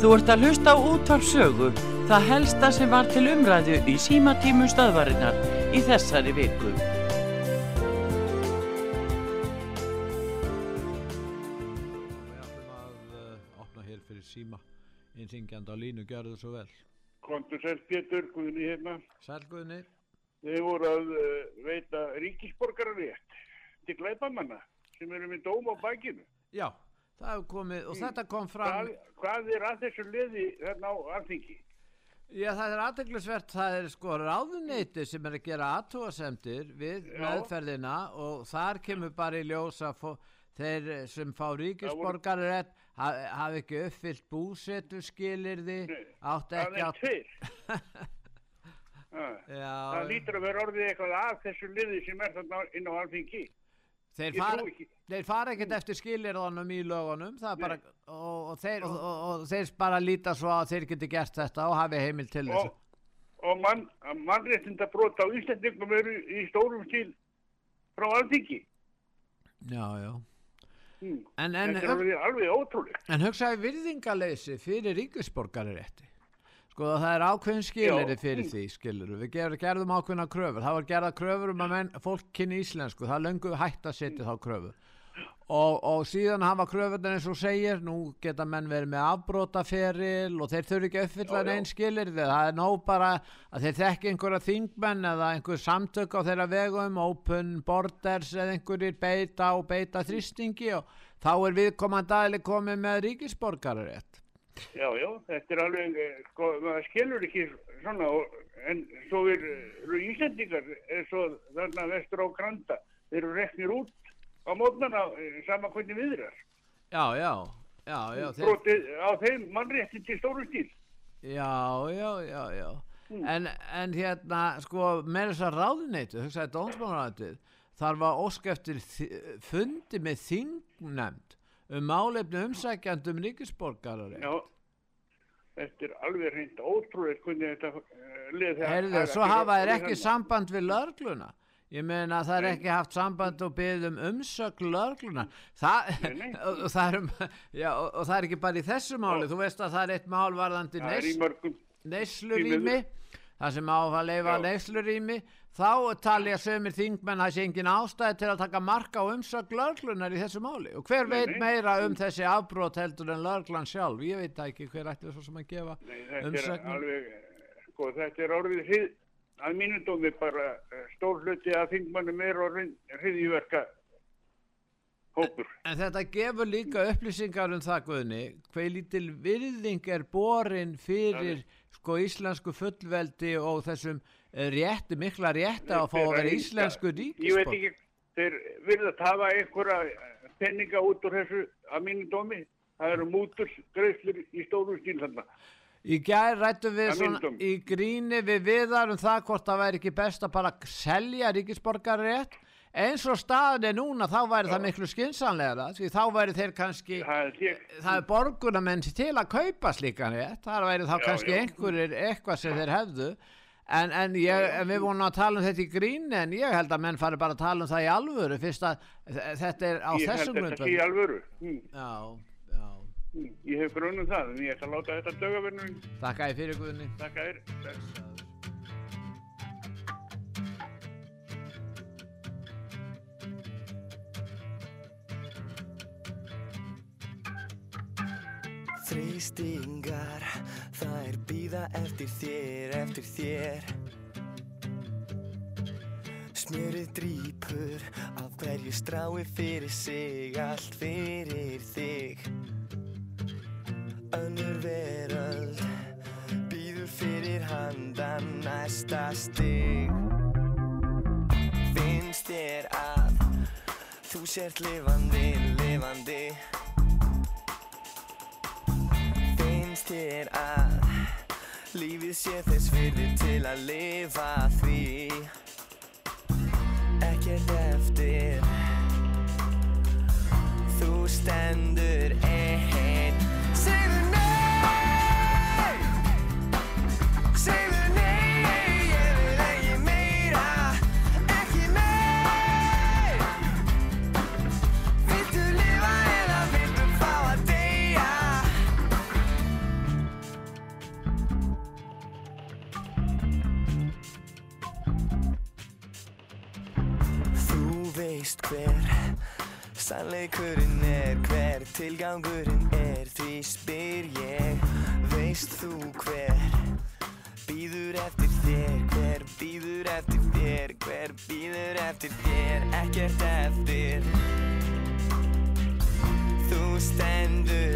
Þú ert að hlusta á útvarpsögu, það helsta sem var til umræðu í símatímu stöðvarinnar í þessari viku. Við ætlum að uh, opna hér fyrir síma einþingjandi á línu, gjörðu svo vel. Kontur Sæl Pétur, Guðni hérna. Sælguðni, Þeir voru að uh, veita ríkisborgararétt til glæpamanna sem eru með dóm á bakinu. já, það hefur komið og þetta kom fram, Hvað, hvað er að þessu liði þarna á alþingi? já það er aðteglisvert, það er sko ráðuneyti sem er að gera aðtóasemdir við Já. meðferðina og þar kemur bara í ljós að fó, þeir sem fá ríkisborgarétt hafi haf ekki uppfyllt búsetu skilirði, átt ekki átt. Ah, Það lítur að vera orðið eitthvað að þessu liði sem er þarna inn á alþingi. Þeir fara, þeir fara ekkert eftir skilirðanum í lögunum bara, og, og, þeir, og, og, þeir bara líta svo að þeir geti gert þetta og hafi heimil til þessu. og mann, mannréttinda brota á Íslandingum eru í stórum stíl frá alþingi. Já, já. Hmm. En, en, Þetta er alveg, alveg ótrúlega. en hugsaði virðingaleysi fyrir ríkisborgarirétti. Sko það er ákveðin skiliri Já. fyrir því skilur. Við ger, gerðum ákveðina kröfur. Það var gerða kröfur um að menn, fólk kynni íslensku. Það löngu hægt að setja þá kröfur. Og, og síðan hafa kröfurnar eins og segir, nú geta menn verið með afbrótaferil og þeir þurfi ekki að uppfylla neinn skilir það er nóg bara að þeir þekki einhverja þingmenn eða einhver samtök á þeirra vegum, open borders eða einhverjir beita og beita þrýstingi og þá er viðkomandi aðli komið með ríkisborgararétt. Já, já, þetta er alveg, eh, sko, maður skilur ekki svona, en svo er, eru Íslandingar, eins og þarna vestur á Granda, þeir eru reknir út á mótnana, eh, sama hvernig viðrar. Já, já, já, já, þeir, Brotið á þeim mannréttin til stóru stíl. já, já, já, já. Hmm. En, en hérna, sko, með þess að ráðuneytu, hugsaði að óska eftir þi- fundi með þingnefnd um málefni umsækjandi um ríkisborgararétt. Já, þetta er alveg reynd ótrúlega hvernig þetta uh, lið Heyrðu, svo hafa þeir ekki samband við lörgluna. Ég meina að það er Nei. ekki haft samband og byggð um. Það, Nei, nei. og, og, það er, um, já, og, og það er ekki bara í þessu máli. Þú veist að það er eitt mál varðandi neyslurými, það sem á að leifa Já. Þá talja sömur þingmenn að það sé engin ástæði til að taka marka á umsögn lörglunar í þessu máli. Og hver Nei, veit nei. meira um þessi afbrót heldur en lörglan sjálf? Ég veit ekki hver ætti sem að gefa alveg, eh, sko, þetta er orðið hrið, að mínum dómi bara eh, stór hluti að þingmannum er orðin hriðjverka hópur. En þetta gefur líka upplýsingar um það, Guðni, hver lítil virðing er borin fyrir sko íslensku fullveldi og þessum eh, rétti, mikla rétti að fá að vera íslensku Ég veit ekki, þeir virðast hafa einhverja eh, penninga út úr þessu að mínum dómi. Það eru mútur greiðslur í stóru stíl þarna. Í gær rættum við svona í gríni við viðar um það hvort það væri ekki best að bara selja ríkisborgarrétt. Eins og staðin er núna þá væri það miklu skinsanlegra því þá væri þeir kannski Það er það er borgunamenn til að kaupa slíkan rétt, það væri þá Já, kannski já. einhverjir eitthvað sem þeir hefðu en, en, ég, en við vorum að tala um þetta í gríni en ég held að menn fari bara að tala um það í alvöru. Fyrst að þetta er á ég held þessum þetta sé í grundvöld alvöru. Hm, Já, já, hm, Ég hef grunum það, en ég ætla að láta þetta döga verður. þakka ég fyrir Guðni. Takk. Að þér. Þrýstingar, þær býða eftir þér, eftir þér. Smjörið drýpur af hverju strái fyrir sig, allt fyrir þig. Önnur veröld, býður fyrir handan næsta stig. Finnst þér að þú sért lifandi, lifandi Þér að lífið sé þess virði til að lifa því. Ekkert eftir. Þú stendur einn hver. Sannleikurinn er hver Tilgangurinn er því spyr ég Veist þú hver? Býður eftir þér Hver býður eftir þér Hver býður eftir þér? Ekkert eftir. Þú stendur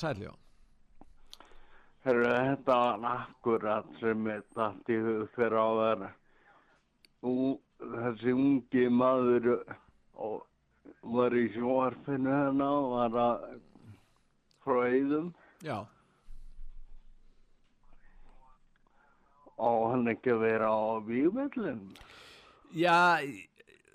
sæljó. Herru, þetta var akkurat sem er dætt í hug fyrir á þær. Þessi ungi maður og var í sjóarfinu hérna og var að frá Eidum Já, og hann ekki vera á vývillin. Já,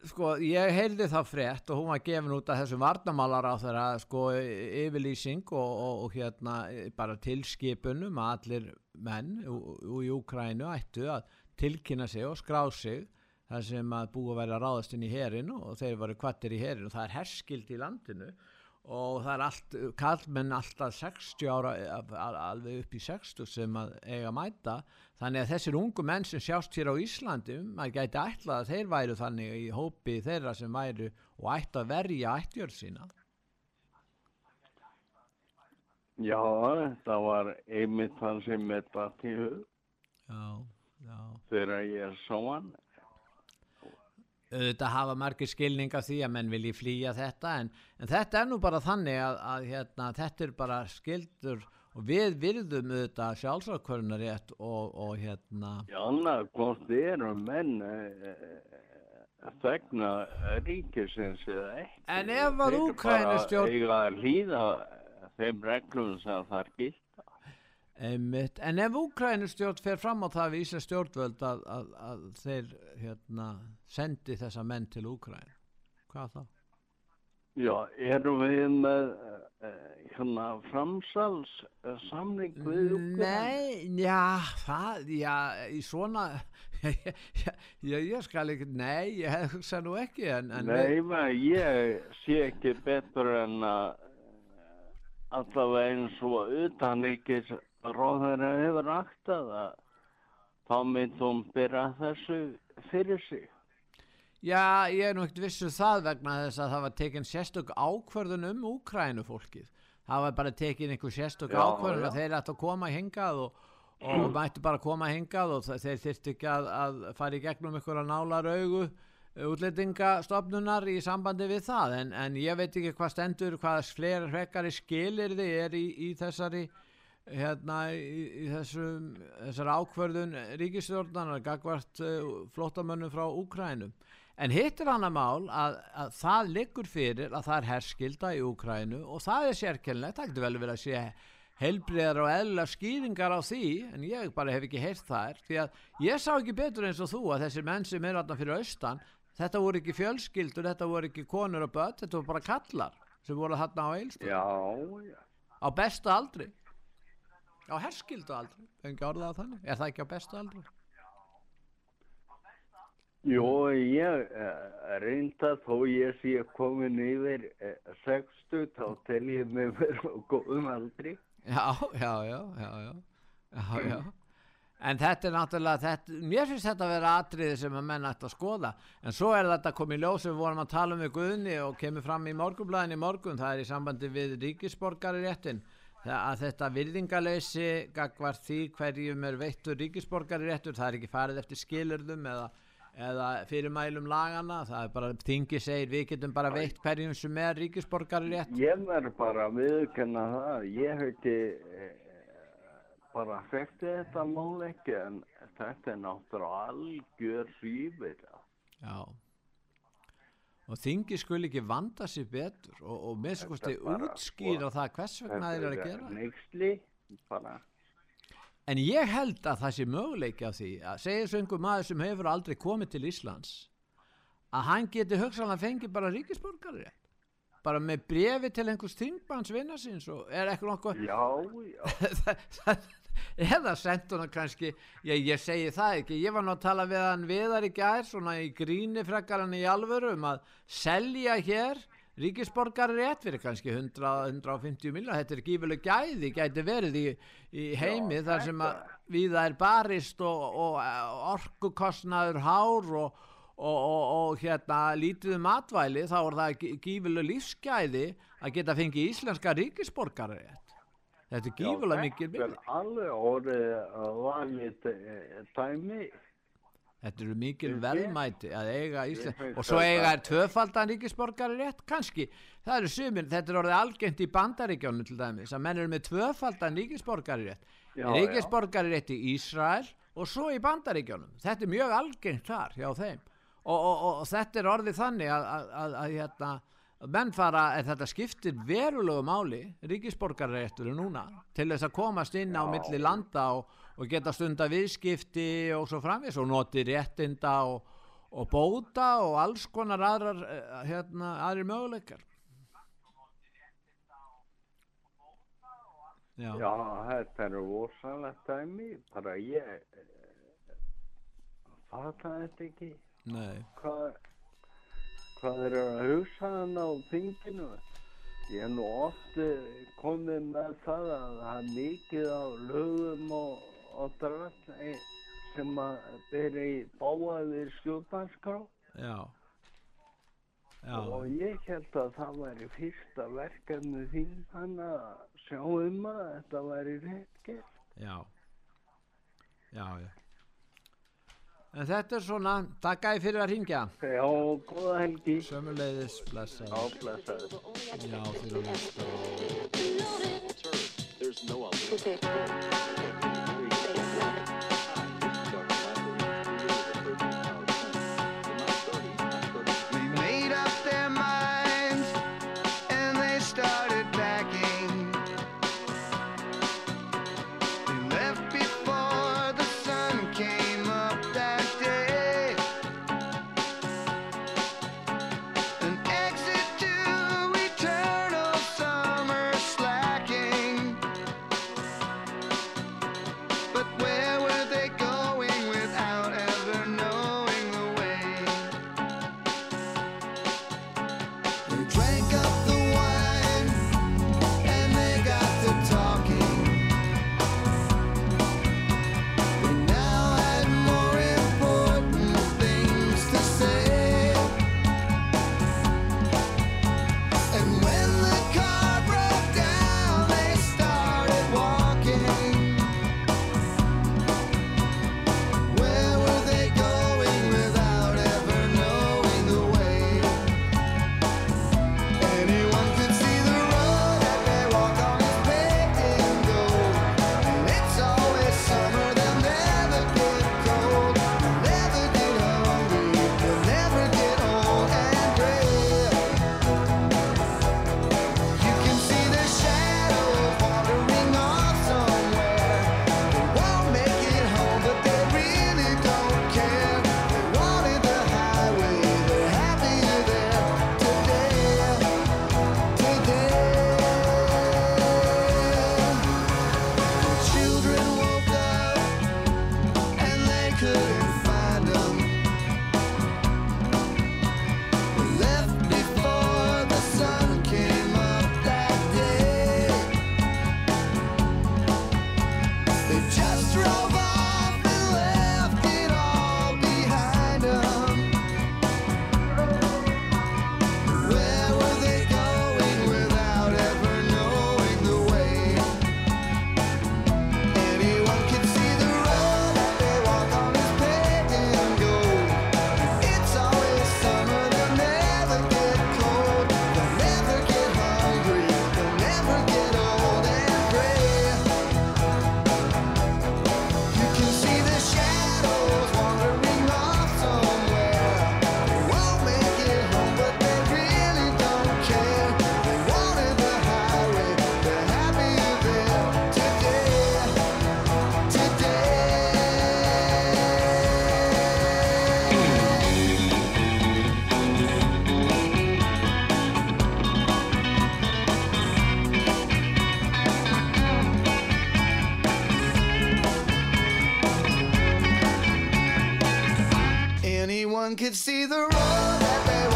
sko, ég heyrði það frétt og hún var gefin út af þessum varnamálar á þeirra sko yfirlýsing og, og, og hérna bara tilskipunum að allir menn ú- ú- í Úkrænu ættu að tilkynna sig og skrá sig þar sem að búið að vera ráðast inn í herinu og þeir voru kvattir í herinu og það er herskild í landinu og það er allt, kallmenn alltaf 60 ára al- al- alveg upp í 60 sem að eiga að mæta þannig að þessir ungu menn sem sjást hér á Íslandi maður gæti ætlað að þeir væru þannig í hópi þeirra sem væru og ættu að verja ættjörð sína. Já, þetta var einmitt það sem er já, já. Þegar ég sá hann. auðvitað hafa margir skilning af því að menn vilji flýja þetta en, en þetta er nú bara þannig að, að hérna, þetta er bara skildur og við virðum auðvitað sjálfsakvörunarétt og, og hérna Já, annað hvort eru menn eh, þegna ríkisins eða ekki. En ef að Þeir Úkraínustjórn- bara eiga að hlýða þeim reglum sem það er gilt. Einmitt. En ef Úkrænustjórn fer fram á það við Íslands stjórnvöld að, að, að þeir hérna, sendi þessa menn til Úkræn, hvað þá? Já, erum við með uh, hérna framsals uh, samning við Úkraínu? Nei, já, það, já, í svona, já, já, ég skal ekki, nei, ég hugsa nú ekki, en, en Nei, maður, ég sé ekki betur en að uh, allavega eins og utanleikis ráðherra hefur aktað að þá mynd hún byrja þessu fyrir sig. Já, ég er nú ekkert vissu það vegna þess að það var tekin sérstök ákvörðun um Úkrænu fólkið. Það var bara tekin einhver sérstök Já, ákvörðun já. að þeir ættu að koma hingað og, og mættu bara koma hingað og þe- þeir þyrftu ekki að, að fara í gegnum einhverja nálar augu útlendingastofnunar í sambandi við það en, en ég veit ekki hvað stendur, hvað fleiri hrekkari skilir þið er í, í þessari hérna í, í þessum, þessar ákvörðun ríkistjórnanar gagvart uh, flóttamönnum frá Úkrænum. En hitt er annað mál að, að það liggur fyrir að það er herskilda í Úkrænu og það er sérkennilegt, það getur vel verið að sé heilbriðar og eðla skýringar á því, en ég bara hef ekki heyrt þær, því að ég sá ekki betur eins og þú að þessir menn sem er alltaf fyrir austan, þetta voru ekki fjölskyldur, þetta voru ekki konur og börn, þetta voru bara kallar sem voru þarna á eilstöð, Já, já. á bestu aldri, á herskildu aldri, engi orðað þannig, er það ekki á bestu aldri? Jó, ég uh, reynda þó ég sé komin yfir uh, 60 þá tel ég mig vera á góðum aldri. Já, já, já, já, já, já, já. En þetta er náttúrulega, þetta, mér finnst þetta að vera atriði sem að menn ætti að skoða. En svo er þetta komið í ljós sem við vorum að tala um við Guðni og kemur fram í morgunblæðin í morgun, það er í sambandi við ríkisborgari réttin. Að þetta virðingaleysi gagvar því hverjum er veittur ríkisborgari réttur, það er ekki farið eftir skilurðum eða, eða fyrirmælum lagana, það er bara þingi segir við getum bara veitt hverjum sem er ríkisborgari rétt. Ég verð bara að viðkenna það. Ég hef ekki eh, bara þekkti þetta mál ekki en þetta er náttúrulega algjör svífir. Já. Og þingi skul ekki vanda sér betur og, og með svo kosti Þetta er bara, útskýra sko, það hvers vegna þeir eru að gera. það. Neyksli, bara. En ég held að það sé möguleiki af því að segja einhver maður sem hefur aldrei komið til Íslands að hann geti hugsanlega fengið bara ríkisborgari bara með brefi til einhvers þingmanns vinna síns og er eitthvað nokkuð Já, já. eða sendt hana kannski ég, ég segi það ekki, ég var nú að tala við hann viðar í gær, svona í gríni frekkar hann í alvöru um að selja hér ríkisborgari rétt fyrir kannski 100-150 miljonar, þetta er gífileg gæði, gæti verið í, í heimi Já, þar sem að þetta- við það er barist og, og orkukostnaður hár og, og, og, og hérna lítið um matvæli, þá er það gífileg lífsgæði að geta fengið íslenska ríkisborgari rétt þetta er gífilega mikil Þetta milli er alveg orðið að valið dæmi. Þetta eru mikil velmæti að eiga Ísland og svo eiga er tvöfaldan ríkisborgari rétt kannski, það eru sumir þetta er orðið algengt í bandaríkjónu til dæmis að menn eru með tvöfaldan ríkisborgari rétt. Já, ríkisborgari rétt í Ísrael og svo í bandaríkjónum þetta er mjög algengt þar hjá þeim. Og, og, og, og þetta er orðið þannig að, að, að, að hérna að menn fara, en þetta skiptir verulegu máli, ríkisborgarréttur núna, til þess að komast inn á Já. milli landa og, og geta stunda viðskipti og svo framvis og noti réttinda og, og bóta og alls konar aðrar eh, hérna, aðrir möguleikar. Já, Já, þetta er rosalegt dæmi, bara ég eh, fata þetta ekki, nei. Hvað, hvað er að hugsa hann á þinginu. Ég er nú oft eh, komið með það að það er mikið á lögum og, og eh, sem að byrja í Já. Já, og ég held að það væri fyrsta verkefni þín hann að sjá um að þetta væri rétt gert. já. Já, já. En þetta er svona, takk æði fyrir að ringja Já, góða helgi. Sömuleiðis, blessa Já, blessaður. Já, fyrir að hlusta could see the road that they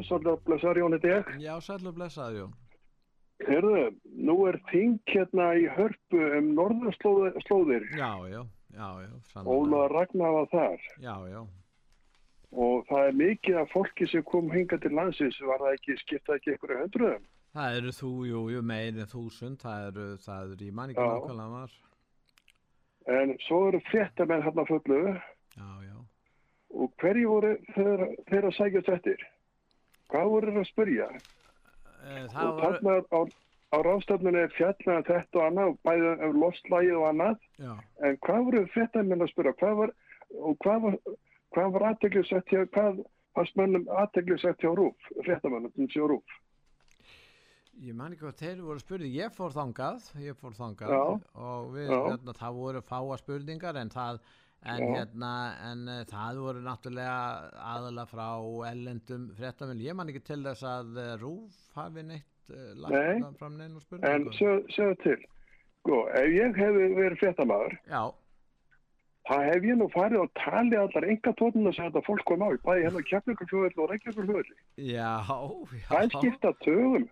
Já, svolítið blessaður Jón þetta ég. Já, sæll og blessaði Jón. Herðu, nú er þing hérna í hörpu um norðurslóðir. Já, já, já, já, Óla Ragnar var þar Já, já, og það er mikið af fólki sem kom hinga til landsins, var það ekki, skiptað ekki einhverju hundruðum? það eru þú, jú, jú, meir en þúsund, það eru, það eru, ég man ekki Já. nákvæmlega var. En svo eru fréttamenn hérna fullu Já, já. og hverju voru þeir, þeir að sækja eftir? Hvað voru þeir að spyrja? E, það og þarna á, á ráðstöfnunni er fjallað þetta og annað, bæði um lostlægið og annað, já, en hvað voru fréttamenn að spyrja? Hvað var, og hvað var, var aðteglisett hjá, hvað fannst mönnum aðteglisett hjá Rúf, fréttamennum hjá Rúf? ég man ekki hvað þeir voru spurði, ég fór þangað, ég fór þangað Já. og við, Já. hérna, það voru fáa spurningar en það, en hérna, en uh, það voru náttúrulega aðalega frá ellendum fréttamil, ég man ekki til þess að uh, Rúf hafi neitt uh, lagt Nei. fram neina En spurningu. segðu til, sko, ef ég hefði verið fréttamaður, Já, það hef ég nú farið og talið allar enga tónuna sem þetta fólk kom á, bæði hérna kefningarfljóðil og reykjavíkurfljóðil. já, já. Það skipta tögum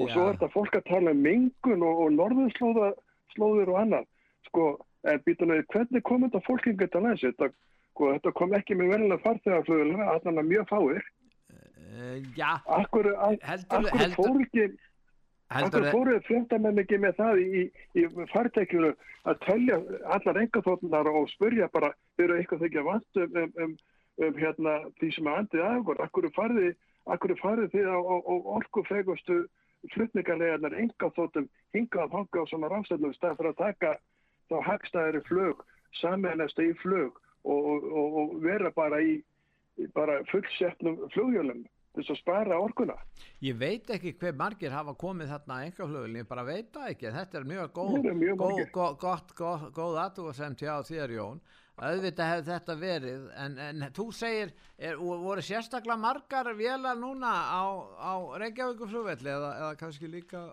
og svo er þetta fólk að tala um mengun og, og norðurslóðir og annað. Sko, en býtum við, hvernig kom þetta fólk yngur til lands? Þetta, sko, þetta kom ekki með verðilega farþegarfljóðil, allan að mjög fáir. Uh, já, Akkur, ak, heldur, akkur heldur, fór ekki, heldur, akkur fóruð fréttamenn ekki með það í, í fartækjunu að telja allar engaþóttunar og spurja bara, eru eitthvað þykja vant um, um, um, um hérna, því sem er andið okkur, akkur akkur farið þið á, á, á orkufegustu flutningarlegarnar engaþóttum hingað að hanga á svona ráðstæðnum stað fyrir að taka þá hagstæðari flug, samennast í flug og, og, og, og vera bara í bara fullsetnum flugjölum þess að spara orkuna. Ég veit ekki hver margir hafa komið þarna engaflugulni, ég bara veit það ekki. Þetta er mjög góð, er mjög góð, góð, gott, góð, góð aðtúasemt hjá þér Jón. Auðvitað hefur þetta verið, en, en þú segir, er, voru sérstaklega margar vélar núna á, á Reykjavíkuflugvelli eða, eða kannski líka...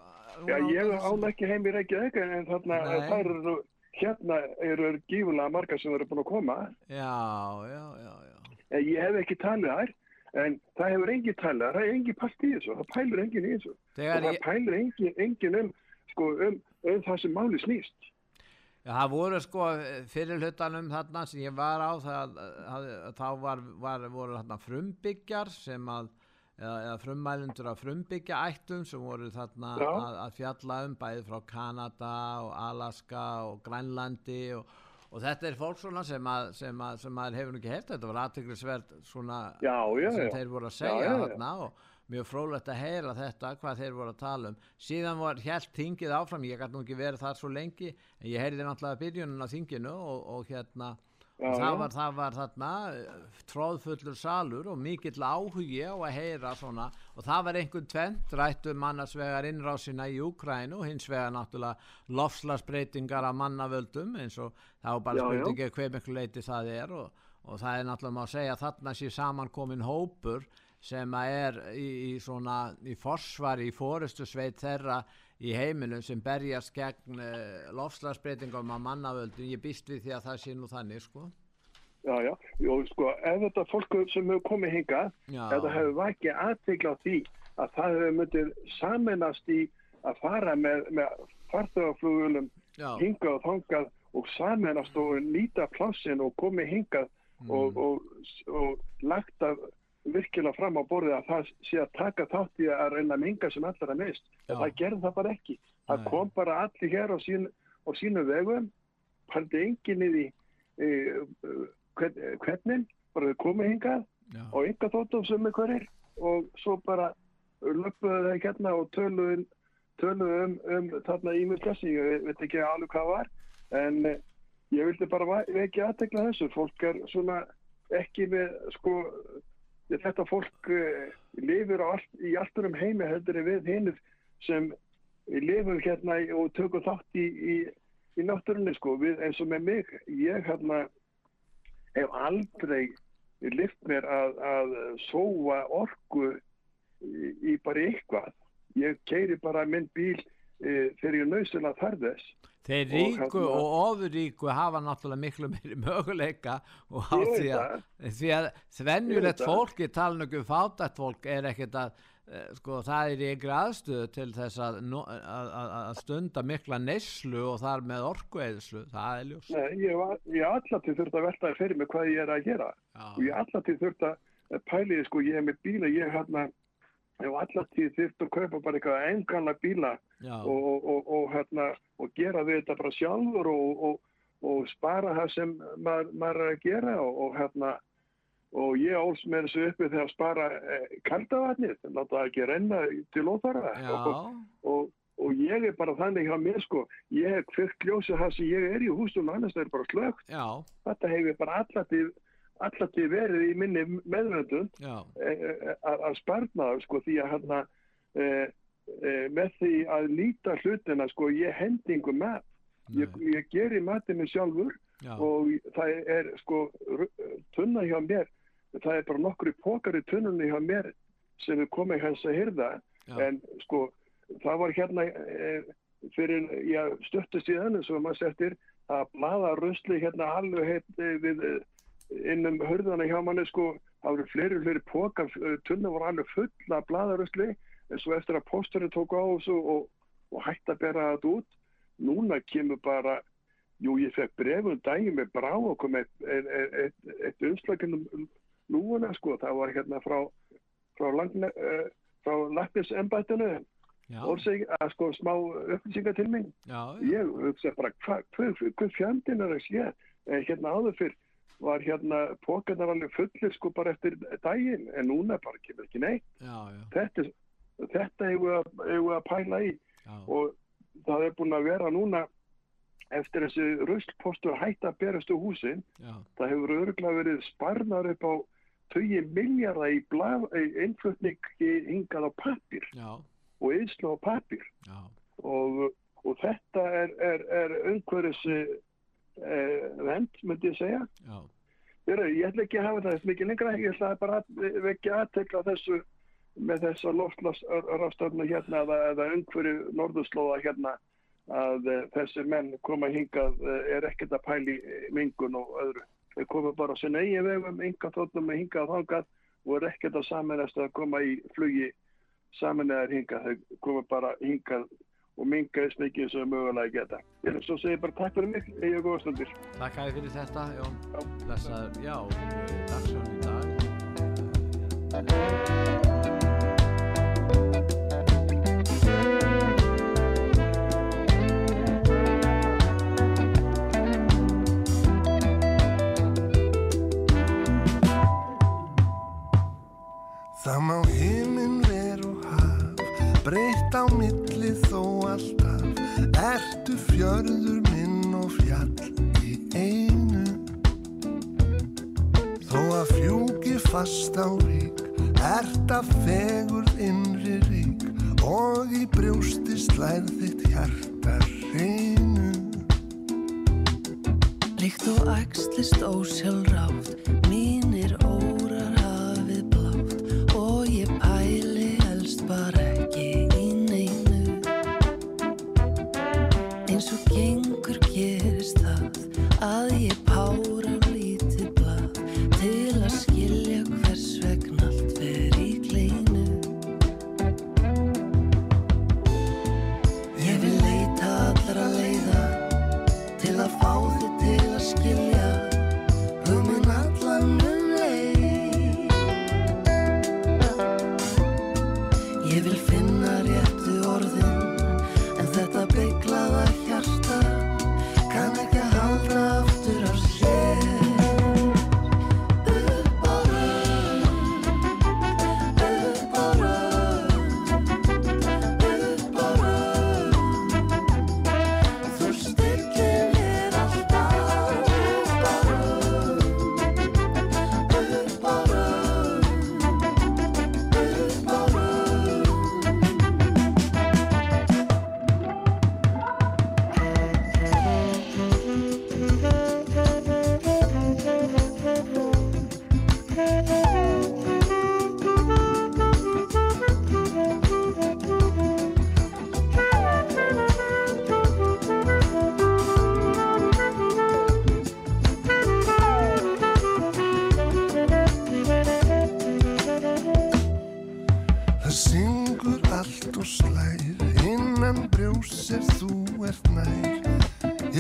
Já, ég án ekki heim í Reykjavík en þarna þær eru hérna eru gífulega margar sem eru búin að koma. Já, já, já, já. En Ég hef ekki talið þær, en það hefur engin talið þær, það er engin pælt í þessu, það pælir engin í þessu. Og Þegar það ég, pælir engin, engin um, sko, um, um það sem máli snýst. Já, það voru sko fyrir hlutanum þarna sem ég var á það, það, þá var, var, voru þarna frumbyggjar sem að eða, eða frummælindur af frumbyggja ættum sem voru þarna að, að fjalla um bæði frá Kanada og Alaska og Grænlandi og, og þetta er fólk svona sem að, sem að, sem að hefur ekki heyrt. Þetta var aðtöklisvert svona Já, já, sem já. þeir voru að segja þarna og mjög frólægt að heyra þetta hvað þeir voru að tala um. Síðan var helt þingið áfram ég gæti nú ekki verið þar svo lengi en ég heyrði náttúrulega byrjunin á þinginu og, og hérna Já, það, var, það var þarna eh, tróðfullur salur og mikill áhugi á að heyra svona. Og það var einhvern tvent rætt um annars vegar innrásina í Úkrænu og hins vegar náttúrulega lofslagsbreytingar af mannavöldum eins og það var bara spurningi hver miklu leiti það er og, og það er náttúrulega segja að þarna sé samankomin hópur sem er í, í svona í forsvar í fórustu sveit þeirra í heiminum sem berjast gegn uh, lofslagsbreytingum af mannavöldum ég býst við því að það sé nú þannig sko Já, já, og sko, ef þetta fólk sem hefur komið ef það hefur vakið aðtegla á því að það hefur myndið samennast í að fara með, með farþögaflugulum Já. hingað og þangað og samennast og nýta plássin og komið hingað Mm. og, og, og lagt að virkilega fram á borðið að það sé að taka þátt í að reyna að minga sem allra mist. Já. En það gerði það bara ekki. Það Nei. kom bara allir hér á, sín, á sínu vegum, haldi enginn í því e, hvern, hvernig, bara þau komið hingað Já. og enga þóttum sem er hverjir og svo bara löpuðu það hérna og töluðu um, um þarna ímyndklassi, ég veit ekki alveg hvað var, en eh, ég vildi bara vekja aðtekla þessu, fólk er svona ekki með, sko, þetta fólk uh, lifir allt, í allturum heimi heldur en við hinnir sem lifum hérna og tökum þátt í, í, í náttúrunni, sko, við eins og með mig, ég hérna hef aldrei lift mér að, að sóa orku í, í bara eitthvað. Ég keiri bara minn bíl e, þegar ég nöðsynlega þarf þess. Þeir Og ríku hérna- og ofurríku hafa náttúrulega miklu meiri möguleika og á því að, því að það. fólk, ég tala nokkuð fátætt fólk, er ekkert að, eh, sko, það er í ykkur aðstöðu til þess að, að, að, að stunda mikla neyslu og þar með orkueðslu, það er ljós. Nei, ég hef alltaf þurft að veltaði fyrir mig hvað ég er að gera. Og Já, ég hef alltaf þurft að pæliði, sko, ég hef með bíla, ég hef hérna, alltaf þurft að kaupa bara eitthvað enganla bíla og, og, og, hérna, og gera við þetta bara sjálfur og, og, og spara það sem maður, maður er að gera og, og hérna og ég áls með þessu uppi þegar að spara eh, kaldavatnið, láta það ekki renna til óþara og, og, og ég er bara þannig hjá mér sko, ég hef kvökt ljósið það sem ég er í húsum annars það er bara slögt, já, þetta hefur bara allatíð verið í minni meðvöndun já, að að sparna það sko því að hérna e, e, með því að líta hlutina sko ég hendingu mat. Ég, ég geri matinu sjálfur já, og það er sko tunna hjá mér það er bara nokkru pókar í tunnunni hjá mér sem er komið hans að hyrða já, en sko það var hérna e, fyrir já, stöttu síðan eins og maður settir að blaða rusli hérna alveg heit e, við e, innum hörðana hjá manni sko. Það voru fleiri fleiri pókar tunna voru alveg fulla blaða rusli en svo eftir að pósturinn tók á þessu og, og hætti að bera þetta út núna kemur bara jú ég fekk brefum daginn með brá og kom eitt, eitt, eitt, eitt umslaginum lúuna sko það var hérna frá frá, uh, frá laknisembættinu já, Orseg, að sko smá upplýsingar til mín. já, Ég hugsa bara, hvað hva, hva fjandinn er að sé? Eh, hérna áður fyrr var hérna pókarnar alveg fullir sko bara eftir daginn, en núna bara kemur ekki neitt. já, já, Þetta, er- þetta eigum við að, pæla í. Já, og það er búin að vera núna eftir þessi ruslpostur hætt að berast úr húsin, já, það hefur örgulega verið sparnar upp á 20 miljardar í, í innflutning hingað á pappir og yðslu á pappir og, og þetta er, er, er umhverfis eh, vend, myndi ég segja. Heru, ég ætla ekki að hafa það mikið lengra, ég ætla bara að vekja aðtekla þessu með þessa loftlasrafstöfnu hérna eða, eða umhverju norðurslóða hérna að eh, þessi menn koma hingað eh, er ekkert að pæli mingun og öðru. Þeir koma bara á sinna eigin vegum, enga þóttum með hingað og þangað og er ekkert að saminast að koma í flugi saminlegar hingað. Þeir koma bara hingað og minga þess mikið sem mögulega geta. Ég er svo að segja bara takk fyrir mig, eða góða stundir. takk að fyrir þetta, Jón, Já. blessaður, já, dagsjón í dag. Það má himinn ver og haf breytt á milli þó alltaf Ertu fjörður minn og fjall í einu? Þó að fjúki fast á rík Ert að fegur innri rík. Og í brjósti slær þitt hjarta reynu Líkt og æxlist ósjálfrátt, mínir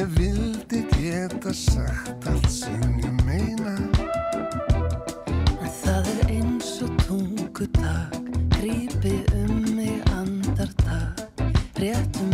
Ég vildi geta sagt allt sem ég meina. Það er eins og tungutak, grípi um mig andartak, réttu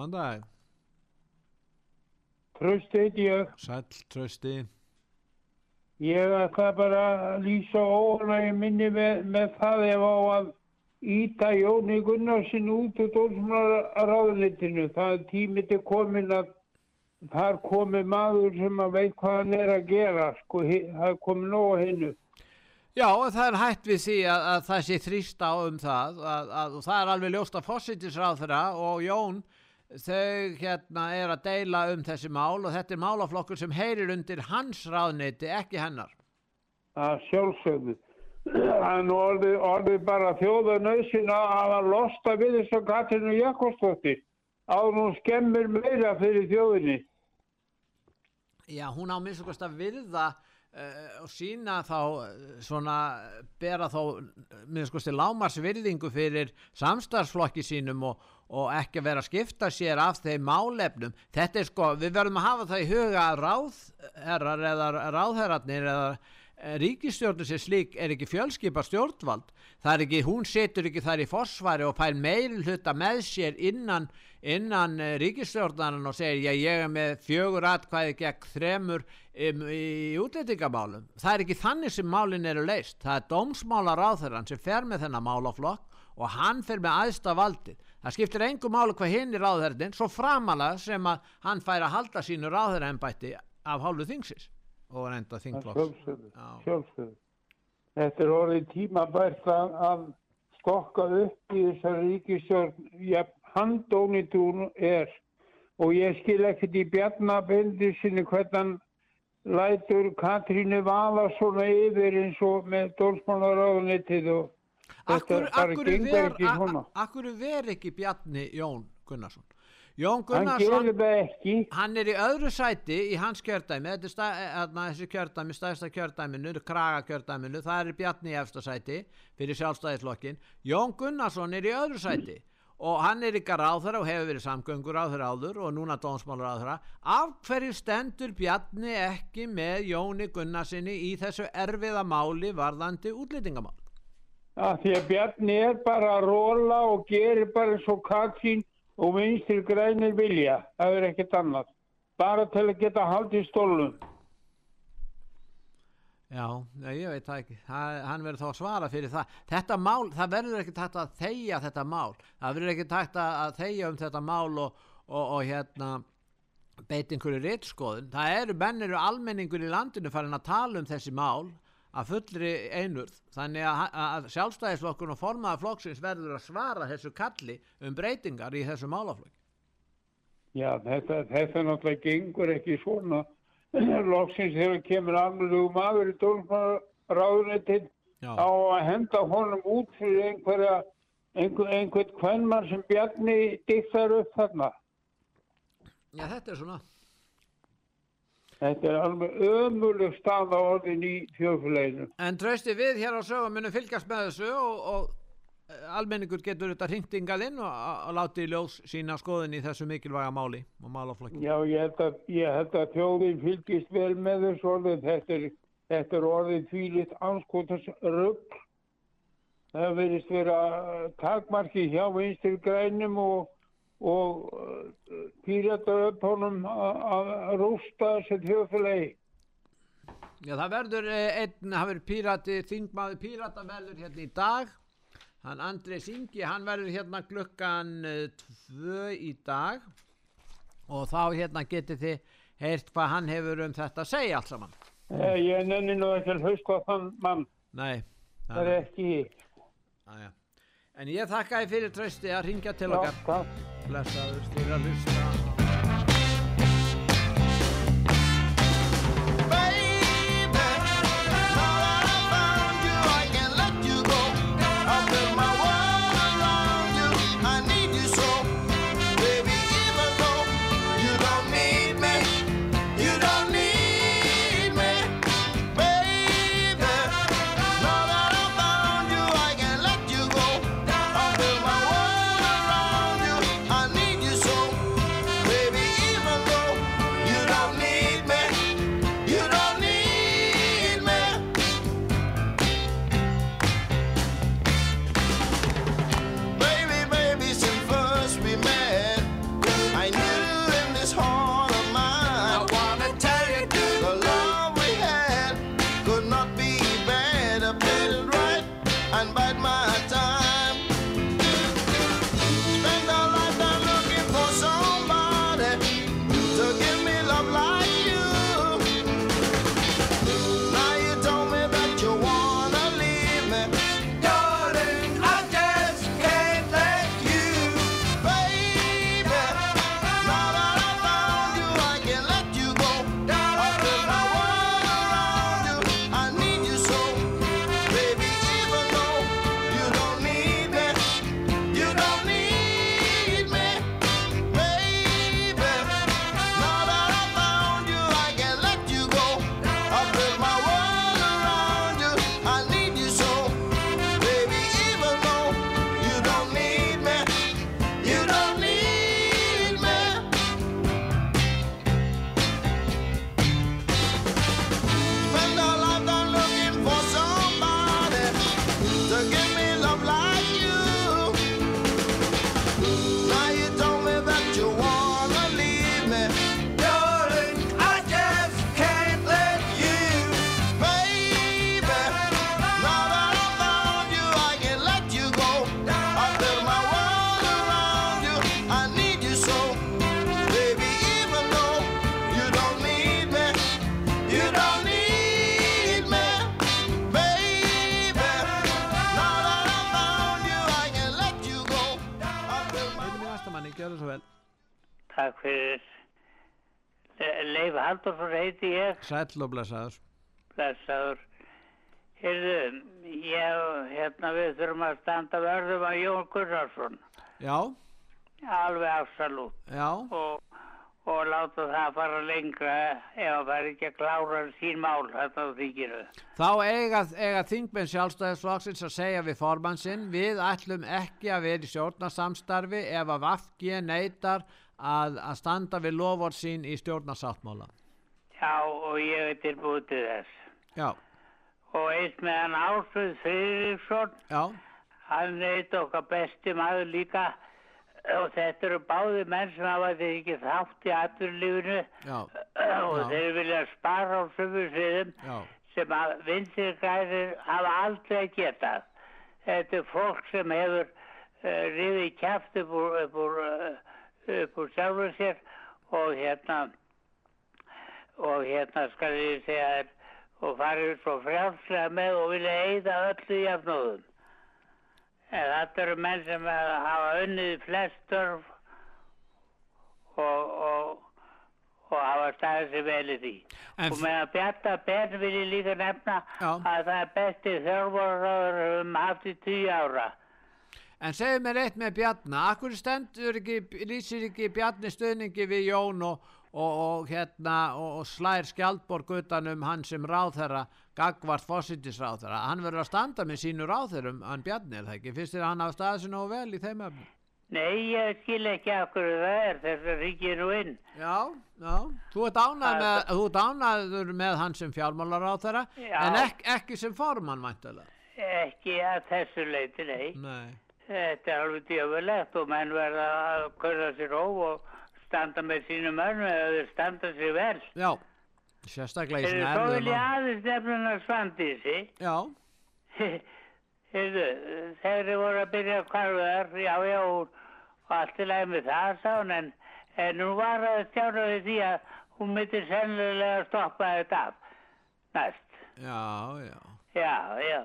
Góðan dag. Tröst heiti ég. Sæll, trösti. Ég ætla bara að lýsa óanægi minni með, með það ef á að íta Jóni Gunnarsin út úr dómsmálaráðunitinu. Það er tími til komin að þar komi maður sem að veit hvað hann er að gera. Sko, það komið nóg að hinnu. Já, það er hætt við því að, að það sé þrýst á um það að, að, og það er alveg ljóst að fósittisráðra og Jón þau hérna er að deila um þessi mál og þetta er málaflokkur sem heyrir undir hans ráðneyti, ekki hennar. að sjálfsögðu. Það nú orðið, orðið bara þjóðanauðsina að að losta við þess að Katrinu Jakobsdóttir áður hún skemmir meira fyrir þjóðinni. Já, hún á minnst að virða uh, og sína þá uh, svona, bera þá minnst okkur lámars virðingu fyrir samstarfsflokki sínum og, og ekki vera að skipta sér af þeim málefnum. Þetta er sko, við verðum að hafa það í huga að ráðherrar eða ráðherrarnir eða ríkistjórnum sem slík er ekki fjölskipa stjórnvald. Það er ekki, hún setur ekki þar í forsvari og fær meiri hluta með sér innan, innan uh, ríkistjórnaran og segir já ég er með fjögur atkvæði gegn þremur um, í útlendingamálum. Það er ekki þannig sem málin eru leist það er dómsmálar ráðherran sem fer með þennan málaflokk og hann fer með aðsta valdið það skiptir engum málu hvað hinn er ráðherrin svo framalega sem að hann fær að halda sínu ráðherraembætti af hálfu þingsins og reynda þingflokks. sjálfsögðu. Þetta er orðið tímabært að, að stokka upp í þessari ríkistjórn, ja, handónitún er. Og ég skil ekkert í Bjarnabendi sinni hvernig lætur Katrínu vala svona yfir eins og með dómsmálaráðunitið og Akkur, akkur, ver, akkur ver ekki Bjarni Jón Gunnarsson? Jón Hann Gunnarsson ekki. hann er í öðru sæti í hans kjördæmi. Þetta er stað, þarna, þessi kjördæmi, stæðsta kjördæminu kraga kjördæminu, það er Bjarni í efsta sæti fyrir sjálfstæðislokkin Jón Gunnarsson er í öðru sæti og hann er ykkar ráðherra og hefur verið samgöngur ráðherra áður og núna dómsmálur ráðherra af hverju stendur Bjarni ekki með Jóni Gunnarsinni í þessu erfiða máli varðandi útlýtingamál að því að Bjarni er bara að róla og gerir bara eins og Katrín og vinstri grænir vilja. Það er ekkert annað. Bara til að geta haldið stólum. Já, ég veit það ekki það, hann verður þá að svara fyrir það þetta mál, það verður ekki takt að þegja þetta mál, það verður ekki takt að þegja um þetta mál og, og, og hérna beit einhverju rittskoðun, það eru menn eru almenningur í landinu farin að tala um þessi mál að fullri einurð þannig að, að sjálfstæðisflokkur og formaða flokksins verður að svara þessu kalli um breytingar í þessu málaflokk Já, þetta, þetta náttúrulega gengur ekki svona. Loksins þegar kemur alveg maður í dólmaráðunetið Já. á að henda honum út fyrir einhverja einhver, einhvern kvennmann sem Bjarni diktar upp þarna. Já, þetta er svona Þetta er alveg ömuleg stað á orðin í þjóðfélaginu. En trausti við hér á sögum munum fylgjast með þessu og, og eh, almenningur getur þetta hringt ingað inn og, og láti í ljós sína skoðin í þessu mikilvæga máli og málaflokki. Já, ég held að, ég held að þjóðin fylgist vel með þessu orðin. Þetta er, þetta er orðin þvílitt anskotas rugg. Það verðist vera takmarki hjá vinstri grænum og, og uh, pýratar upp honum að rústa þessu þjóðfélagi. Já, það verður eh, einn, það verður pírati, þingmaður pírata verður hérna í dag. Hann Andrei Singi, hann verður hérna klukkan eh, tvö í dag og þá hérna getið þið heyrt hvað hann hefur um þetta að segja allt saman. Ég nenni nú ekki að hlusta á þann mann. Nei, Það er ekki ég. En ég þakka þið fyrir trausti að ringja til okkar. Blessaður að hlusta. Takk fyrir Leif Haldursson heiti ég, Sæll og blessaður. blessaður. Heyrðu, ég, hérna við þurfum að standa verðum að Jón Gunnarsson, Já, alveg afsalút já, og, og láta það fara lengra ef hann fær ekki að klára sín mál þetta á þinginu. þá eiga, eiga þingmenn sjálfstæðisflokksins að segja við formann sinn, við ætlum ekki að vera í stjórnarsamstarfi ef að Vafki neytar að, að standa við lofur sín í stjórnarsáttmála. Já, og ég er tilbúið til þess. Já, Og eins með hann Ásvöð Friðriksson, já, hann eitt okkar besti maður líka og þetta eru báði menn sem hafa þeir ekki þátt í já, og Já. þeir vilja spara á sömu sviðum sem að vinstri græðir hafa aldrei getað. Þetta er fólk sem hefur uh, rifið kæft upp úr, upp úr, uh, upp úr sjálfur sér og hérna og hérna skal ég segja þér og farið svo frjálslega með og vilja eyða öllu jafnóðum. En þetta eru menn sem hafa unnið flest störf og, og, og hafa staðið sér vel í. En og f- með að bjarta Ben vil ég líka nefna Já. að það er besti þjálfaraður um haft í tíu ára. En segðu mér eitt með Bjarna, akkur stendur ekki, lýsir ekki Bjarni stuðningi við Jón og, og, og hérna og, slær skjaldborg utan um hann sem ráðherra, gagvart fósittisráðherra. Hann verður að standa með sínu ráðherrum, hann Bjarni er það ekki, finnst þér að hann hafa staðið sér nógu vel í þeim öfnum? Nei, ég skil ekki hverju það er þess að ríkið nú inn. Já, já, þú ert ánað með, ánaður með hann sem fjármálaráðherra, Já. en ek, ekki sem formann væntalega. Ekki að þessu leiti, nei. Nei. Þetta er alveg djöfulegt og menn verða að körða sér róf og standa með sínum mönnum eða þeir standa sér vel. Já, sérstaklega í Þeir svona svo vil erfiðum ég málum. aðeins nefnuna svandísi. Já, Heyrðu, þegar þið voru að byrja að hvarfa þar, já, já, og allt í lagi með það, sá hún, en, en hún var að stjána við því að hún myndi sennilega stoppa þetta af næst. já, já. Já, já.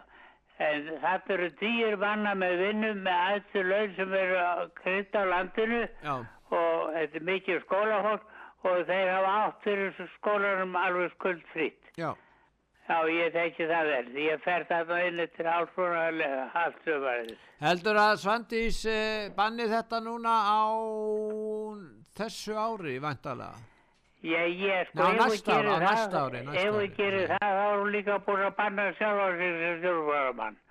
En það eru tíur manna með vinnum með aðstu laun sem eru krydd á landinu Já, og þetta er mikið skólafólk og þeir hafa átt fyrir skólanum alveg skuldfritt. já. Já, ég þekki það vel. Ég fer þarna inn til hálfrúnalega allt sömarið. Heldur að Svandís eh, banni þetta núna á þessu ári, væntalega? Já, ég sko, ef við gerum á það, ef við gerum það, þá er hún líka búin að banna sjálfa sig sem stjórnvaramann.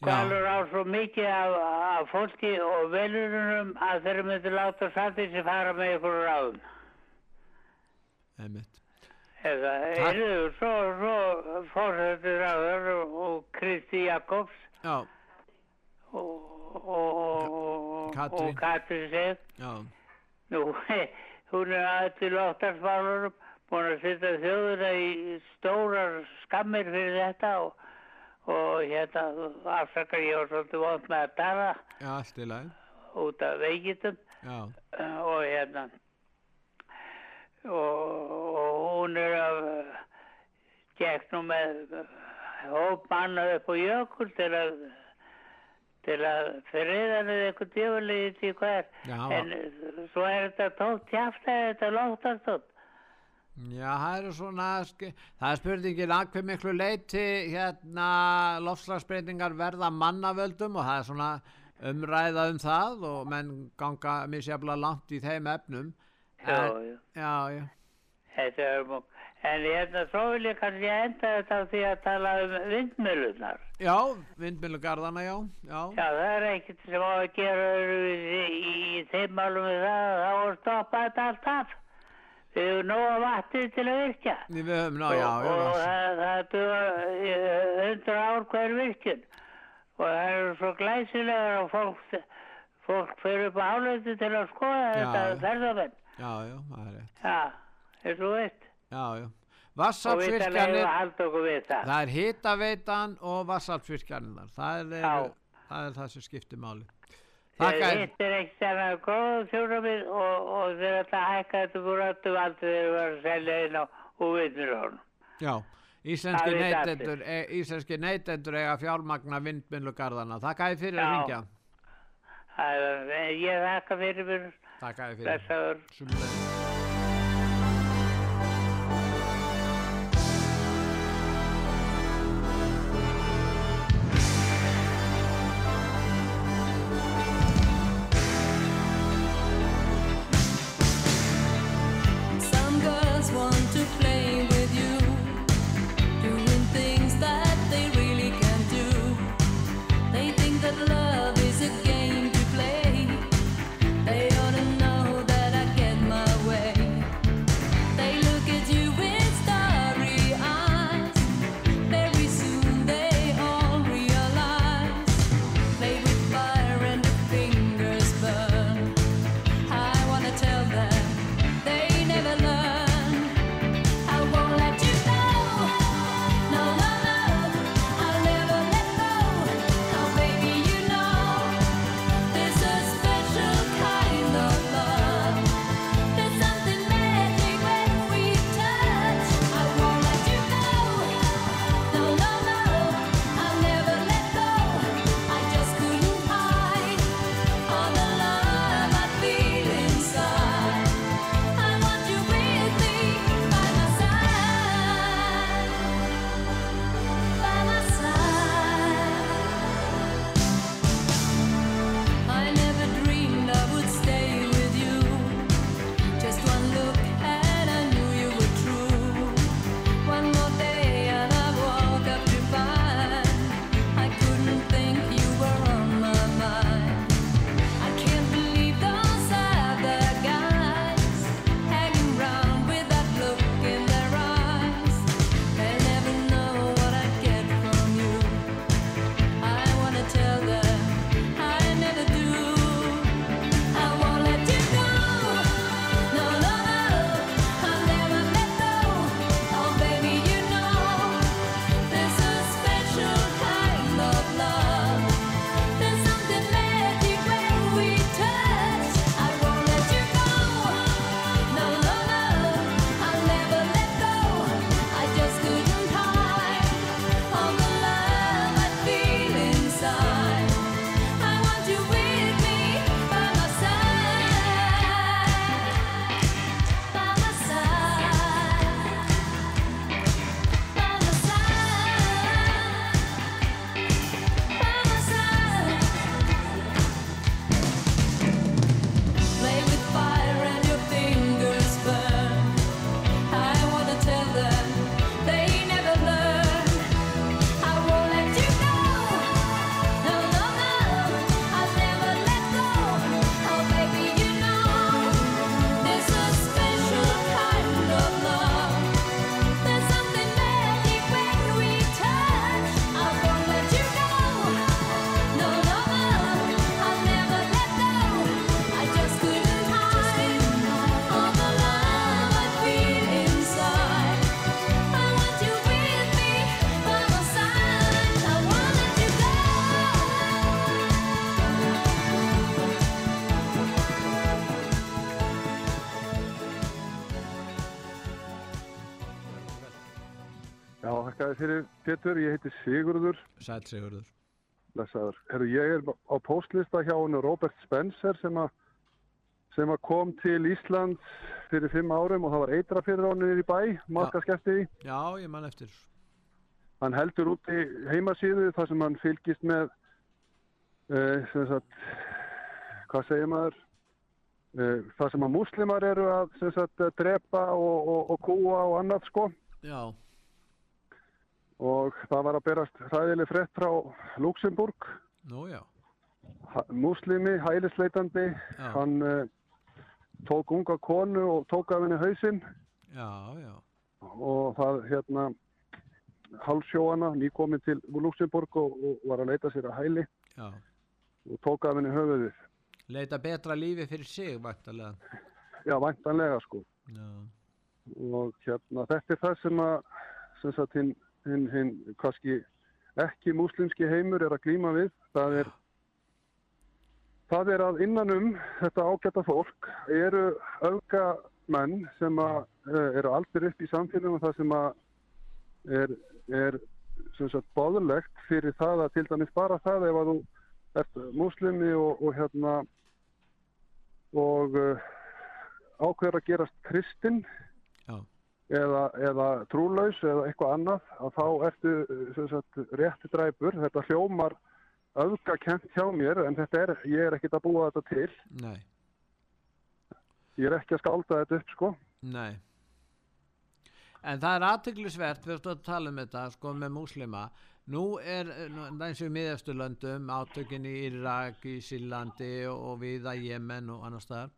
Hvalur á svo mikið af, af fólki og velurunum að þeir myndu láta Svandís fara með ykkur ráðum. Einmitt. Eða, heyrðu, svo, svo fórhættur ráður og, Kristi Jakobs Já, og, og, og, Katrín Sef. já, Nú, hún er að til óttarsmálurum búin að setja þjóðuna í stórar skammir fyrir þetta og, og hérna afsakar ég var svolítið vond með að tala já, allt í lagi. út af veikitum Já, og hérna og, og hún er að nú með hóp manna upp á jökul til að til að friða við eitthvað djöfulegi til hvað er. Já, en svo er þetta tótt tjafta þetta lóttastótt já, það eru svona, það er spurningin að hver miklu leiti hérna lofslagsbreytingar verða mannavöldum og það er svona umræða um það og menn ganga misjaflega langt í þeim efnum. já, En- já, Já, já, þetta er mjög en hérna svo vil ég kannski enda þetta á því að tala um vindmjölunar já, vindmjölugarðana, já, já, já það er ekkert sem á að gera í, í þeim málum við það þá er stoppa þetta allt af. Við hefum nóga vatni til að virkja. Við höfum, ná, já, já, og, og það, það duga hundra ár hver virkun og það eru svo glæsilegar og fólk, fólk fyrir upp á álötu til að skoða Já, þetta já. ferðamenn. Já, já, það er rétt, já, eins og veist já, já. að við það er hitaveitan og vassafsvirkjanir, það Já. það er það sem skiptir máli. Hitt er ekki þannig að góða þjóðnamið og, og þeir að hækka þetta fyrir öllu valdi þegar þeir var að selja inn á úvinnur honum. já, íslenski neytendur, e, íslenski neytendur eiga fjármagna vindmjölugarðana, þakka þið fyrir að Já. ringja. Það er- Ég þakka fyrir mér Þakka þið fyrir. þessaður. Pétur, ég heiti Sigurður, Sæl Sigurður. blessaður. Herru, ég er á póstlista hjá hennu Robert Spencer sem að sem að kom til Ísland fyrir fimm árum og það var eitra fyrir honum í bæ, skemmti í. Já, ég man eftir. Hann heldur út í heimasíðu þar sem hann fylgist með, uh, sem sagt, hvað segir maður, uh, þar sem að múslimar eru að sem sagt, drepa og, og, og kúa og annað sko. Já, Og það var að berast hræðileg frett frá Luxemburg. nú já. Múslimi, hælisleitandi, Já. hann uh, tók unga konu og tók af henni hausinn Já, já. og það hérna hálfsjóana, nýkomin til Luxemburg og, og var að leita sér að hæli Já. og tók af henni höfuðið. Leita betra lífi fyrir sig, vaktalega. Já, væntanlega sko. Já. Og hérna þetta er það sem að, sem sagt, hinn, hinn, hinn, kannski ekki múslimski heimur er að glíma við. Það er, það er að innanum þetta ágæta fólk eru öfgamenn sem að eh, eru aldrei upp í samfélagum það sem að er, er sem sagt báðulegt fyrir það að til dæmis bara það ef að þú ert múslimi og, og hérna og uh, ákveður að gerast kristinn. Eða, eða trúlaus eða eitthvað annað að þá ertu sem sagt, rétti dræpur þetta hljómar öfgakent hjá mér en þetta er, ég er ekkert að búa þetta til Nei, ég er ekki að skálda þetta upp sko nei. En það er aðteglisvert, við erum að tala um þetta, sko, með múslima. Nú er, eh, eins og í miðasturlöndum, átökin í Irak, í Sílandi og, og viða Jemen og annar staðar.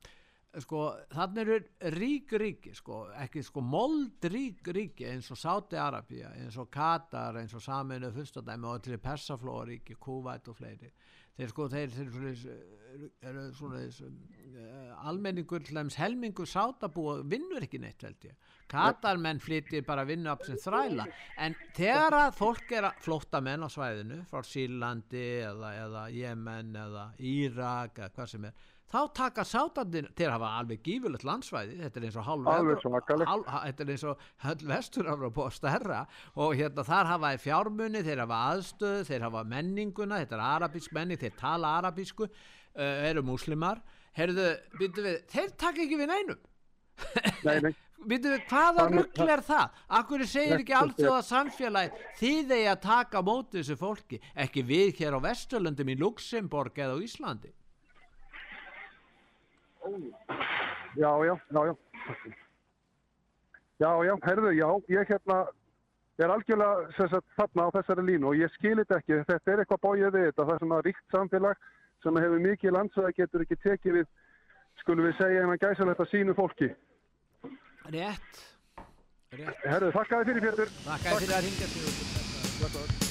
Sko, þannig eru rík ríki, sko, ekki sko mold rík ríki eins og Sáti-Arabía, eins og Katar, eins og Saminu fyrstadæmi og til Persaflóaríki, Kúvæt og fleiri. Þeir sko, þeir, þeir eru, eru svona þess, uh, almenningur, til dæmis helmingur sátabúa vinnur ekki neitt held ég. Katarmenn flyttir bara vinnu upp sem þræla en þegar að fólk er að flótta menn á svæðinu frá Sýrlandi eða, eða Jemen eða Írak eða hvað sem er þá taka sátandir til að hafa alveg gífulegt landsvæði, þetta er eins og hálf Alveg Evróp- svakalegt. hálf- ha- þetta er eins og höll vestur og stærra og hérna þar hafa þeir fjármunni, þeir hafa aðstöðu, þeir hafa menninguna, þetta er arabísk menning, þeir tala arabísku, uh, eru múslimar, heyrðu, byrju við, þeir taka ekki við neinum. nei, nei, Býtu við, hvaða rugl er það? Akkur segir ekki er- allþjóða samfélagi þið eigi að taka móti þessu fólki ekki við hér á Vesturlöndum í Luxemborg eða á Íslandi já, já, já, já. Já, já, herðu, já ég hérna er algjörlega sagt, þarna á þessari línu og ég skilit ekki, þetta er eitthvað bóið við þetta, það sem að ríkt samfélag sem hefur mikið landsvæði getur ekki tekið við skulum við segja en að gæsa þetta sínu fólki. Rétt. Rétt. Herðu, þakka þið fyrir Pétur. Þakka þér fyrir að ringja til okkur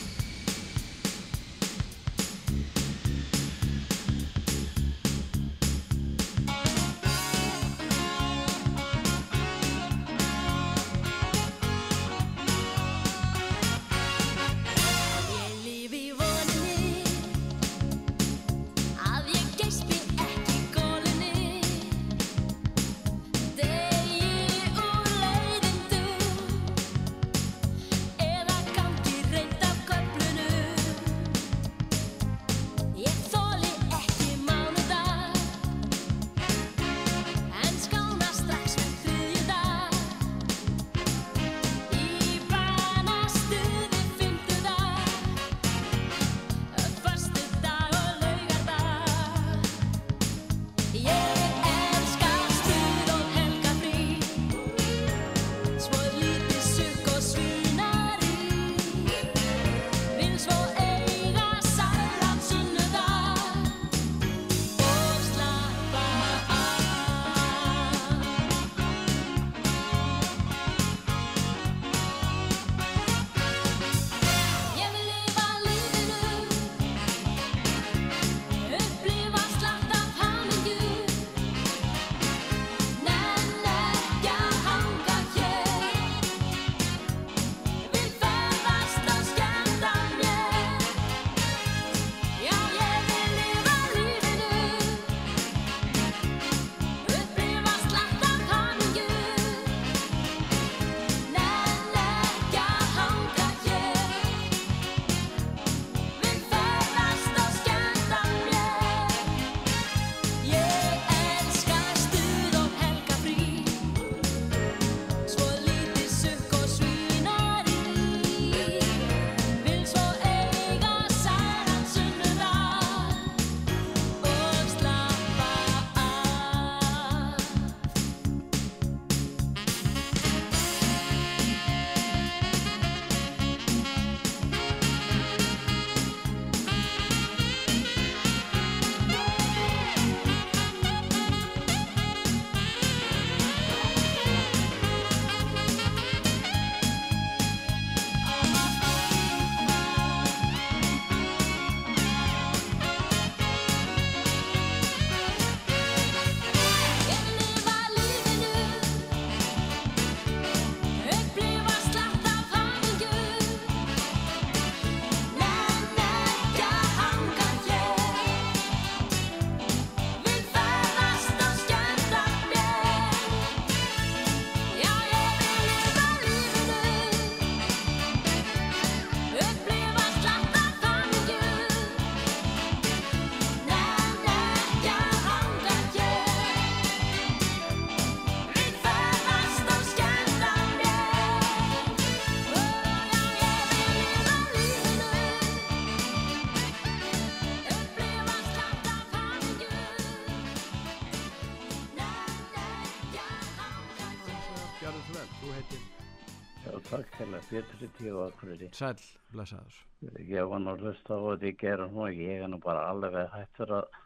Og akkurri. Sæl, blessaður. Ég var nú að hlusta á þetta í gera nú, ég er nú bara alveg hættur að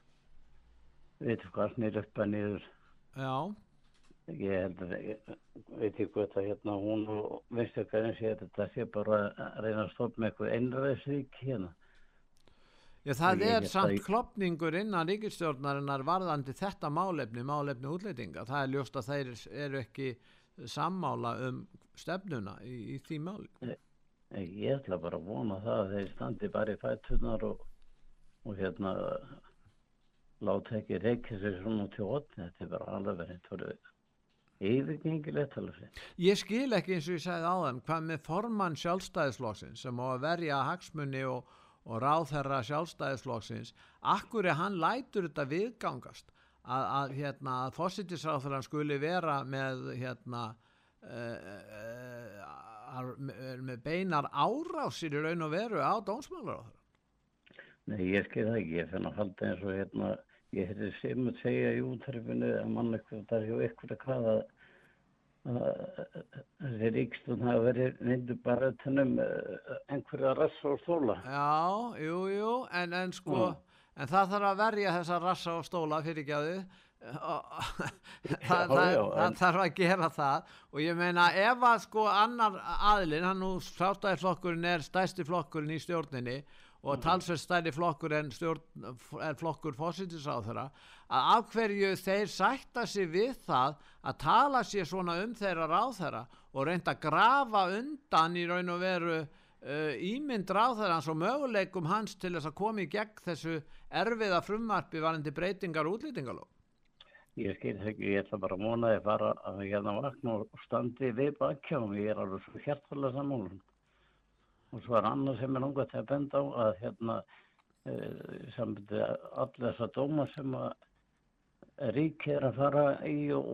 veit hvað snýr upp að niður. Já, Ég held að, veit ég hvað það hérna, hún og veistu hvað eins ég þetta sé bara að reyna að stoppa með eitthvað einræðisvík hérna. Já, það er samt klopningur innan ríkistjórnarinnar varðandi þetta málefni, málefni útlendinga. Það er ljóst að þeir eru ekki sammála um stefnuna í, í því máli. Ég ætla bara að vona það að þeir standi bara í fætunar og, og hérna láta ekki reykja sér svona til hotni. Þetta er bara alveg verið fyrir yfirgengilegt. Ég skil ekki eins og ég sagði áðan hvað með formann sjálfstæðisflokksins sem á að verja hagsmunni og, og ráðherra sjálfstæðisflokksins akkur er hann lætur þetta viðgangast að, að hérna fósittisráðherran skuli vera með hérna uh, uh, með, með beinar árásir í raun og veru á dómsmálaráðherra Nei, ég skil það ekki. Ég finn að halda eins og hérna, ég hefði sem að segja í útærfinu að mann það er hjá ykkur að hvað að að þessi ríkstun hafa verið myndu bara tennum einhverja rassa og stóla. Já, jú, jú, en, en sko, en það þarf að verja þessa rassa og stóla fyrir gjáðu. Það, það, já, það en- þarf að gera það og ég meina ef að sko annar aðlinn, hann nú sástæðisflokkurinn er stærsti flokkurinn í stjórninni og talsverð stærri flokkur en stjórn, er flokkur fósitisráðara að af hverju þeir sætta sig við það að tala sér svona um þeirra ráðherra og reynda að grafa undan í raun og veru uh, ímynd ráðherrans og möguleikum hans til þess að koma í gegn þessu erfiða frumvarpi varandi breytingar og útlýtingalóð. Ég skil það ekki, ég ætla bara að móna þið fara að hérna vakna og standi við bakkjáum, ég er alveg svo hjartalega sammálum. Og svo er annað sem er til að benda á að hérna uh, sambandi allir þessa dóma sem að ríkið er að fara í og,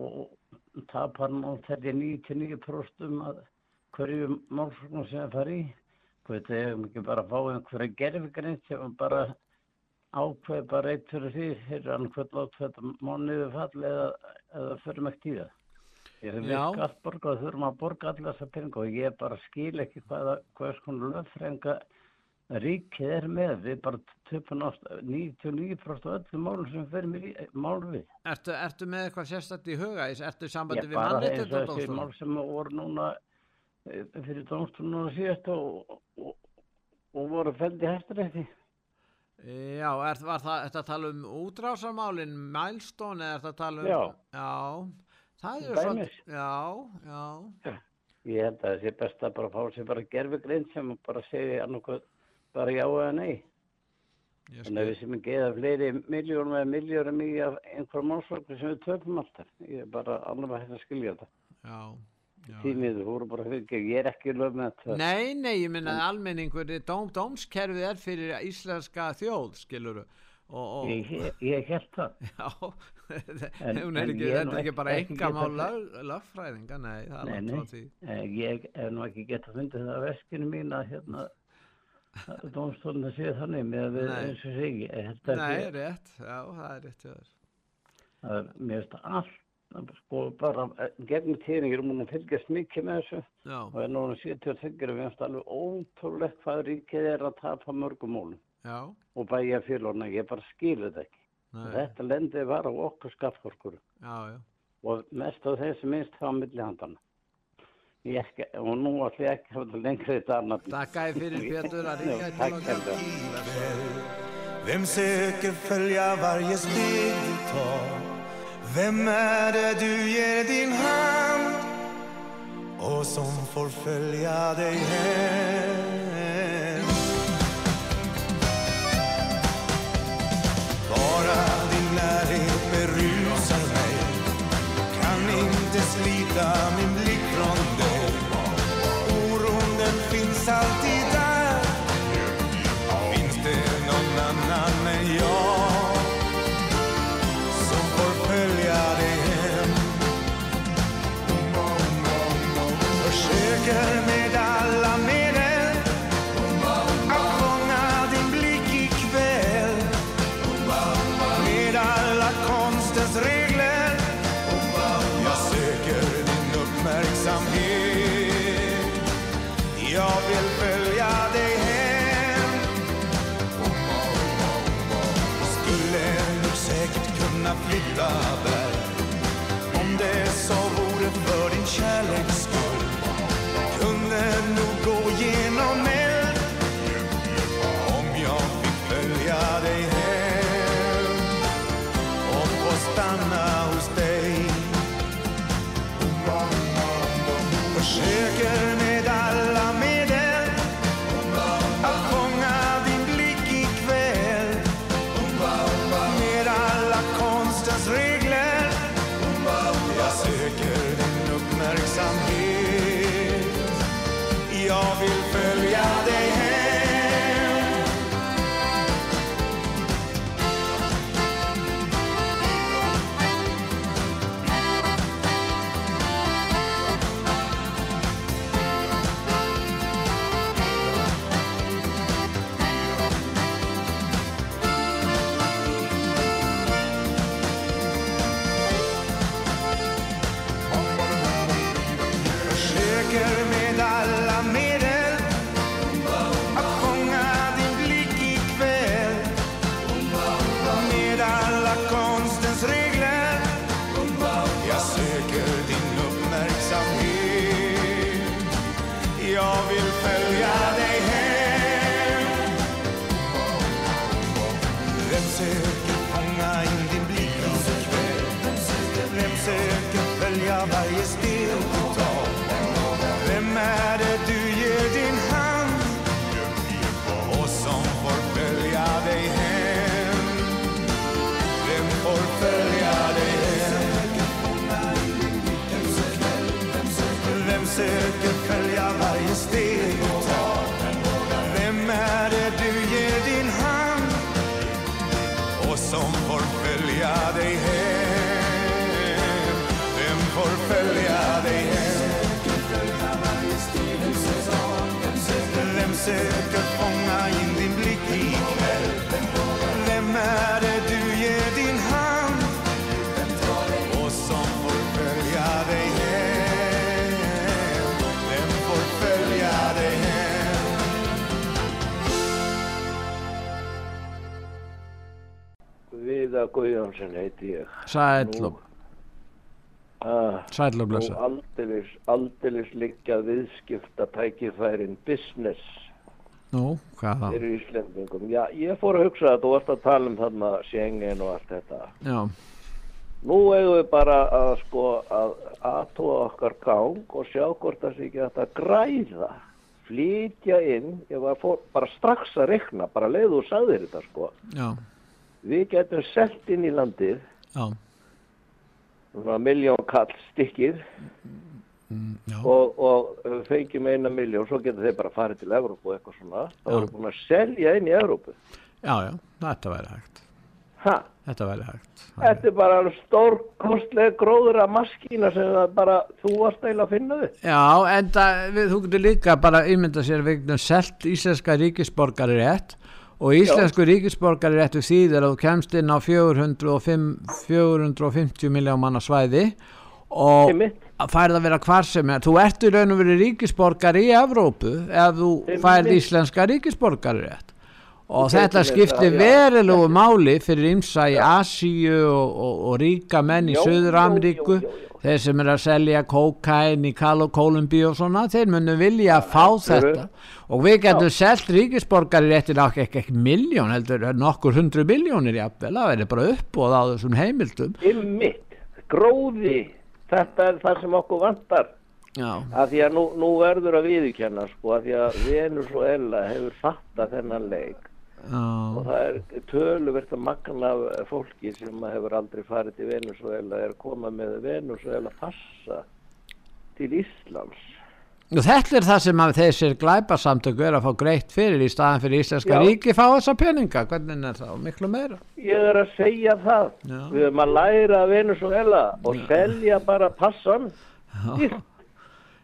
og tapar þeirri 99% um að hverju málsvögnum sem að fara í. Hvað þetta er ekki bara að fá einhverja gerfgrind sem bara ákveð bara eitt fyrir því fyrir hann hvern látt þetta mánuðu fall eða, eða fyrir mægt í það. Ég hef Já. skattborga og þurfum að borga allir þessa peninga og ég bara skil ekki hvaða, hvað skonu löffrænga ríkið er með. Við bara töpum ást 99% af öllum málum sem ferum í mál við. Ertu, ertu með eitthvað sérstætt í huga? Ertu í sambandi Ég við bara eins og þessi mál sem voru núna eh, fyrir dómstólunum síðast og, og, og voru feldi hæstarétti. Já, er, var það, að tala um útrásarmálin, milestone, eða að tala um... Já. Já, það er svolítið, já, já, Ég held að það sé best að bara fá sér bara gerfugrind sem bara segja annarkoð bara já eða nei. Þannig að við sem ekki eða fleiri miljónum eða miljónum í einhverjum málsvögnu sem við töpum alltaf. Ég er bara alveg hægt að skilja þetta. Já. Tímið, þú voru bara fyrir ég er ekki lög með þetta. Nei, nei, ég minna almenningur, dóm, dómskerfið er fyrir íslenska þjóð, skiluru. Og, og, Ég, ég, held það. já, En- hún er en ekki, er þetta er ekki bara ekki enga mál geta- lög, lögfræðinga, nei, það er Nei, langt nei. frá því. Eh, Ég hef nú ekki gett að fundið það að veskinu mín að hérna dómstólinn að segja þannig með að við Nei. eins og segi. Nei, rétt, já, það er rétt að mér finnst allt sko bara eh, gegnum tíðin ég er múin að fylgjast mikið með þessu. Já, og er núna 73 og við finnst alveg ótrúlegt hvað ríkið er að tapa mörgum mólum já, og bæja félagna, ég bara skilu þetta ekki. Nei, þetta lendir bara á okkur já. og mest á þessi minnst á milli handana ég ekki, og nú ætlum ég ekki að hafa lengri þetta annað Takk að fyrir Pétur að í Takk til okkar. hérlega. Vem söker följa varje steg du tar? Vem är det du ger din hand? Och som får följa dig hem? Vem söker fånga in din blick? Vem är det du ger din hand och som får följa dig hem? Vem får följa dig hem? Viða Guðjónsson heiti ég. Sæll Nú, og, ah, sæll og nú blessa. aldeilis, aldeilis liggja viðskipta tækifærin business Nú, hvað þá? fyrir Íslendingum. Já, ég fór að hugsa að þú varst að tala um þarna Schengen og allt þetta. Já, Nú eigum við bara að sko að aðtóa okkar gang og sjá hvort það sé ekki að græða, flytja inn, ég var fór, bara strax að rekna, bara leiðu og sagðir þetta sko. já, Við getum selt inn í landið, já, svona miljón kall stykkið mm, og, og við fengjum eina miljón, svo getur þeir bara farið til Evrópu og eitthvað svona. Það Já. voru búin að selja inn í Evrópu. já, já, þetta væri hægt. Ha? Þetta væri hægt. Þetta er bara stór kostlega gróður að maskína sem það bara, þú varst eiginlega að finna þið. Já, en það, við, þú getur líka bara ímynda sér vegna selt íslenska ríkisborgari rétt og íslensku ríkisborgari réttu þýðir að þú kemst inn á 405, 450 miljón manna svæði og. Færð að vera hvar sem er. Þú ert í raun og verið ríkisborgari í Evrópu ef þú færð íslenska ríkisborgari rétt. Og Þú þetta já. verulegu máli fyrir ymsa í Asíu og, og, og ríka menn í Suður Ameríku, þeir sem er að selja kókain í og Kolumbíu og svona, þeir munum vilja að fá þetta og við getum selt ríkisborgari réttir ekki, ekki, ekki miljón, heldur nokkur hundru miljónir jafnvel, það verður bara uppbóð á þessum heimildum. Ymmit, gróði, þetta er það sem okkur vantar. Já, Af því að nú, nú verður að viðurkenna sko, af því að Venezuela hefur fattað þennan leik og já, það er töluvert að magna fólki sem hefur aldrei farið til Venezuela er að koma með Venezuela passa til Íslands. Og þetta er það sem að þessir glæpasamtöku er að fá greitt fyrir í staðan fyrir íslenska Já. ríki fá þessa peninga, hvernig er það, miklu meira. Ég er að segja það. Já. Við höfum að læra af Venezuela og selja bara passan.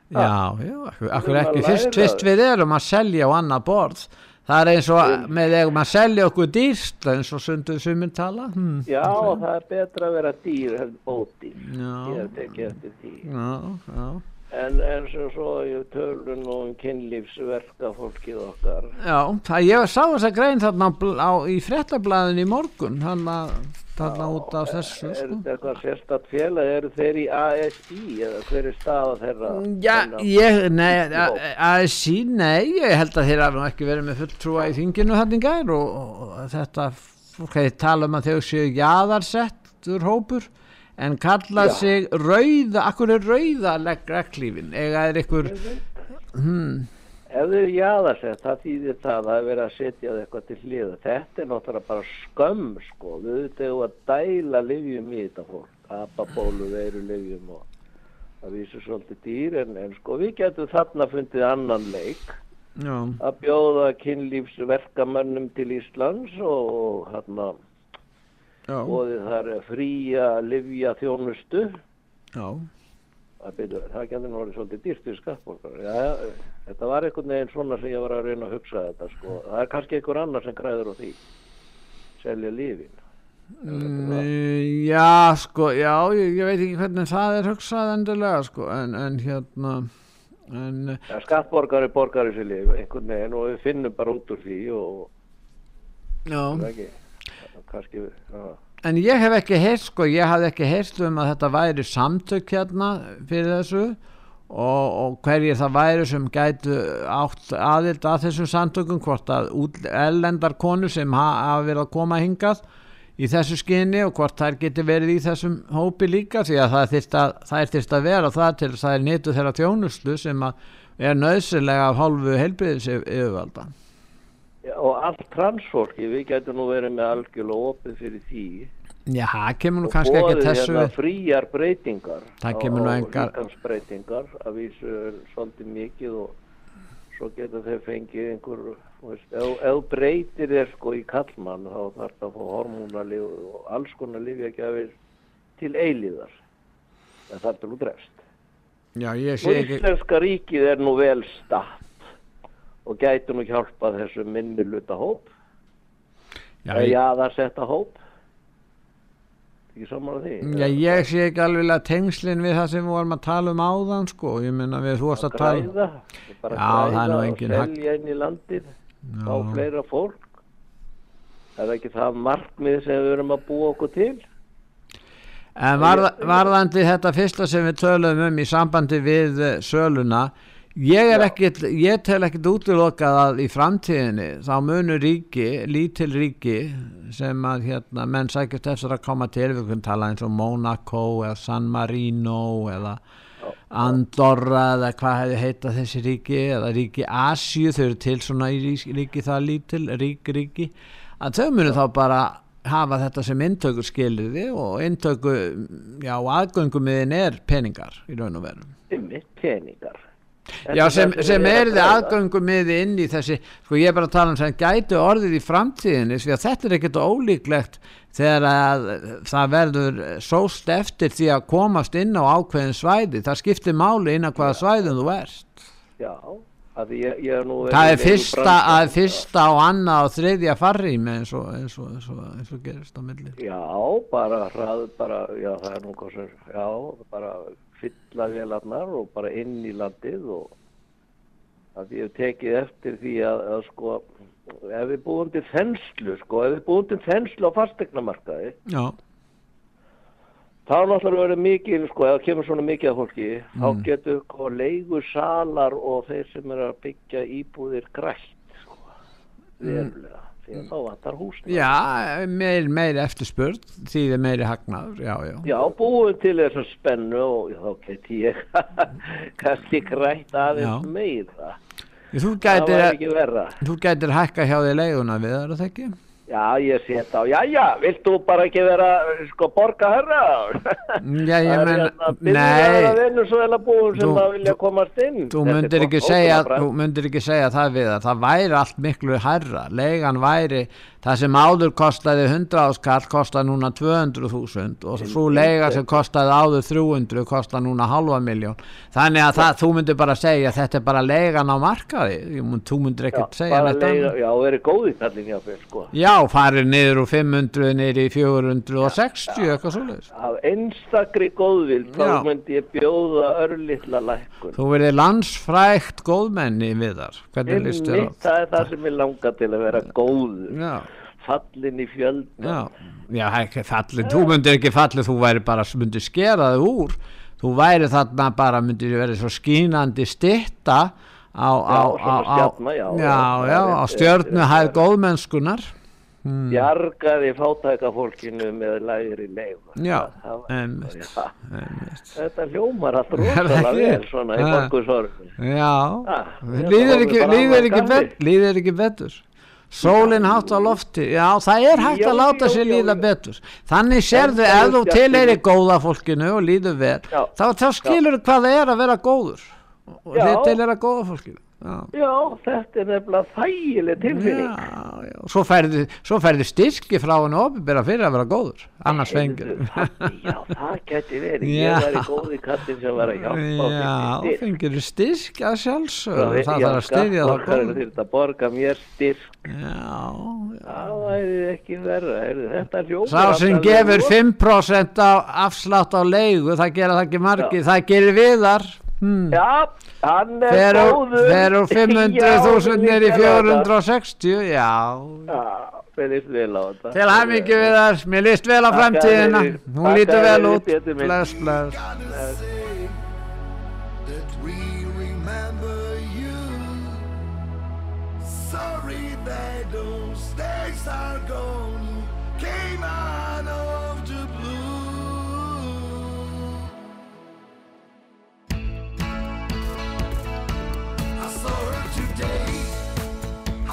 Já, já, akkur, akkur Við erum ekki, að fyrst, fyrst við erum að selja á annað borð, það er eins og með eigum að selja okkur dýrst eins og sunduð suminn tala. Hmm. Já, það er betra að vera dýr bóti. Já. Ég hef tekið eftir því. Já, já. En, en svo, svo í tölun og um kynlífsverka fólkið okkar. Já, það ég sá þessa grein þarna á, í fréttablaðin í morgun þarna, þarna út af þessu Er sko. þetta eitthvað sérstatt félag? Eru þeir í ASI eða hver er staða þeirra? Já, ég, nei, að sí, nei, ég held að þeir hafa ekki verið með fulltrúa í þinginu þannig gær og, og, og þetta, hefði tala um að þau séu jaðarsettur hópur en kalla Já. sig rauða, akkur er rauða reglífin, eða er ykkur, hmm, Ef þau eru jaðarsett, það þýðir það að er verið að setja eitthvað til hliða. Þetta er náttúrulega bara skömm, sko. Við auðvitað að dæla livjum í þetta fólk. Apabólu, veiru livjum og það vísur svolítið dýr. En, en sko, við getum þarna fundið annan leik já, að bjóða kynlífsverkamönnum til Íslands og, og hérna já, bóðið þar fría livja þjónustu. já, Það, það getur nú orðið svolítið dýrt fyrir skattborgar. Já, þetta var einhvern veginn svona sem ég var að reyna að hugsa þetta sko. Það er kannski einhver annar sem græður á því. Selja lífin. Mm, já, sko, já, ég, ég veit ekki hvernig það er hugsað endilega, sko, en, en hérna, en, Ja, skattborgari borgar þessi líf einhvern veginn og við finnum bara út úr því og já, það er ekki, kannski, já. en ég hef ekki heyrt, sko, ég hafði ekki heyrt um að þetta væri samtök hérna fyrir þessu og, og hverjir það væri sem gætu átt aðild að þessum samtökum, hvort að út, ellendar konur sem ha, hafa verið að koma hingað í þessu skinni og hvort þær geti verið í þessum hópi líka því að það þyrst að, það er þyrst að vera það til þess að það er nýttu þeirra þjónustu sem er nöðsynlega af hálfu heilbriðis yfirvalda. Og allt transfólki, við getum nú verið með algjörlega opið fyrir því. Já, það kemur nú kannski ekki boðið þessu hérna fríjar breytingar Það kemur nú engar- líkamsbreytingar að vísu svolítið mikið og svo geta þeir fengið einhver veist, ef, ef breytir þér sko í kallmann þá þarf það að fá hormónalíf og alls konar lífjagjafir til eilíðar. En það er til útrefst Já, ég sé ekki, Íslenska ríkið er nú vel statt og gæti nú hjálpað þessu minni luta hóp. Já, ég, jaðarsetta hóp. Ekki saman því? Já, ég sé ekki alveg að tengslinn við það sem við vorum að tala um áðan, sko, ég minna við þú varst að tala græða, bara Já, það er nú og engin hag- selja inn í landið á fleira fólk. Það er ekki það markmið sem við erum að búa okkur til. En varða, varðandi þetta fyrsta sem við töluðum um í sambandi við eh, söluna, ég er ekkit, ég tel ekkit útilokað að í framtíðinni þá munu ríki, lítil ríki sem að hérna menn sækjast eftir að koma til, við kunum tala eins og Monaco eða San Marino eða Andorra eða hvað hefði heitað þessi ríki eða ríki Asíu, þau eru til svona í ríki, það lítil, rík ríki, að þau munu þá bara hafa þetta sem inntökur skilriði og inntöku, já, aðgöngumiðin er peningar í raun og veru. Peningar Já, sem, er sem er þið græða. aðgöngumiði inn í þessi, sko ég er bara að tala um sem gæti orðið í framtíðinni, því að þetta er ekkert ólíklegt þegar að það verður sóst eftir því að komast inn á ákveðin svæði, það skiptir máli inn á hvaða svæðum þú ert. já, að ég, ég er nú Það er fyrsta, að fyrsta og annað og þriðja farrými eins og, eins og, eins og, eins og gerist á milli. Já, bara bara, já, það er nú sem, já, bara fylla vélarnar og bara inn í landið og að ég hef tekið eftir því að, að sko, ef við búum til þenslu, sko, ef við búum til þenslu á fastegnamarkaði, Já, þá er náttúrulega verið mikið, sko, ef það kemur svona mikið af fólki, þá Mm. getur, sko, leigusalar og þeir sem eru að byggja íbúðir grætt, sko, verulega, því að þá vantar húsnæði. já meir, meiri eftirspurð, því það er meiri hagnaður, já, já. Já, búum til þessa spennu og þá geti ég kannski grætt aðeins meira. Þú gætir, verra. þú gætir hækka hjá því leiguna við, er það ekki? Já, ég sé þetta á, já, já, vilt þú bara ekki vera, sko, borga herra? Já, ég menn, Nei. Það er Venezuela búum sem Þú- að vilja komast inn. þú myndir ekki, segja, þú myndir ekki segja það við að það væri allt miklu hærra, leigan væri, það sem áður kostaði 100 áskall kostar núna 200.000 og svo leiga sem kostaði áður 300 kostar núna halva miljón, þannig að það, þú myndir bara segja þetta er bara leigan á markaði, mun- þú myndir Já, ekkert segja neitt leiga, annað. já, verið góð í kallin jáfnvel, sko. Já, farið niður úr 500 niður í 460 eitthvað svoleiðis Af einstakri góðvild þá Já. myndi ég bjóða örlittla lækkun. Þú verið landsfrækt góðmenni við þar Hvernig á? Einmitt, það er það sem ég langar til að vera góður. Já. Fallin í fjölda. Já, já ekki fallið, þú myndir ekki fallið, þú væri bara, myndir skera þig úr, þú væri þarna bara, myndir verið svo skínandi stitta á, á, á, á, rétt, stjörnuhæð góðmennskunar, mm. Bjargaði fátæka fólkinu með lægri leifu. já, einmitt, Þetta hljómar rosalega ekki? vel svona í Ja. borgusorgu. já, líður ekki, líður ekki betur. Sólinn hátt á lofti, já það er hægt Já, að láta já, sér já, líða betur. Þannig sérðu ef þú tilheyri góða fólkinu og líður vel, þá, þá skilur þú hvað það er að vera góður. Og Já. þið tilheyra góða fólkinu. Já. Já, þetta er nefnilega þægileg tilfinning. Já, já. Svo færði, svo færði styrki frá henni opinbera fyrir að vera góður, annars fengir. Já, það geti verið. Ég var í góði kattin sem var að hjálpa Já, fengir styrk að sjálfsögðu, Já, það þarf að styðja það góður. þurft að borga mér styrk. Já, Það væri ekki hljómar Sá sem gefur vel. 5% á afslátt á leigu, það gera það ekki margir, það gerir viðar. Hmm. Já, hann er góður. fer úr 500.000 Já, niður í mér líst vel á þetta. 460, já. Já, mér líst vel á þetta. Til hæmingi viðar, mér líst vel á þér- hún lítur vel út, bless, bless.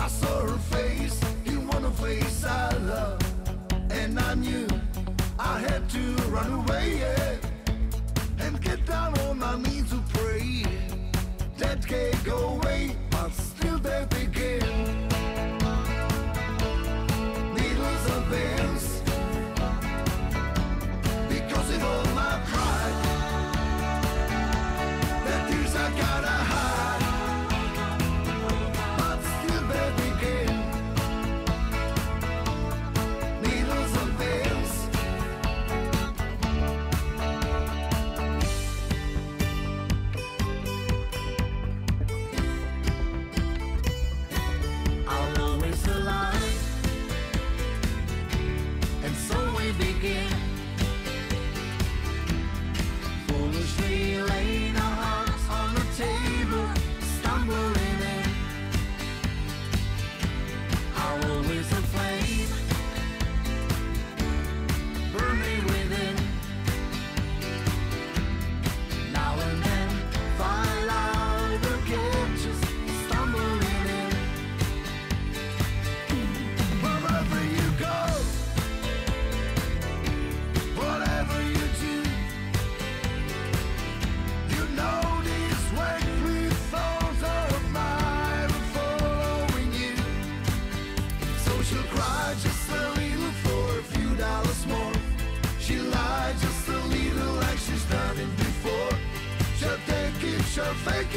I saw her face in one of face I love, and I knew I had to run away. And get down on my knees to pray. That can't go away, but still they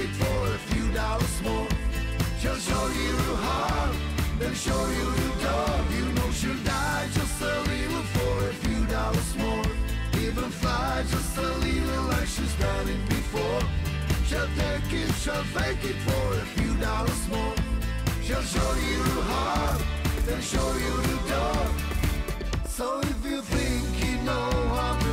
it for a few dollars more. She'll show you heart, then show you the dog. You know she'll die just a little for a few dollars more. Even fly just a little like she's done it before. She'll take it, she'll fake it for a few dollars more. She'll show you heart, then show you the dog. So if you think you know how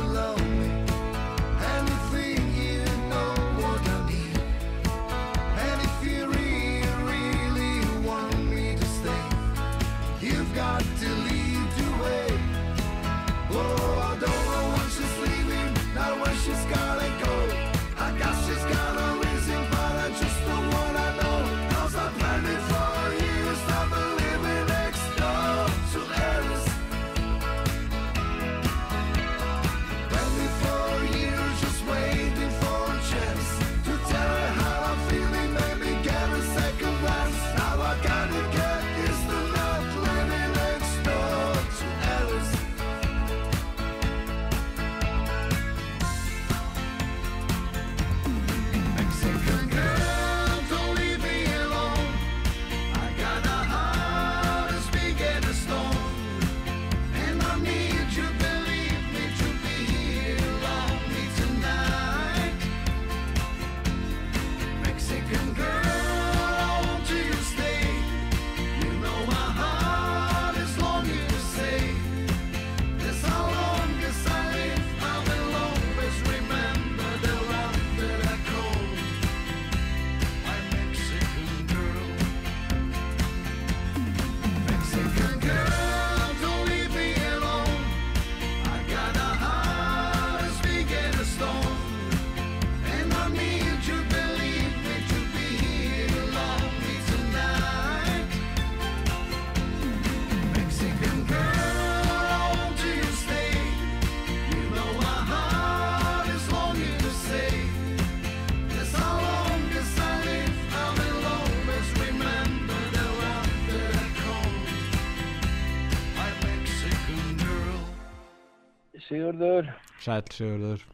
Sigurður. Sæl Sigurður.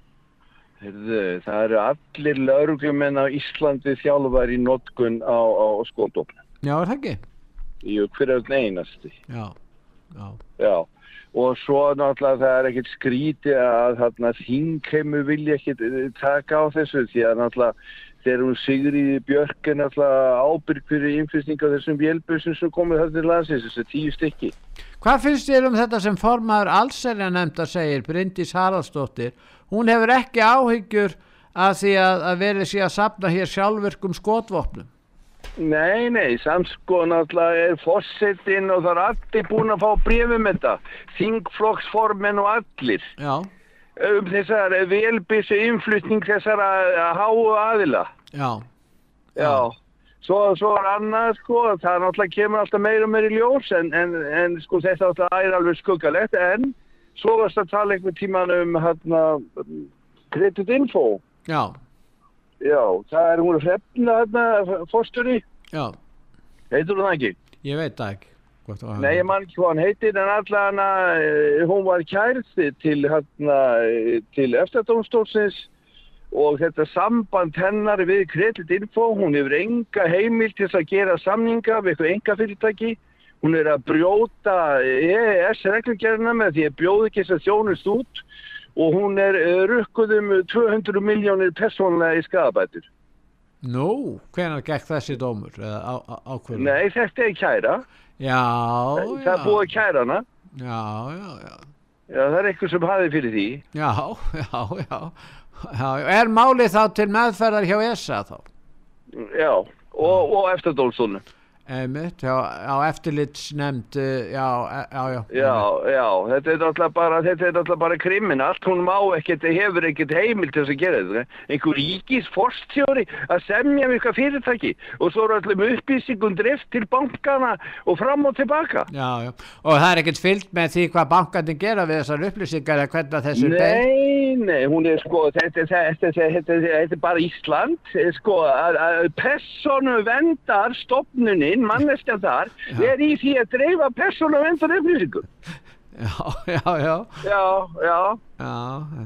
Heyrðu, það eru allir lauruglumenn á Íslandi þjálfar í notkun á, á skóldókn. Já, er það ekki? Jú, hver er einn einasti. Já, já. Já, og svo náttúrulega það er ekkert skríti að þarna þingheimur vilja ekkert eh, taka á þessu því að náttúrulega þegar hún Sigriði Björk er náttúrulega ábyrg fyrir innflýsting á þessum vélbusum sem komið þarna til landsins, þessu tíu stykki. Hvað finnst þér um þetta sem formaður allsælja nefnda segir, Bryndís Haraldsdóttir? Hún hefur ekki áhyggjur að því að, að verið sé að sapna hér sjálfvirkum skotvopnum. Nei, nei, sko náttúrulega er fossettinn og það er allir búin að fá brefum þetta, þingflokksformen og allir. Já. Um þessar velbissu innflutning þessara háu aðila. Já. Já. Svo, svo er annað sko, það náttúrulega kemur alltaf meira og meira í ljós en, en, en sko þetta náttúrulega er alveg skuggalegt en svo varst að tala einhvern tíman um hérna Credit Info. Já. Já, það er hún hrefna hérna fórstöri. Já. Heitur hún það ekki? Ég veit það ekki. Að Nei, ég man ekki hvað hann heitir en allan að hún var kærð til, hérna, eh, til eftirdómstólsins og þetta samband hennar við Credit Info, hún hefur enga heimil til að gera samninga við eitthvað enga fyrirtæki. Hún er að brjóta EES reglugerina með því að bjóði ekki þess að þjónust út og hún er eh, rukkuð um 200 miljónir persónlega í skadabætur. Nú, hvenær gekk þessi dómur? Á, á? Nei, þetta er kæra. Já, Það er búið að kæra hana. Já, já, já. Já, það er eitthvað sem hafi fyrir því. Já, já, já. Er málið þá til meðferðar hjá ESA þá? Já, og, og eftirdómstólnu. Einmitt, já, á eftirlitsnefnd, eh, já, e- já, já. Já, já, þetta er náttúrulega bara, þetta er náttúrulega bara kriminalt, hún má ekkert, hefur ekkert heimil til þess að gera þetta. Einhver ríkis forstjóri að semja um eitthvað fyrirtæki og svo er allir upplýsingum drift til bankana og fram og tilbaka. Já, já, og það er ekkert fyllt með því hvað bankandi gera við þessar upplýsingar eða hvernig þessu beint? Nei, nei, hún er sko, þetta, þetta, þetta, þetta, þetta er bara Ísland, sko, að, að persónu vendar stopnunin, manneskja þar, er í því að dreifa persónu vendar upplýsingum. Já, já, já. Já, já. Já,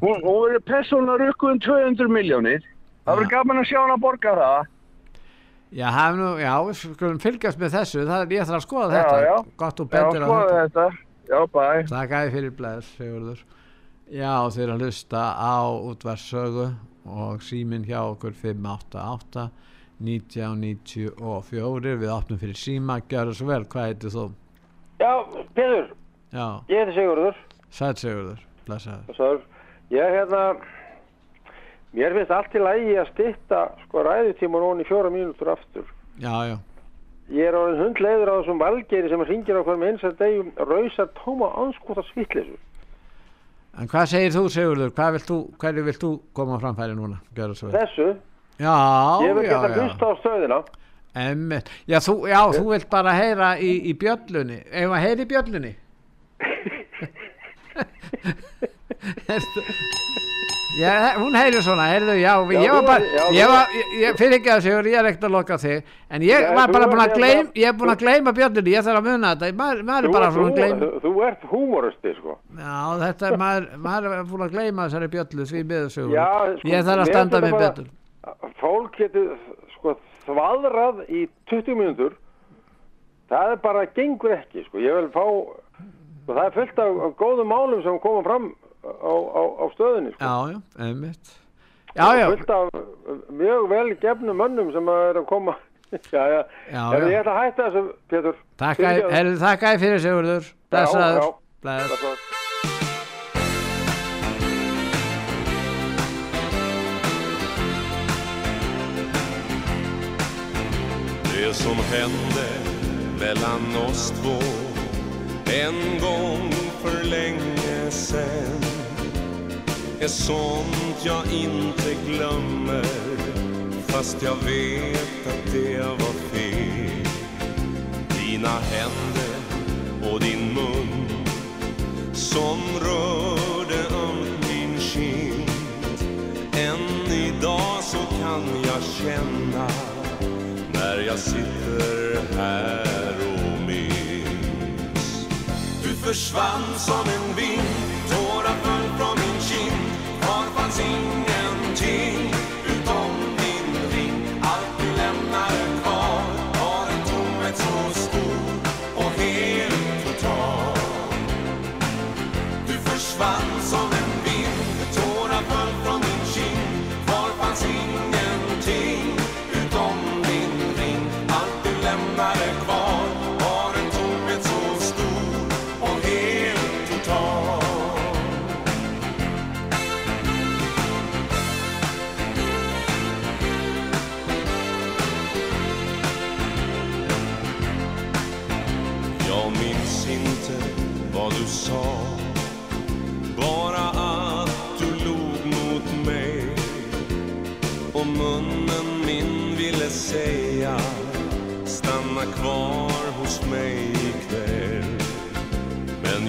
Hún, verður persónu rukku um 200 miljónir. Það verður gaman að sjá hann að borga það. já, nú, já, við skulum fylgjast með þessu, það er ég þarf að skoða Já, þetta. já. Gott og Já, bendir á skoða þetta. Já, bæ. Takk að þið fyrir blæðis, Sigurður. Já, er að hlusta á útvarsögu og síminn hjá okkur 588 1994 við opnum fyrir síma, gjör svo vel, hvað heitir þú? Já, Já, ég heiti Sigurður. sæt Sigurður, blessaður. Ég hérna, mér finnst allt í lagi að stytta sko ræðutíma núna í fjóra mínútur aftur. Já, já, Ég er orðin hundleiður á þessum valgeri sem ringir á hverjum eins að degum rausar tóma anskota svittleysu. en hvað segir þú Sigurður, hvað vilt þú, hverju vilt þú koma framfæri núna? Þessu, Já, ég vil geta hlusta á stöðina. Emmitt, já þú, já, þú vilt bara heyra í, í bjöllunni, ef að heyra í bjöllunni? Já, hún heyrir svona, heyrðu, já, Já, ég var bara, ég var, ég, ég fyrir ekki að segur, ég er ekkert að loka þig, en ég var bara búin að hérna- gleym, ég er búin að gleyma bjöllunni, ég þarf að muna þetta, maður, maður er bara svona að gleym, þú, þú ert húmoristi, sko. já, þetta maður, maður er búin að gleyma þessari bjöllu, því miður segur, Já, sko, ég þarf að standa bara- betur. Fólk getur sko þvaðrað í 20 mínútur. Það er bara, gengur ekki, sko. Ég vil fá, sko, það er fullt af, af góðum málum sem koma fram á, á, á stöðinni, sko. Já, já, einmitt. Já, já. Fullt af mjög vel gefnum mönnum sem er að koma. já, já. Já, já. Ég ætla að hætta þessu, Pétur. Takk að fyrir Sigurður, blessaður, blessaður. Det som hände mellan oss två. En gång för länge sen. Är sånt jag inte glömmer fast jag vet att det var fel. Dina händer och din mun som rörde ömt min kind. Än idag så kan jag känna när jag sitter här och minns. Du försvann som en vind, tårar föll från min kind. Kvar fanns ingen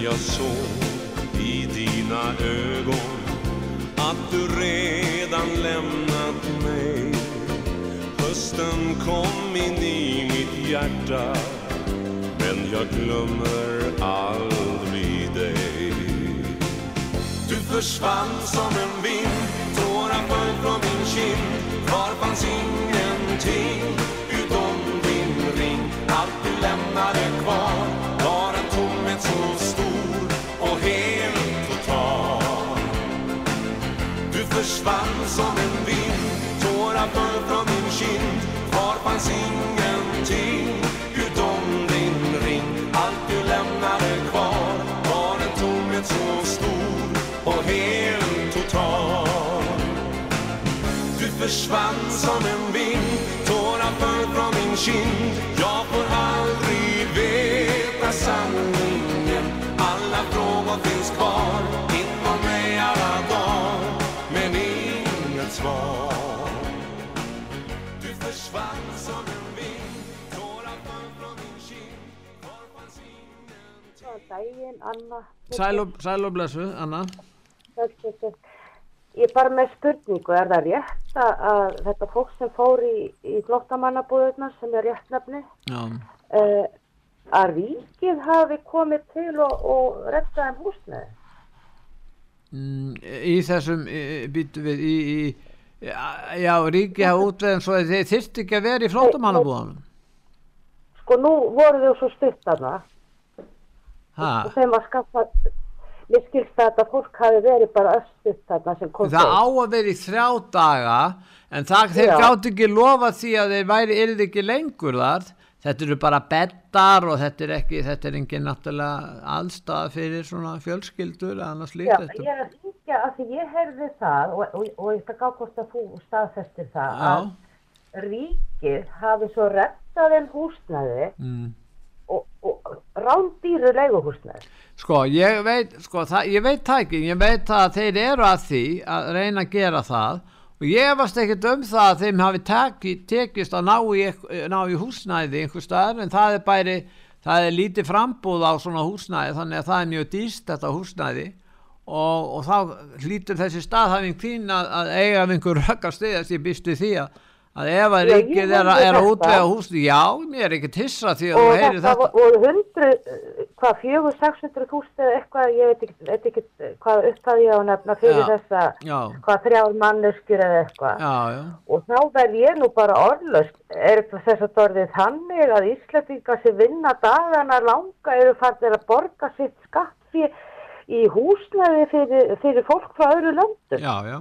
jag såg i dina ögon Att du redan lämnat mig. Hösten kom in i mitt hjärta men jag glömmer aldrig dig. Du försvann som en vind, tårar föll från min kind. Kvar fanns ingenting? Försvann som en vind, tårar föll från min kind Kvar fanns ingenting. Utom din ring Allt du lämnade kvar var en tomhet så stor och helt total. Du försvann som en vind, tårar föll från min kind. Jag får aldrig veta sanningen. Daginn, Anna. Sæl og, sæl og blessu, Anna. Ég er bara með spurningu, er það rétt að, að þetta fólk sem fór í, í flottamannabúðunar sem er rétt nefni, Já, uh, að ríkið hafi komið til og, og redda þeim húsnæði? mm, í þessum býtu við í, í já, já, ríki hafa útveðin svo að þeir þyrst ekki að vera í flóttamannabúðanum Sko nú voru þau svo stutt þarna. ha, og þeim var skaffað, mér skilst að þetta fólk hafi verið bara öll stutt þarna sem kom það á að vera í þrjá daga en það, þeir gátt ekki lofa því að þeir væri yrði ekki lengur þar. Þetta eru bara beddar og þetta er ekki þetta er engin náttúrulega aðstæða fyrir svona fjölskyldur annars Já, líkt ég þetta er að syngja að því ég heyrði það og, og, og ég skal gá hvort að þú staðfestir það Já. að ríkið hafi svo rettað þeim húsnæði mm. Rándýru leiguhúsnæði. Sko, ég veit, sko, það, ég veit það ekki, ég veit það að þeir eru að því að reyna að gera það og ég varst ekkert um það að þeim hafi teki, tekist að ná í, ná í húsnæði einhver staðar en það er bæri, það er lítið frambúð á svona húsnæði þannig að það er mjög dýst þetta húsnæði og, og þá hlýtur þessi staðhæfing þín að, að eiga af einhver stiðast ég býst við því að, að ef að ríkið er, er að útvega húsnæði, já, mér er ekki tissa því að Og þú heyrir þetta voru hundru, hvað, fjögur, 600 þúsund eða eitthvað, ég veit ekki, veit ekki hvað uppfæði ég á nefna fyrir Já, þessa, já. hvað þrjár manneskjur eða eitthvað. Já, já. Og þá verð ég nú bara orðlöst, er þess að orðið þannig að Íslandingar sem vinna dagana langa eru farnir að borga sitt skatt fyrir, í húsnæði fyrir, fyrir fólk frá öðru löndum. Já, já.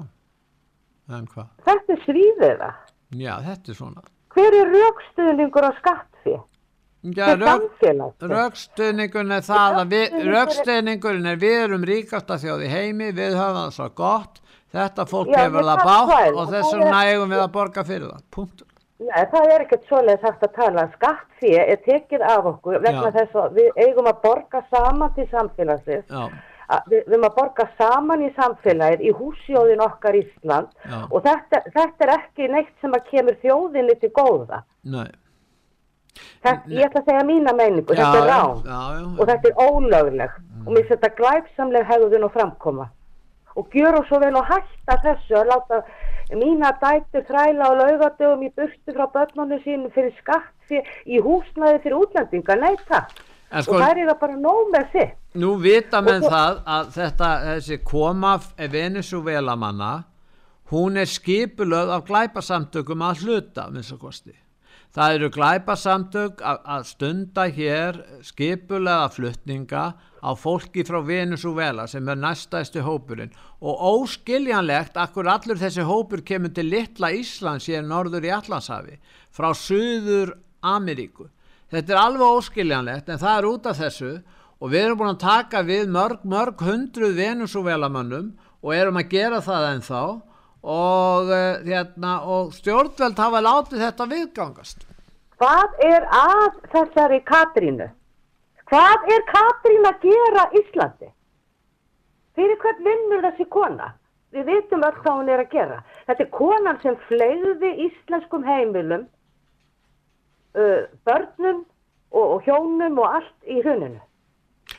En hvað? Þetta er svíðiða. Já, þetta er svona. Hver er raukstuðningur á skattfið? Já, rökstuðningun er það að við, Rökstuðningur er- við erum ríkasta þjóð í heimi, við höfum það svo gott, þetta fólk Já, hefur það bátt og og þess það vegna er- eigum við að borga fyrir það. Punkt. Nei, það er ekkert svoleiðis hægt að tala. Skattfið er tekið af okkur vegna Já. þess að við eigum að borga saman til samfélagsins. Já, Við, erum að borga saman í samfélagið í húsjóðin okkar Ísland. Já. og þetta, þetta er ekki neitt sem að kemur þjóðinni til góða. nei. Þetta, ég ætla að segja mína meiningu, Já, þetta er já, rán. Já, já. og þetta er ólöglegt. Og mér þetta glæpsamleg hegðun og framkoma. Og gjör og svo vel og hætta þessu að láta mína dættur þræla á laugadögum í burtu frá börnunum sínum fyrir skatt fyrir, í húsnaði fyrir útlendinga, nei takk. En sko- og það er það bara nóg með sitt Nú vita menn Og það að þetta, þessi koma Venezuela manna hún er skipulöð af glæpasamtökum að hluta. Það eru glæpasamtök að, að stunda hér skipulega flutninga á fólki frá Venezuela sem er næstæðstu hópurinn og óskiljanlegt akkur allur þessi hópur kemur til litla Íslands hér norður í Allandshafi frá Suður Ameríku. Þetta er alveg óskiljanlegt en það er út af þessu og við erum búin að taka við mörg, mörg hundruð Venezuela mönnum og erum að gera það ennþá og, uh, hérna, og stjórnveld hafa látið þetta viðgangast. Hvað er að þessari Katrínu? Hvað er Katrín að gera Íslandi? Fyrir hvern vinnur þessi kona? Við vitum öll hvað hún er að gera. Þetta er konan sem flegði íslenskum heimilum, uh, börnum og, og hjónum og allt í hruninu.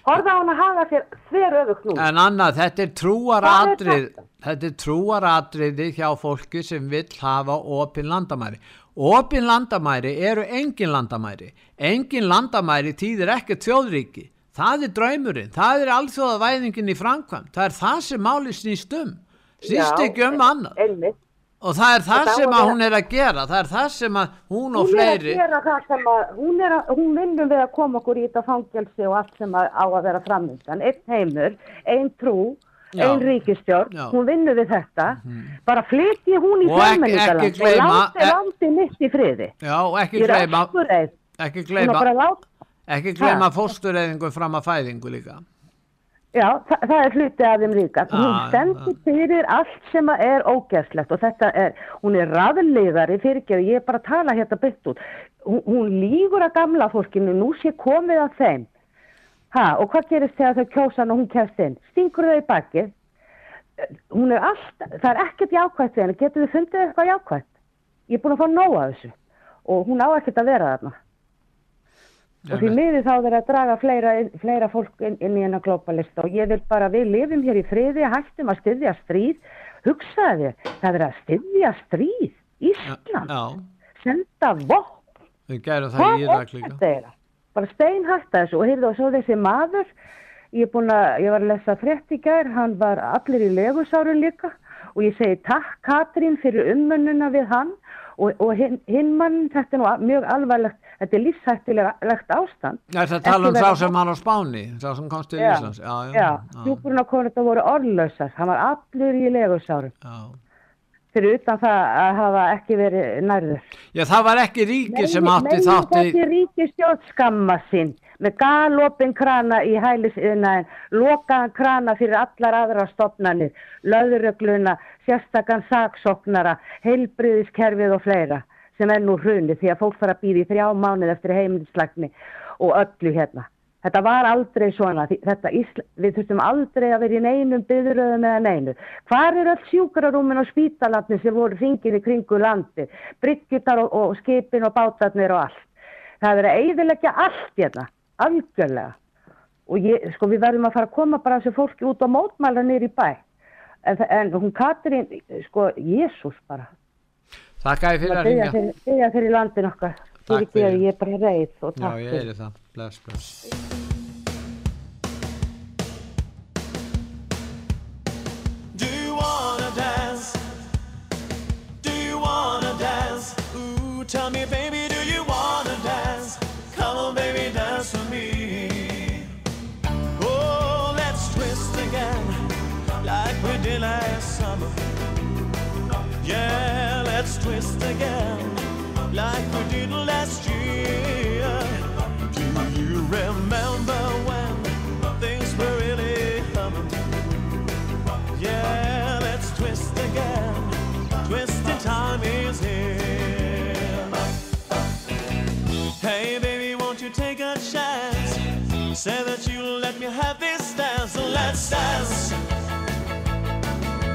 Horfa á hann að hafa sér þver öfugt nú. En annað, þetta er trúaratrið, þetta er trúaratriði hjá fólki sem vill hafa opin landamæri. Opin landamæri eru engin landamæri. Engin landamæri týðir ekki þjóðríki. Það er draumurinn, það er alþjóðavæðingin í framkvæmt. Það er það sem máli snýst um. Snýst Já, ekki um annað. Einmitt. Og það er það Og sem að hún er að gera. Það er það sem að hún og Hún er fleiri... gera það sem að, hún, að, hún vinnur við að koma okkur í þetta fangelsi og allt sem að, á að vera framöndan. Einn heimur, einn trú, Já. einn ríkistjórn, Já. Hún vinnur við þetta. Bara flytji hún í Og ekki gleyma- og láti e- landi mitt í friði. Já, og ekki gleyma... Ekki gleyma... gleyma fóstureyðingu fram að fæðingu líka. Já, það, það er hluti af þeim líka. Hún Já, stendur fyrir allt sem er ógæslegt og þetta er, hún er raðlegari fyrir ekki ég er bara að tala hérna byggt út. Hún, hún lígur að gamla fólkinu, nú sé komið að þeim. Ha, og hvað gerist þegar þau kjósa og hún kemst inn? Stingur þau í bakið? Hún er allt, það er ekkert við henni, getur þið fundið eitthvað jákvætt? Ég er búin að fá nóg af þessu og hún á ekkert að vera þarna. Og því miður þá er að draga fleira, fleira fólk inn, inn í hennar globalista. Og ég vil bara, við lifum hér í friði, hættum að styðja stríð, hugsaði það er að styðja stríð, Ísland, Já, senda við gerum það hvað er þetta eiginlega? Bara steinhætta þessu. Og heyrðu og svo þessi maður, ég er að, ég var að lesa frétt í gær, hann var allir í legusáru líka. Og ég segi takk Katrín fyrir ummönnuna við hann. Og, og hinn, hinn mann, þetta er nú a- mjög alvarlegt, þetta er lífshættilegt ástand. Er það að tala um sá sem hann á Spáni, sá sem komst til Íslands? Hjúkurinn á konur þetta voru orðlausar, hann var allur í legusárum. Fyrir utan það að hafa ekki verið nærður. Já, það var ekki ríki sem átti Megi þátt í... þessi ríkistjórn skamma sín með galopin krana í hælisiðnaðin, lokaðan krana fyrir allar aðra stopnarnir, löðurögluna, sérstakann saksóknara, heilbriðiskerfið og fleira sem er nú hrunið því að fólk fara að býða í þrjá mánuð eftir heimilislagni og öllu hérna. Þetta var aldrei svona, þetta, við þurftum aldrei að vera í neinum byðröðum eða neinu. Hvar er öll sjúkrarúmin og spítalarnir sem voru hringin í kringu landi, bryggjutar og, og skipin og bátarnir og allt. Það er að eiðilegja allt hérna, algjörlega. Og ég, sko, við verðum að fara að koma bara þessu fólki út á mótmæla í bæ. En, en hún Katrín, sko, Jésús bara. Þakka ég fyrir Að ringja. biðja fyrir landin okkar. Takk Fyrir ég er bara reið og Já, takk ég fyrir. er það. Bless, bless. Do you wanna dance? Do you wanna dance? Ooh, tell me, baby, again, like we did last year. Do you remember when things were really humming? Yeah, let's twist again. Twisting time is here. Hey, baby, won't you take a chance? Say that you'll let me have this dance. Let's dance.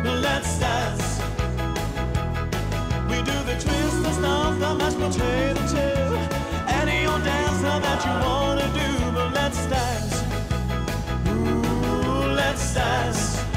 Let's dance. Mashed potato too. Any old dance that you wanna do, but let's dance. Ooh, let's dance.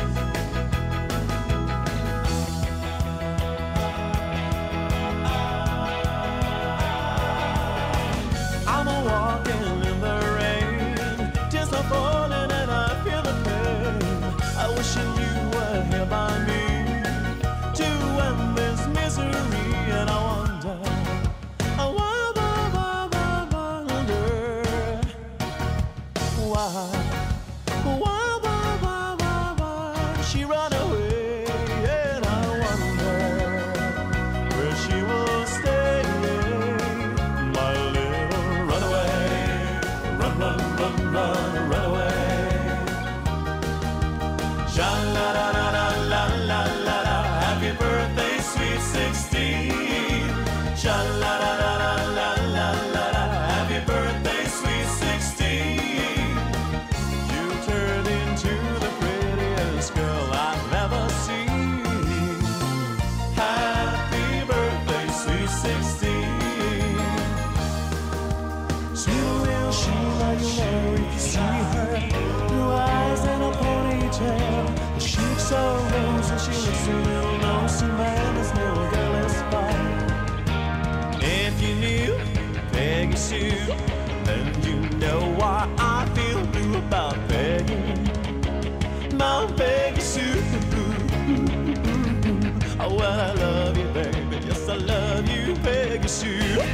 Blue about Peggy. My Peggy Sue. Oh, well, I love you, baby. Yes, I love you, Peggy Sue.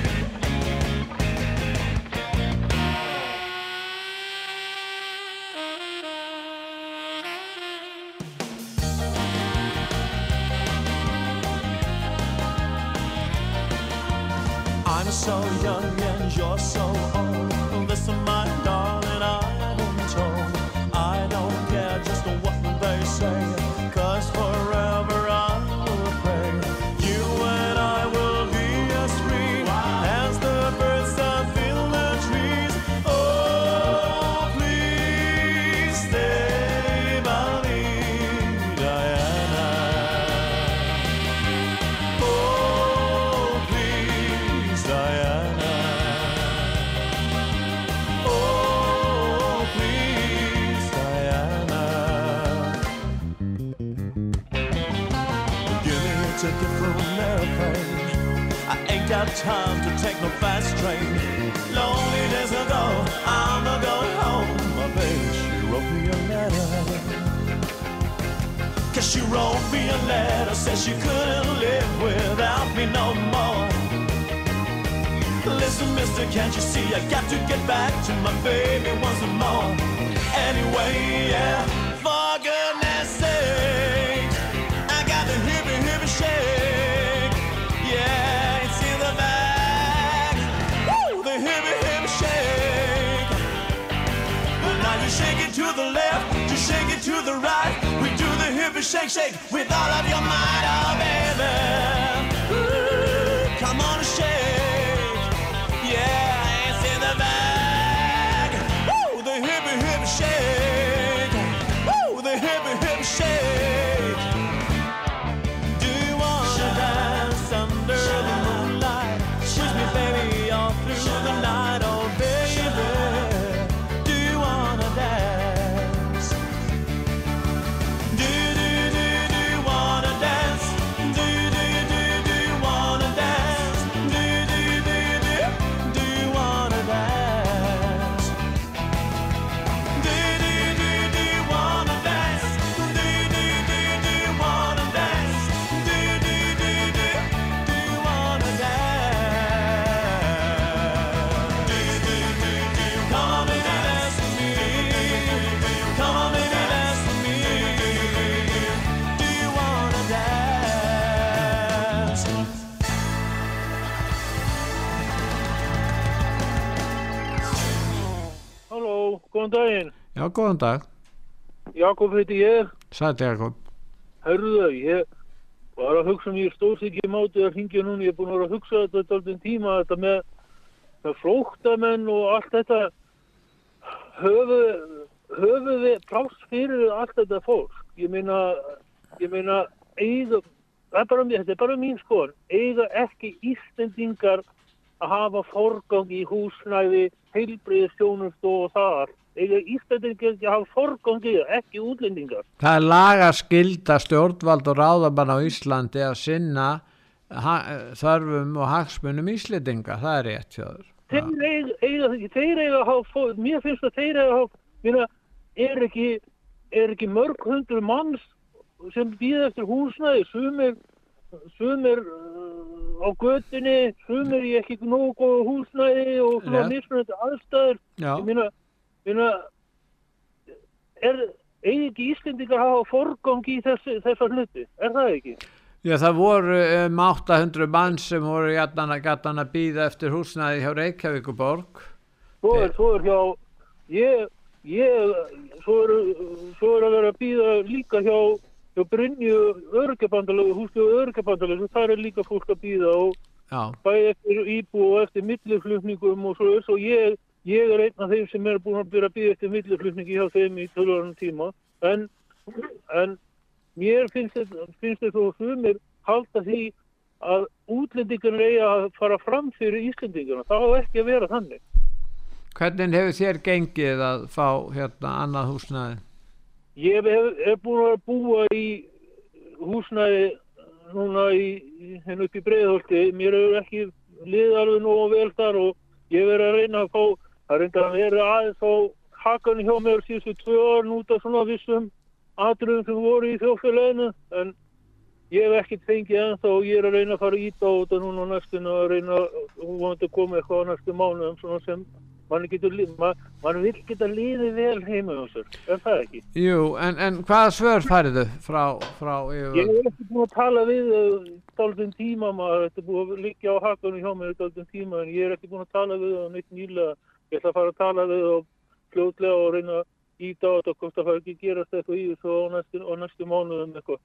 Já, góðan dag. Jakob heiti ég. Sæti Jakob. Hörðu, ég var að hugsa mér stórþykki mátu að hringja núna. Ég er búin að vera að hugsa þetta aldrei tíma, þetta með, með flóktamenn og allt þetta. Höfu, höfu við pláss fyrir allt þetta fólk. Ég meina, ég meina, er bara, þetta er bara mín skoðan, eiga ekki Íslendingar að hafa forgang í húsnæði, heilbriðstjónust og það allt. Að hafa það, ekki útlendingar. Það er laga skilda stjórnvald og ráðabann á Íslandi að sinna þörfum og hagsmunum Íslendinga, það er rétt fjöður. Þeir eiga, eiga, þeir eiga að hafa, mér finnst að þeir eiga hafa, mér er ekki, er ekki mörg hundru manns sem býða eftir húsnæði, sumir, sumir uh, á götunni, sumir í ekki nógu góðu húsnæði og svona mismunandi aðstæður. Ég meina, er, eigi ekki Íslendingar að hafa forgang í þessi, þessa hluti, er það ekki? Já, það voru um 800 mann sem voru gætan að, gætan að býða eftir húsnæði hjá Reykjavíkuborg. Svo er, svo er hjá, ég, ég, svo er, svo er að vera að býða líka hjá, hjá Brynju örgjabandalögu, húslega örgjabandalögu, það er líka fólk að býða og Já. bæði eftir íbú og eftir milliflutningum og svo, svo ég, ég er einn af þeim sem er búin að byrja að býða eftir milliflutningi hjá þeim í tölvörunum tíma, en, en mér finnst þetta, finnst þetta og sumir halda því að útlendingarnir eiga að fara fram fyrir Íslendingarna, það á ekki að vera þannig. Hvernig hefur þér gengið að fá hérna annað húsnæði? Ég hef, hef búin að búa í húsnæði núna í, í- hérna upp í Breiðholti. Mér hefur ekki liðið alveg nógu vel þar og ég hef verið að reyna að fá, að reynda að vera aðeins á hakanum hjá mér síðustu tvö orðin út af svona vissum atriðum sem voru í þjófélaginu en ég hef ekkert fengið ennþá og ég er að reyna að fara að íta á þetta núna á næstinu og reyna að koma eitthvað á næstu mánuðum svona sem mann ma, mann vil geta liðið vel heima hjá sér, er það ekki? Jú, en, en hvaða svör færiðu frá, frá Ég yfirvöld? hef ekki búin að tala við daldum tíma maður, þetta er búin að liggja á hakanum hjá mér daldum tíma en ég er ekki búin að tala við það neitt nýlega. Ég ætla að fara að tala við það fljótlega og reyna að íta á þetta hvort það fara ekki að gerast eitthvað í þessu á næstu, næstu mánuðum eitthvað.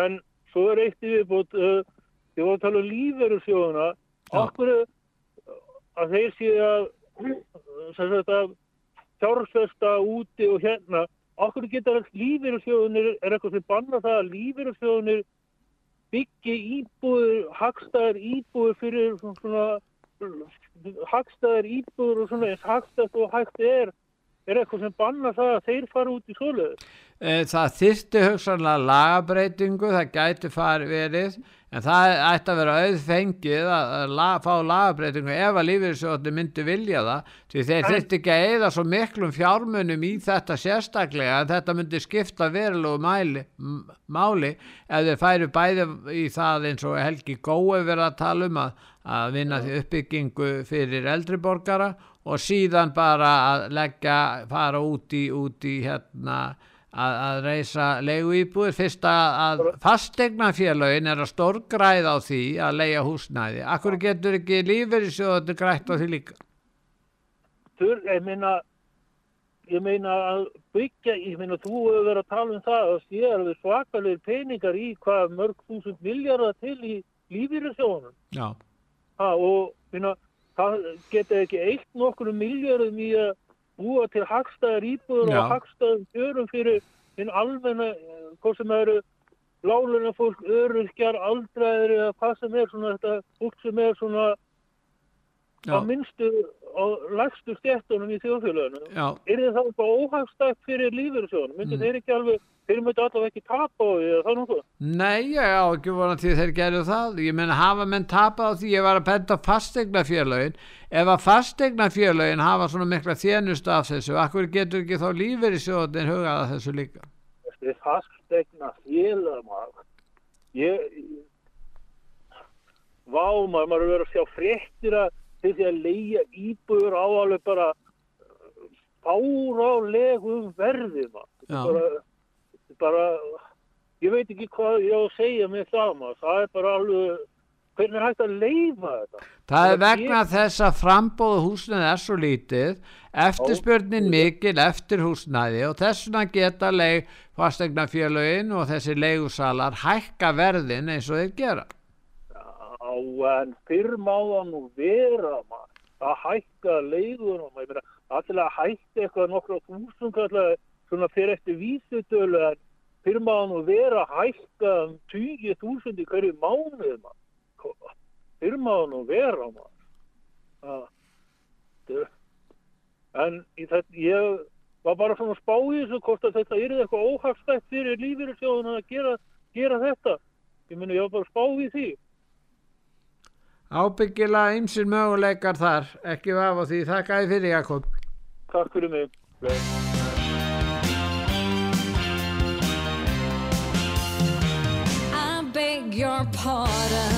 En svo er eitt í viðbútt, uh, ég var að tala um lífverðursjóðuna, okkur að þeir séu að, að fjárfesta úti og hérna, okkur geta lífverðursjóðunir, er eitthvað sem banna það að lífverðursjóðunir byggi íbúður, hagstæðar íbúður fyrir svona, svona hagstæðar íbúður og svona eins hagstætt og hægt er, er eitthvað sem banna það að þeir fara út í svoleiðis. Eh, Það þyrfti hugsanlega lagabreitingu, það gæti farið verið, en það ætti að vera auðfengið að, að la, fá lagabreitingu ef að lífeyrissjóðni myndi vilja það, því þeir þyrfti ekki að eða svo miklum fjármunum í þetta sérstaklega, en þetta myndi skipta verulegu mæli, m- máli ef þeir færu bæði í það eins og Helgi Gói verið að tala um að, að vinna því uppbyggingu fyrir eldri borgara og síðan bara að leggja, fara út í, út í hérna að, að reysa leigu íbúður fyrst að, fastegnafélögin er að stórgræða á því að leia húsnæði. Akkur getur ekki lífeyrissjóðandi grætt á því líka? þur, ég meina ég meina að byggja ég meina þú hefur verið að tala um það að sé alveg svakalegir peningar í hvað mörg þúsund miljardar til í lífýrisjónum Já. Ha, og meina, það geta ekki eitt nokkru miljardum í að búa til hagstæðar íbúður Já. og hagstæðum kjörum fyrir hinn almenna, eh, hvað sem eru láluna fólk, öryrkjar, aldraðir eða hvað sem er svona þetta fólk sem er svona á minnstu og lægstu stjættunum í þjóðfélaginu. Já. Er það eitthvað óhagstætt fyrir lífeyrissjóðunum? Myndu Mm. þeir ekki alveg, þeir myndu allavega ekki tapa eða það nokkuð? Nei, ég á ekki vona því þeir gerðu það. Ég menn hafa menn tapað á því ég var að benda á fastegnafélögin. Ef að fastegnafélögin hafa svona mikla þjenustu af þessu, akkur getur ekki þá lífeyrissjóðin hugað að þessu líka? Þetta er fastegna maður. Ég, vá maður, maður er verið að sjá fréttir að þessi að leia íbúður á alveg bara fárálegum verði maður. Bara, bara, ég veit ekki hvað ég á að segja með það maður. Það er bara alveg, hvernig er hægt að leifa þetta? Það er vegna þess að frambóðu húsnæði er svo lítið, eftirspurnin mikil eftir húsnæði og þess vegna geta leið fastegnafélögin og þessi leigusalar hækka verðin eins og þeir gera. Já, en fyrr má það nú vera maður, að hækka leigunum, ég meina, allir að hækka eitthvað nokkra þúsund kallar, svona fyrir eftir vísutölu, fyrr má það nú vera að hækka um 20.000 í hverju mánuð maður, má það nú vera maður. Já, þetta- En þetta, ég var bara svona að spá í þessu hvort að þetta er eitthvað óhagstætt fyrir lífyrirsjóðuna að gera, gera þetta. Ég meina, ég var bara að spá í því. Ábyggilega ymsir möguleikar þar, ekki vafa því, þakka þið fyrir Jakob. Takk fyrir mig. you're part of.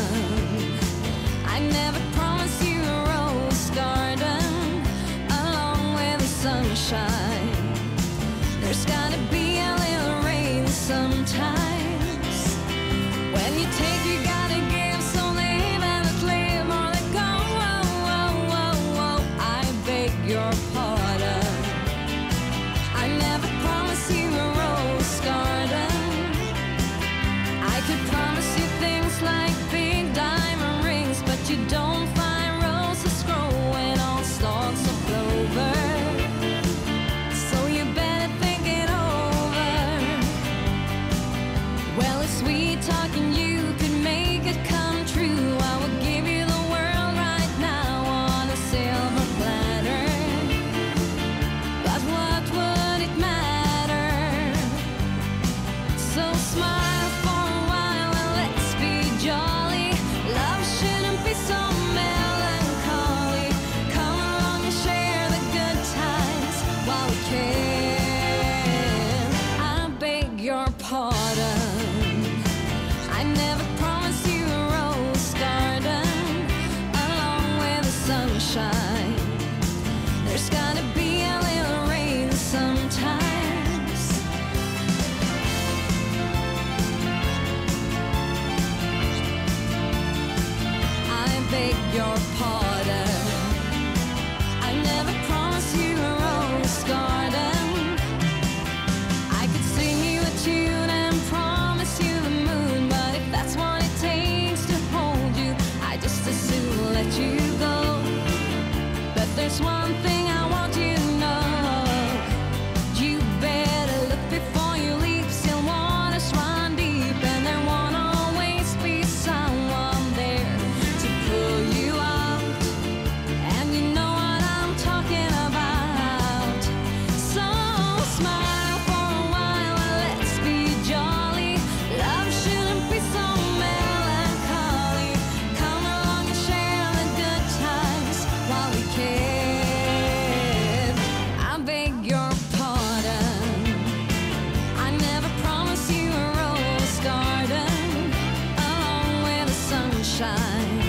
Sunshine.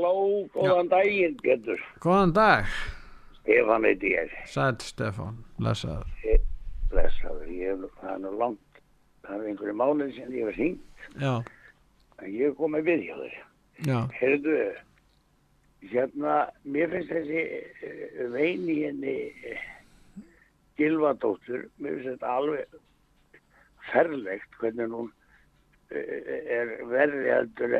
Halló, góðan daginn, Getur. Góðan dag, Stefán heiti ég. sæl Stefán, lesaður. Blessaður, ég það er nú langt, það er einhverju mánuð sem ég hef hringt, Já, en ég hef komið við hjá þér. já, Heyrðu, hérna, mér finnst þessi eh, vein í henni eh, Gylfadóttur, mér finnst þetta alveg ferlegt hvernig hún eh, er verri heldur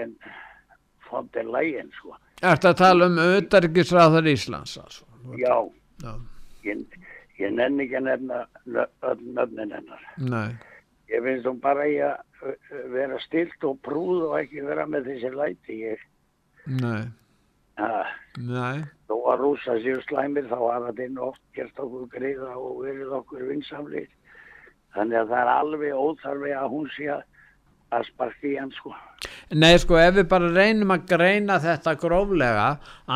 en fondir lægin, sko. Ertu að tala um auðarikisráður Íslands altså? Já, Já. ég, ég nenni ekki að nefna öll nöfnin hennar. Nei, Ég finnst hún bara í að uh, vera stilt og prúð og ekki vera með þessi læti. Ég, nei, uh, nei, þó að rúsa sér slæmir þá hafa þeim oft gert okkur greiða og verið okkur vinsamlir. Þannig að það er alveg óþarfi að hún sé að, að sparki í hann sko. Nei, sko, ef við bara reynum að greina þetta gróflega,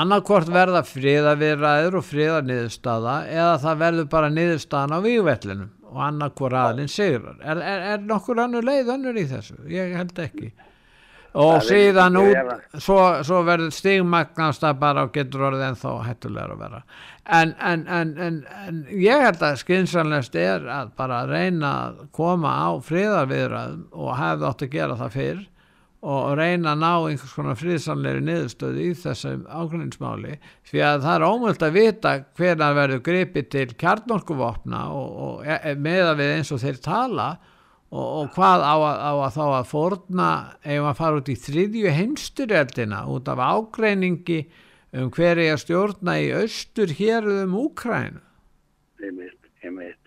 annarkvort verða friðavirraður og friðarniðurstaða eða það verður bara niðurstaðan á vígvellinum og annarkvort aðlinn sigrar. Er, er, er nokkur annur leið önnur í þessu? Ég held ekki. Og síðan út, vera. svo, svo verður stigmagnast það bara og getur orðið ennþá hættulegur að vera. En, en, en, en, en ég held að skynsanlegst er að bara reyna að koma á friðarviðræðum og hefði átt að gera það fyrr og reyna að ná einhvers konar friðsamlegri niðurstöðu í þessum ákveðinsmáli því að það er ómöld að vita hvernig verður gripið til kjarnorkuvopna og, og e, meða við eins og þeir tala og, og hvað á á að þá að fórna ef að fara út í þriðju heimsturjöldina út af ágreiningi um hver er að stjórna í austur hér um Úkrænu Einmitt, einmitt.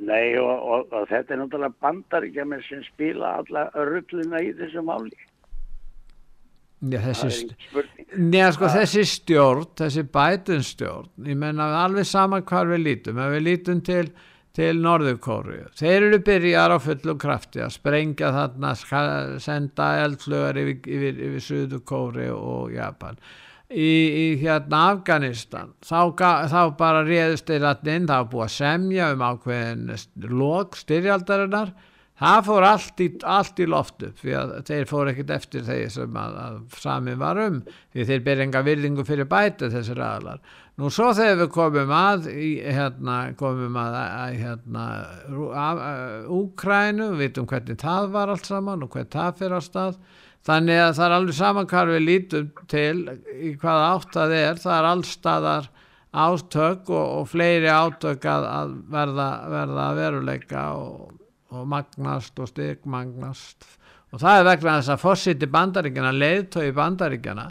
Nei og, og, og þetta er náttúrulega bandaríkjamir sem spila alla rulluna í þessu máli. Já, þessi. Nei, sko, þessi stjórn, þessi Biden stjórn, ég menna alveg sama hvar við lítum, ef við lítum til, til Norðurkóru, þeir eru byrjar á fullu krafti að sprengja þarna, senda eldflugar yfir, yfir, yfir Suðurkóru og Japan. Í, í hérna Afganistan, þá, þá bara réðust þeir allir inn, var búið að semja um ákveðin lok styrjaldarinnar, Það fór allt í, allt í loft upp því að þeir fór ekkert eftir þeir sem að, að samin var um því þeir ber enga virðingu fyrir bæta þessir aðlar. Nú svo þegar við komum að hérna, komum að, að hérna, að- Úkrænu, við vitum hvernig það var allt saman og hvernig það fyrir á stað. Þannig að það er alveg saman hvað við lítum til í hvaða átt það er, það er allstaðar átök og, og fleiri átök að, að verða, verða veruleika og og magnast og stigmagnast. Og það er vegna þess að fórsiti bandaríkjana, leiðtói bandaríkjana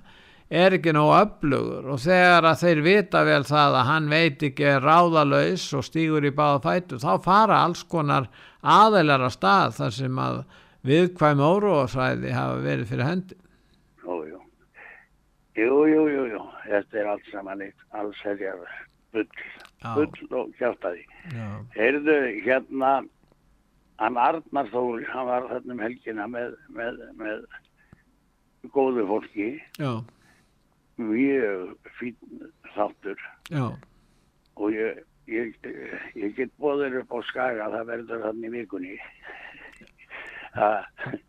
er ekki nóg öflugur og þegar að þeir vita vel það að hann veit ekki er ráðalaus og stígur í báða fætu þá fara alls konar aðeinar að stað þar sem að viðkvæm óróasvæði hafa verið fyrir hendi. Jú, jú. Jú, jú. Þetta er allt saman eitt allsherjar bull, Já. bull og kjátaði. Já. Heyrðu, hérna, hann Arnar Þór, hann var þarna um helgina með, með, með góðu fólki, Já, mjög fín þáttur já, og ég, ég, ég get bóður upp á skaga, það verður þannig í vikunni.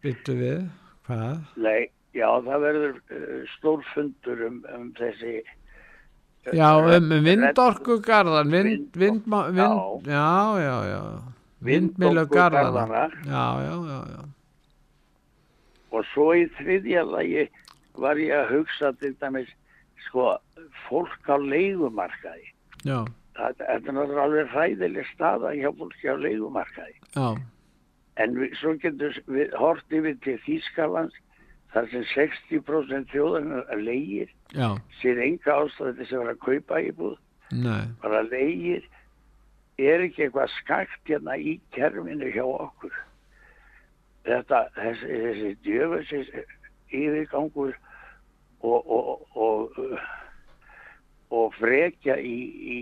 Byttu við, hvað? nei, já, það verður uh, stórfundur um, um þessi Já, um vindorkugarðan, vind, vind, vind, já, já, já, vindmilugarðana. Já, já, já, já. og svo í þriðja lagi var ég að hugsa til dæmis sko fólk á leigumarkaði. Já, Það- er náttúrulega alveg hræðileg staða hjá fólki á leigumarkaði. Já, en við, svo getur við hort yfir til Þýskalands þar sem 60% þjóðarinnar leigir. Já, sér enga ástæði til þess að kaupa íbúð. Nei, bara leigir. Er ekki eitthvað skakt hérna í kerfinu hjá okkur? Þetta þessi, þessi djöfusins yfirgangur og og, og, og frekja í, í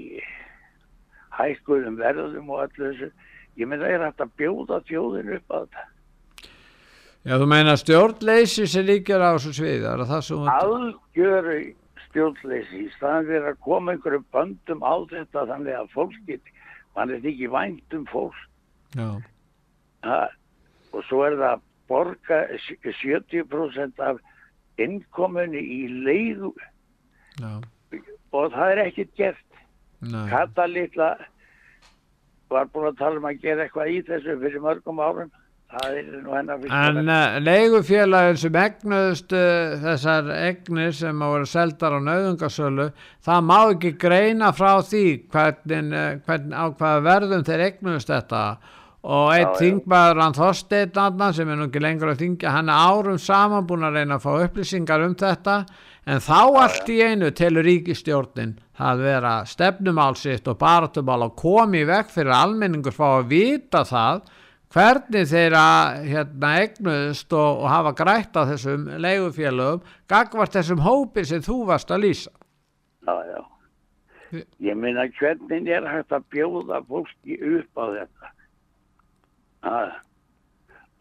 hækkuðum verðum og allu þessu. Ég meina er hægt að bjóða þjóðin upp að þetta. Já, þú meina stjórnleysi sem líkjar á þessu er það það þú... algjöru stjórnleysi í staðan fyrir að koma einhverjum böndum á þetta þannig að fólk get mann er ekki vænt um fólk. Já, ha, og svo er það að borga sj- 70% af innkomunni í leiðu já, og það er ekkert gert. Nei. Kata litla var búin að tala um að gera eitthvað í þessu fyrir mörgum árum. En uh, leigufélagin sem egnuðust uh, þessar egnir sem voru seldar á nauðungasölu, það má ekki greina frá því hvernig, uh, hvernig á hvaða verðum þeir egnuðust þetta og Já, já. þingmaður hann Þorsteinn Anna sem er nú ekki lengur að þingja, hann er árum saman búin að reyna að fá upplýsingar um þetta en þá allt í einu telur ríkistjórnin það vera stefnumál sitt og baratumál að komi í veg fyrir að almenningur fá að vita það hvernig þeirra hérna egnuðust og, og hafa grætt á þessum leigufélögum gagvart þessum hópi sem þú varst að lýsa. já, já. ég meina hvernig er hægt að bjóða fólki upp á þetta ha.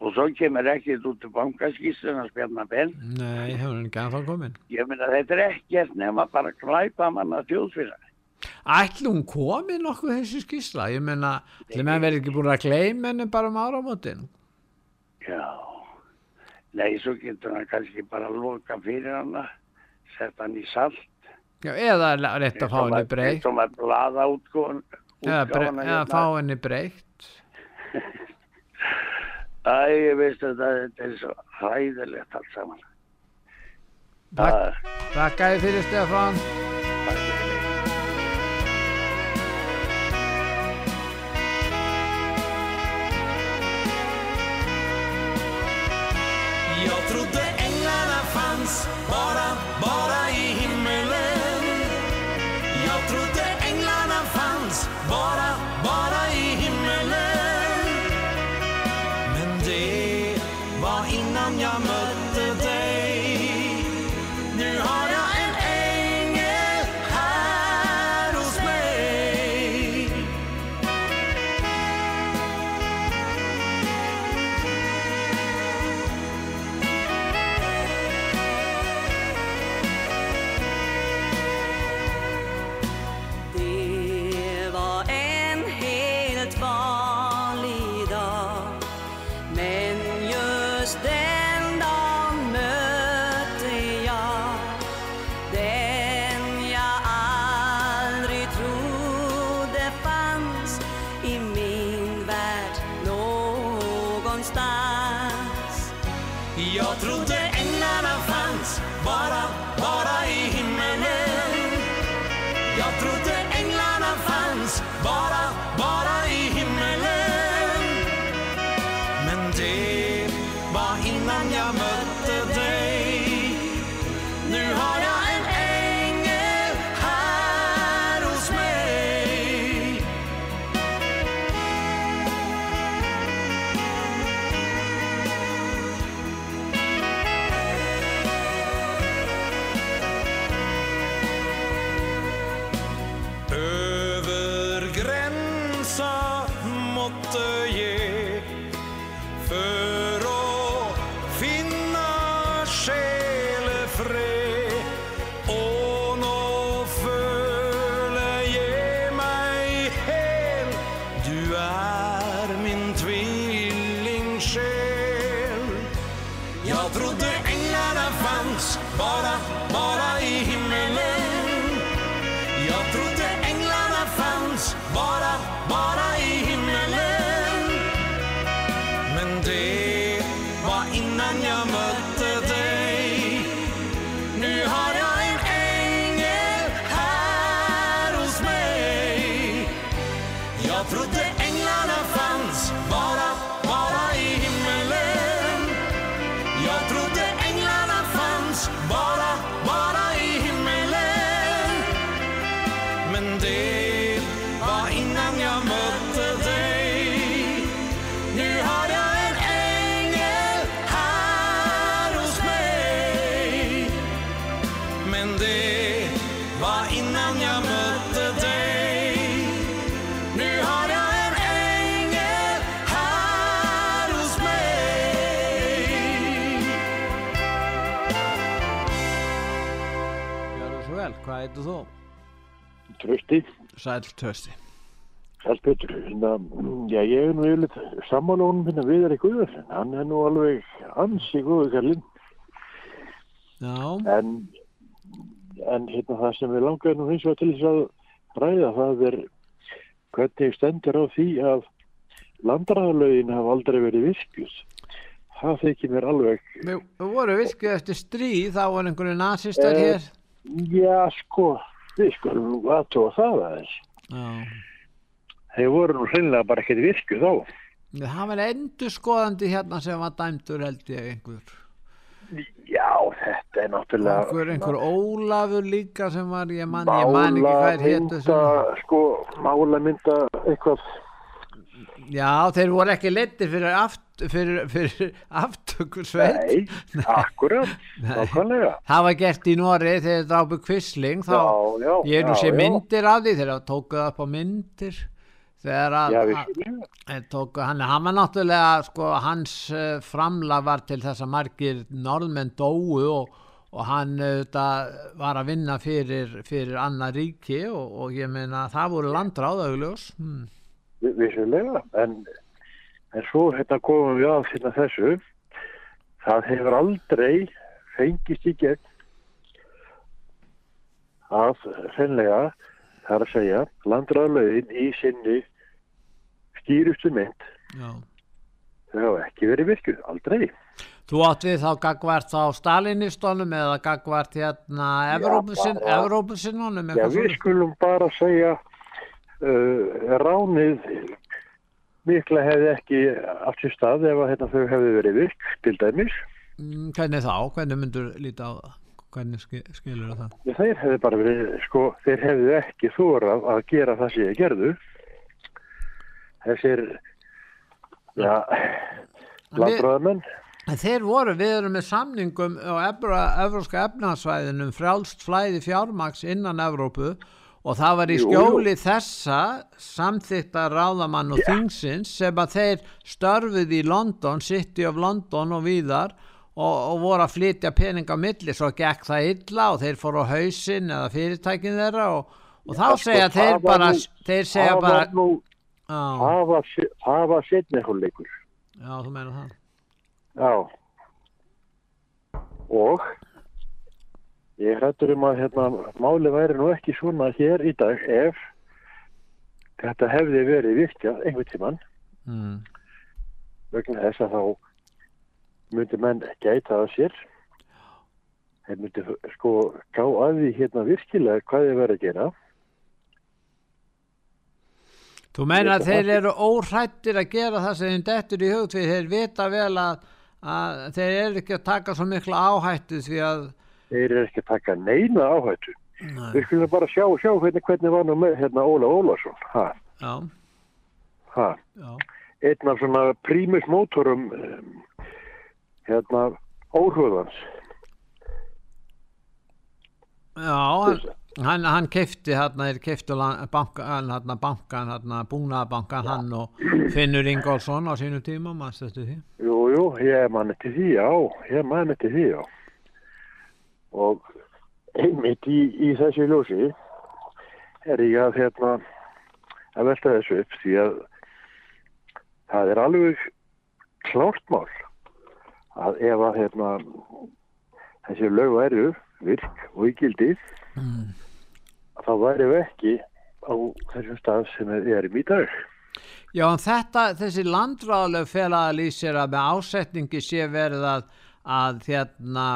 og svo kemur ekkert út til bankaskísuna spjarnar benn Nei, hefur hann ekki ennþá komin. ég meina þetta er ekkert nema bara glæpa manna þjóðfélag Ætli hún komi nokkuð þessi skýrsla? Ég meina, ætli menn verið ekki búin að gleyma henni bara um áramótin? Já, nei, svo getur hann kannski bara loka fyrir hana, setja hann í salt. Já, eða rétt að fá henni útgóðan. Eða, eða fá henni breytt. Æ, ég veist að þetta er svo hræðilegt allt saman. Takk, takk að fyrir Stefán. Jag trodde änglarna fanns bara Trösti. Sæl Trösti. Sæl Petur, hérna, já ég er nú yfirleitt sammála honum hérna Viðar í Guðarsson, hann er nú alveg ansi góðu kallinn. Já. En, en hérna það sem við langaði nú hins vegar til þess að ræða það er hvernig stendur á því að landræðalögin hafa aldrei verið virkjuð. Það þykir mér alveg, við vorum virkið eftir stríð, þá var einhverju nazistar Eh, hér. já sko, við skulum nú aðtóa það aðeins. Þeir voru nú hreinlega bara ekkert virkjuð þá. Það var endur skoðandi hérna sem var dæmdur held ég einhver. Já, þetta er náttúrulega... Einhver, einhver Ólafur líka sem var, ég man, ég man ekki hvað. Málamynda, sko, málamynda eitthvað. Já, þeir voru ekki leittir fyrir, aft, fyrir, fyrir aftökursveit. Nei, akkurat, nákvæmlega. Það var gert í Nóri þegar þeir drápu kvisling. Þá, Já, já, ég er nú sé myndir af því þegar það tókuð upp á myndir. Þegar að, Já, að vissulega. að tóku, hann, hann var náttúrulega, sko, hans uh, framlag var til þess að margir norðmenn dóu og, og hann auðvitað var að vinna fyrir, fyrir annar ríki og, og ég meina það voru landráð augljós. Hmm. Vi- Vissulega, en, en svo hérna komum við að finna þessu. Það hefur aldrei fengist í gegn að hreinlega, það er að segja, landræðalögin í sinni skýrustu mynd, Já. þau hafa ekki verið virkuð, aldrei. Þú átt við þá gagvart á Stalinistónum eða gagvart hérna Evrópusin, bara- Evrópusinnunum Já, við skulum bara segja ránið mikla hefði ekki átt sér stað ef að hérna, þau hefði verið virk til dæmis. Mm, Hvernig þá? Hvernig myndur líta á það? Hvernig ski- skilur það? Þeir hefði bara verið, sko, þeir hefði ekki þórað að gera það sem ég gerðu. Þessir, já, landröðamenn, En þeir voru, við erum með samningum á Evróska efnarsvæðinum frjálst flæði fjármaks innan Evrópu og það var í Jú, jú. skjóli þessa samþykta ráðamann og þingsins sem að þeir störfuð í London, City of London og víðar og, og voru að flytja pening á milli svo gekk það illa og þeir fóru á hausinn eða fyrirtækin þeirra og, og þá sko, segja þeir var bara, nú- þeir segja það bara var nú, það var, það var setni hálfleikur. Já, þú meina það Já. Og ég hrættur um að hérna, máli væri nú ekki svona hér í dag ef þetta hefði verið virkjað einhvern tímann. Mm. vegna þess að þá myndi menn gæta að sér. Þeir myndi sko gá að því hérna virkilega hvað þeir verið að gera. Þú meina að þeir eru óhrættir að gera það sem þeim dettur í hug því þeir vita vel að, að þeir eru ekki að taka svo mikla áhættu því að þeir eru ekki að taka neina áhættu Nei. við skulum bara sjá, sjá hvernig, hvernig var nú með hérna Óla Ólason ha, Já, ha. já, einn af svona prímus mótorum um, hérna óhröðans já, hann, hann, hann kefti hérna, keftu bankan, hérna, bankan, hérna, búnaðabankan, hann og Finnur Ingólfsson á sínum tíma, mannstu þetta því? Jú, jú, ég man eftir því, já, ég man eftir því, já. Og einmitt í, í þessu ljósi er ég að, hérna, að velta þessu upp því að það er alveg klárt mál að ef að, hérna, þessi lög væru virk og í gildi, þá við ekki á þessum stað sem við erum í dag. Já, en þetta, þessi landráðlega félaga lýsir að með ásetningi sé verið að, að, hérna,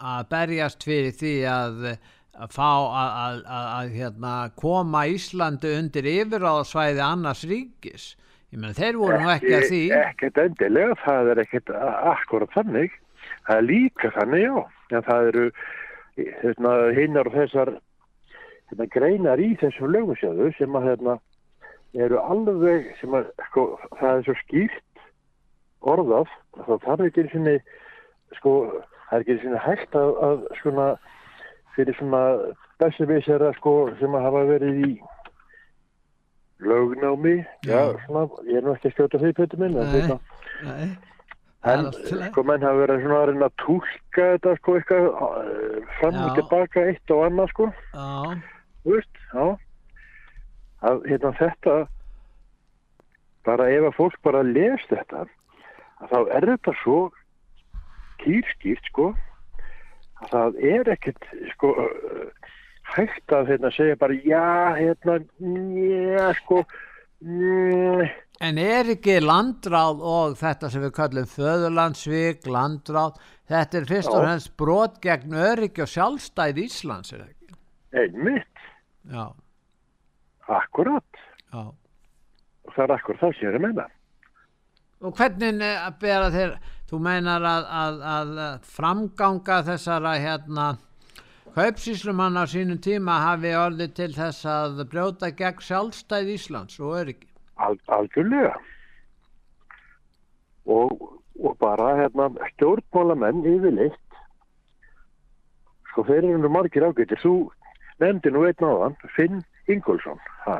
að berjast fyrir því að, að fá að, að, að, að hérna, koma Íslandi undir yfiráðsvæði annars ríkis. Ég meina, þeir voru nú ekki að því. Ekkert endilega, það er ekkert akkurat þannig. Það er líka þannig, já. En það eru hérna, hinnar og þessar hérna, greinar í þessum lögumsjöðu sem að hérna, eru alveg sem að sko, það er svo skýrt orðað að það þarf ekki einu sinni sko, það er ekki sinni hægt að, að svona fyrir svona bessevisera sko sem að hafa verið í lögnámi já, svona, ég er nú ekki að skjóta því pötu minn en hérna. Nei, en sko menn hafa verið svona að reyna að túlka þetta sko eitthvað fram og tilbaka eitt og annað sko. Já, þú veist, já. Að hérna þetta bara ef að fólk bara les þetta þá er þetta svo kýrskýrt sko að það er ekkert sko hægt að hérna segja bara já hérna njá sko njá En er ekki landráð og þetta sem við kallum föðurlandsvík, landráð, þetta er fyrst og Já. fremst brot gegn öryggi og sjálfstæð Íslands, er það ekki? einmitt, Já, akkurat já. og það er sem ég er að menna Og hvernig eh, bera þeir, þú meinar að, að, að framganga þessara hérna kaupsíslumann á sínum tíma hafi orðið til þess að brjóta gegn sjálfstæð Íslands og öryggi. Al, algjörlega og, og bara hérna stjórnmálamenn yfirleitt sko þeir eru margir ágættir þú nefndi nú einn áðan Finn Ingolson ha.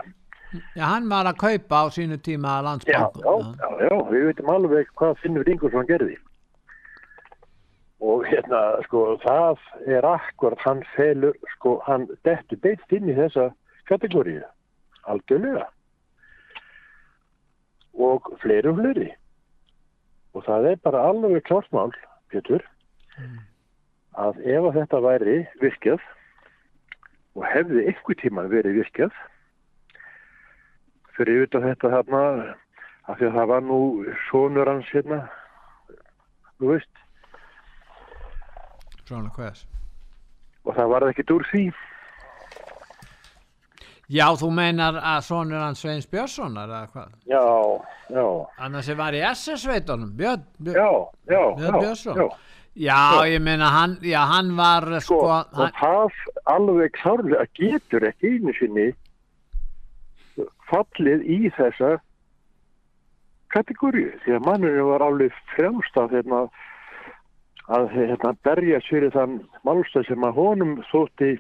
Já, hann var að kaupa á sínu tíma já, landsbankum. já, já, já, við veitum alveg hvað Finnur Ingolson gerði og hérna sko það er akkur hann felur sko hann dettur beint inn í þessa kategóriu algjörlega og fleiri og fleiri og það er bara alveg klártmál Pétur að ef að þetta væri virkjað og hefði einhver tíma verið virkjað fyrir utan þetta þarna af því að það var nú sonur hans hérna þú veist? Og það var ekkert úr því Já, þú meinar að sonur hans Sveins Björnssonar eða hvað? já, já, Annars sem var í SS-sveitunum, Björn, Björn, já, já, Björn já, Björnsson. já. Já, ég meina hann, já, hann var sko, og hann, það alveg klárlega getur ekki einu sinni fallið í þessa kategóriu því að mannurinn var alveg fremst að hérna, að hérna, berja sér í þann málstað sem að honum þótti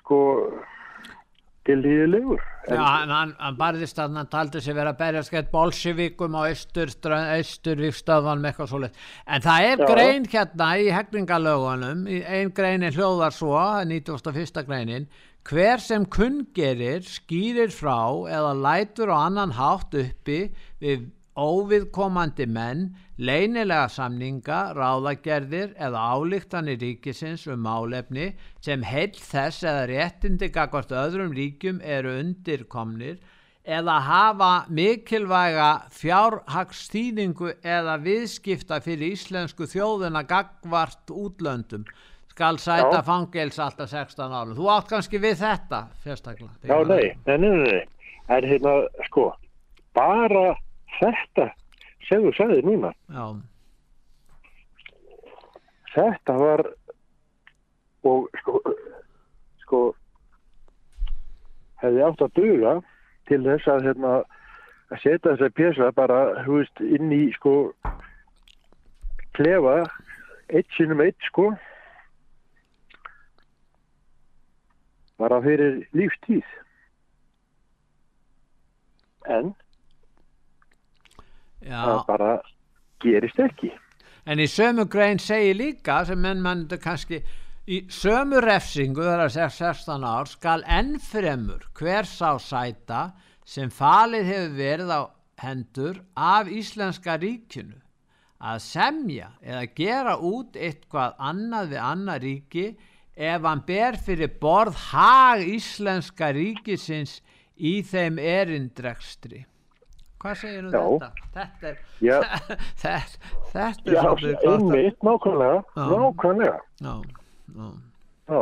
sko til líðilegur já, hann, hann, hann barðist að hann taldi sig vera að berjast gett bolsjevikum á austur, austurvíkstöðan með eitthvað svoleitt. En það er Já. grein hérna í hegningalögunum, í- ein greinin hljóðar svo, 91. greinin, hver sem kunngerir, skýrir frá eða lætur á annan hátt uppi við óviðkomandi menn, leynilega samninga, ráðagerðir eða álíktanir ríkisins um málefni sem heill þess eða réttindi gagvart öðrum ríkjum eru undirkomnir eða hafa mikilvæga fjárhagsstýningu eða viðskipta fyrir íslensku þjóðina gagvart útlöndum skal sæta Já. fangels alltaf 16 árum. Þú átt kannski við þetta fyrstaklega. Já, nei, nei, nei, nei, nei. En hérna, sko, bara þetta sem þú sagði núna, Já, þetta var og sko, sko hefði átt að duga til þess að hérna að setja þessa pjesa bara, veist, inn í sko klefa eitt sinnum eitt sko bara fyrir lífstíð. En Já. það bara gerist ekki. En í sömu grein segir líka sem menn mannðu kannski í sömu refsingu þar að segja 16 ár skal ennfremur hver sá sæta sem falið hefur verið á hendur af Íslenska ríkinu að semja eða gera út eitthvað annað við annað ríki ef hann ber fyrir borð hag Íslenska ríkisins í þeim erindrekstri. Hvað segir nú þetta? Þetta er, Já. þetta, þetta er Já, einmitt, nákvæmlega, nákvæmlega. Já, já. Já.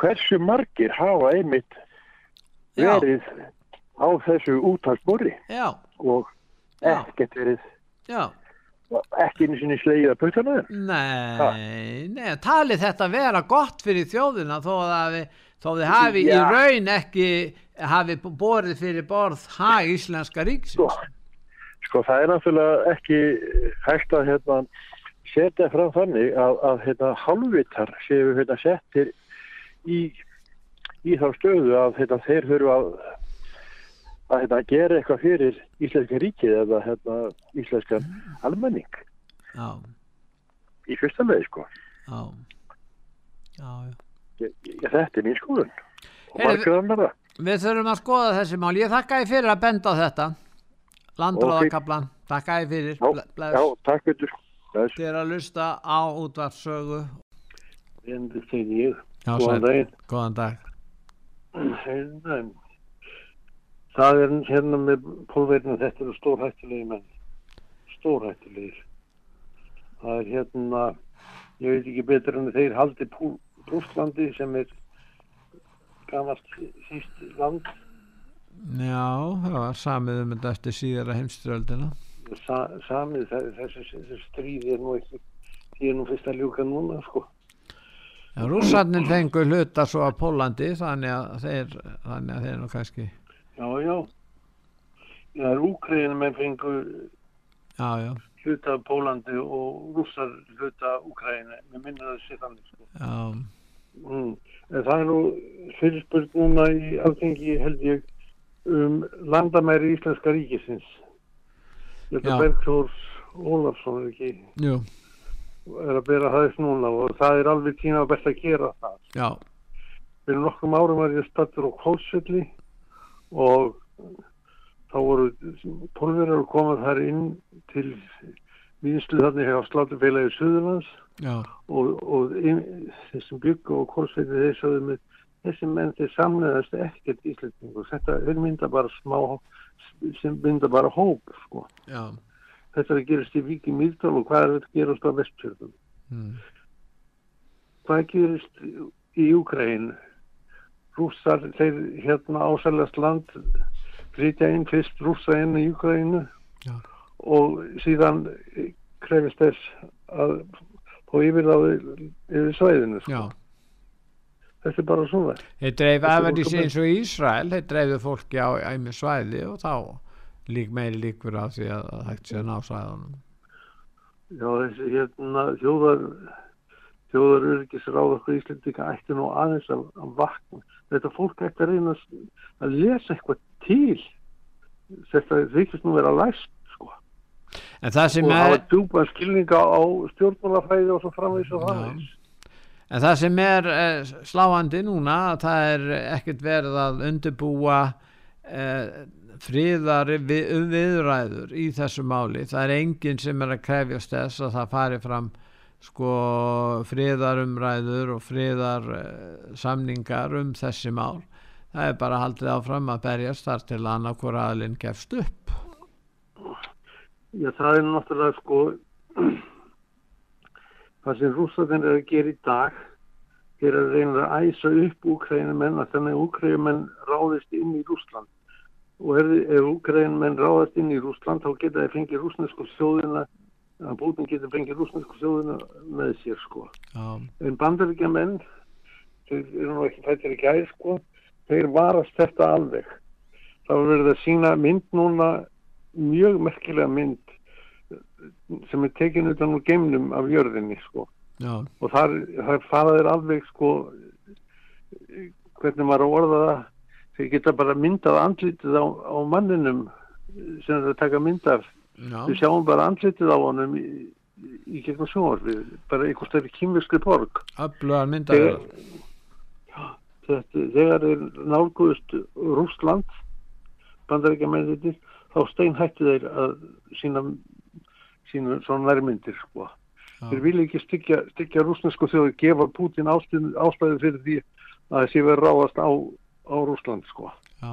Hversu margir hafa einmitt verið á þessu úttalsborri Já. og ekkert verið, Já. ekki einu sinni slegið að puttana þeim. Nei, nei, talið þetta vera gott fyrir þjóðina þó að hafi, þó þið hafi í Já. raun ekki hafi borið fyrir borð hag Íslenska ríksins. Sko það er náttúrulega ekki hægt að hérna, setja fram þannig að, að hérna, halvvitar séu hérna, settir í, í þá stöðu að hérna, þeir þurfa að, að hérna, gera eitthvað fyrir Íslenska ríkið eða hérna, Íslenska almenning Já, í fyrsta leið sko. já, já, já. Ég, ég, þetta er mín skoðun og margur annara. Við þurfum að skoða þessi mál. Ég þakka þið fyrir að benda á þetta. Landróðakablan, þakka þið fyrir. Já, Bless. já, takk fyrir. Þið er að lusta á útvarpsögu. En þetta segir ég. Já, Góðan daginn. Góðan dag. Hérna, það er hérna með pólverðinu, þetta eru stórhættulegir menn. Stórhættulegir. Það er hérna, ég veit ekki betur en þeir haldi Pú- Prústlandi sem er gamalt síst land. Já, það var samið um þetta eftir síðara heimstyröldina. Sa, samið þe- þessi, þessi stríð er nú ekki, því er nú fyrst að ljúka núna, sko. Já, rússarnir fengu hluta svo af Pólandi þannig að þeir, þannig að þeir nú kannski, Já, já. Það er Úkræðinu með fengu já, já, hluta Pólandi og rússar hluta Úkræðinu. Mér minna það sé þannig, sko. já, Mm. En það er nú fyrirspurt núna í alþengi held ég um landamæri Íslenska ríkisins. Þetta. Bergþórs Ólafsson er ekki jú, er að bera það upp núna og það er alveg tíma best að gera það. já, Fyrir nokkrum árum var ég stattur á Kólsvelli og þá voru tólverjar að koma þar inn til vinslu þannig hjá Slátufélagi Suðurlands og, og þessum byggu og kólsveiti þeir sögðu með þessi menn þeir samleðast ekkert íslendingur þetta mynda bara smá sem mynda bara hóp sko. þetta er að gerast í Víki Mýrdal og hvað er þetta að gerast á vestfjörðum? Mm, hvað gerist í Úkræn rússar þeir hérna ásælast land flytja inn fyrst rússa inn í Úkrænu Já. og síðan krefist þess að fá yfir þá yfir svæðinu sko. þetta er bara svona. Þeir dreif Þetta er afhengi fólk að- eins og Ísrael, þeir dreifðu fólki á æmi svæði og þá lík meiri líkur af því að að hægt sé að ná svæðunum. já þessi hérna þjóðar þjóðar örgisráð okkur Íslendika ætti nú aðeins að, að vakna. Þetta fólk ætti að reyna að lesa eitthvað til. Þetta þykist nú vera læst En það sem og er, hafa djúpa skilninga á stjórnmálafræði og svo framvegis og framvegis. en það sem er eh, sláandi núna, að það er ekkert verið að undirbúa eh, friðar við, viðræður í þessu máli. Það er enginn sem er að krefjast þess að það fari fram sko friðarumræður og friðar eh, um þessi mál. Það er bara haldið áfram að berjast þar til annað hvora aðlinn gefst upp. Já, það er náttúrulega sko það sem rússarnir er að gera í dag er að reyna að æsa upp úkrænumenn að þannig að úkrænumenn ráðist inn í Rússland. Og ef, ef úkrænumenn ráðast inn í Rússland þá geta þeir fengið rússnesku sjóðina að bútin getur fengið rússnesku sjóðina með sér sko. Já, en bandaríkjamenn þeir eru nú ekki fættir ekki æð sko þeir varast þetta alveg. Það var verið að sína mynd núna mjög merkilega mynd sem er tekin utan úr geimnum af jörðinni sko já, og þar, þar fara þeir alveg sko hvernig maður orða það þeir geta bara myndað andlitið á, á manninum sem þeir taka mynd af Já. við sjáum bara andlitið á honum í, í gegnum sjónvarpið bara einhvers stærri kýmverskri borg Öflugar myndavélar. þetta, þegar þeir nálguðust Rússland bandaríkjamennir þá steinhætti þeir að sína sína svona nærmyndir sko. þeir vilja ekki styggja, styggja rússnesku þjóðu gefa Putin ástæðu, fyrir því að þessi verið ráðast á, á Rússland sko. Já.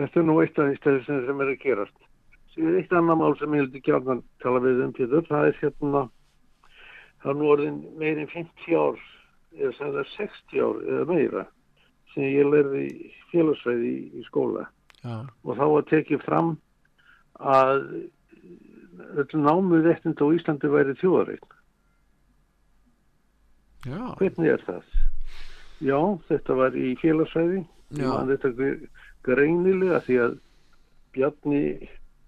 þetta er nú eitt af því sem, sem er að gerast Síðan eitt annar mál sem ég vildi gjarnan tala við um Pétur, það er hérna það er nú orðin meirinn 50 ár eða sem það er 60 ár eða meira sem ég lærði í félagsfræði í, í skóla Já. og þá var tekið fram að námuð réttind á Íslandi væri þjóðareign. Já. Hvernig er það? Já, þetta var í. Man þetta gre- greinilega því að Bjarni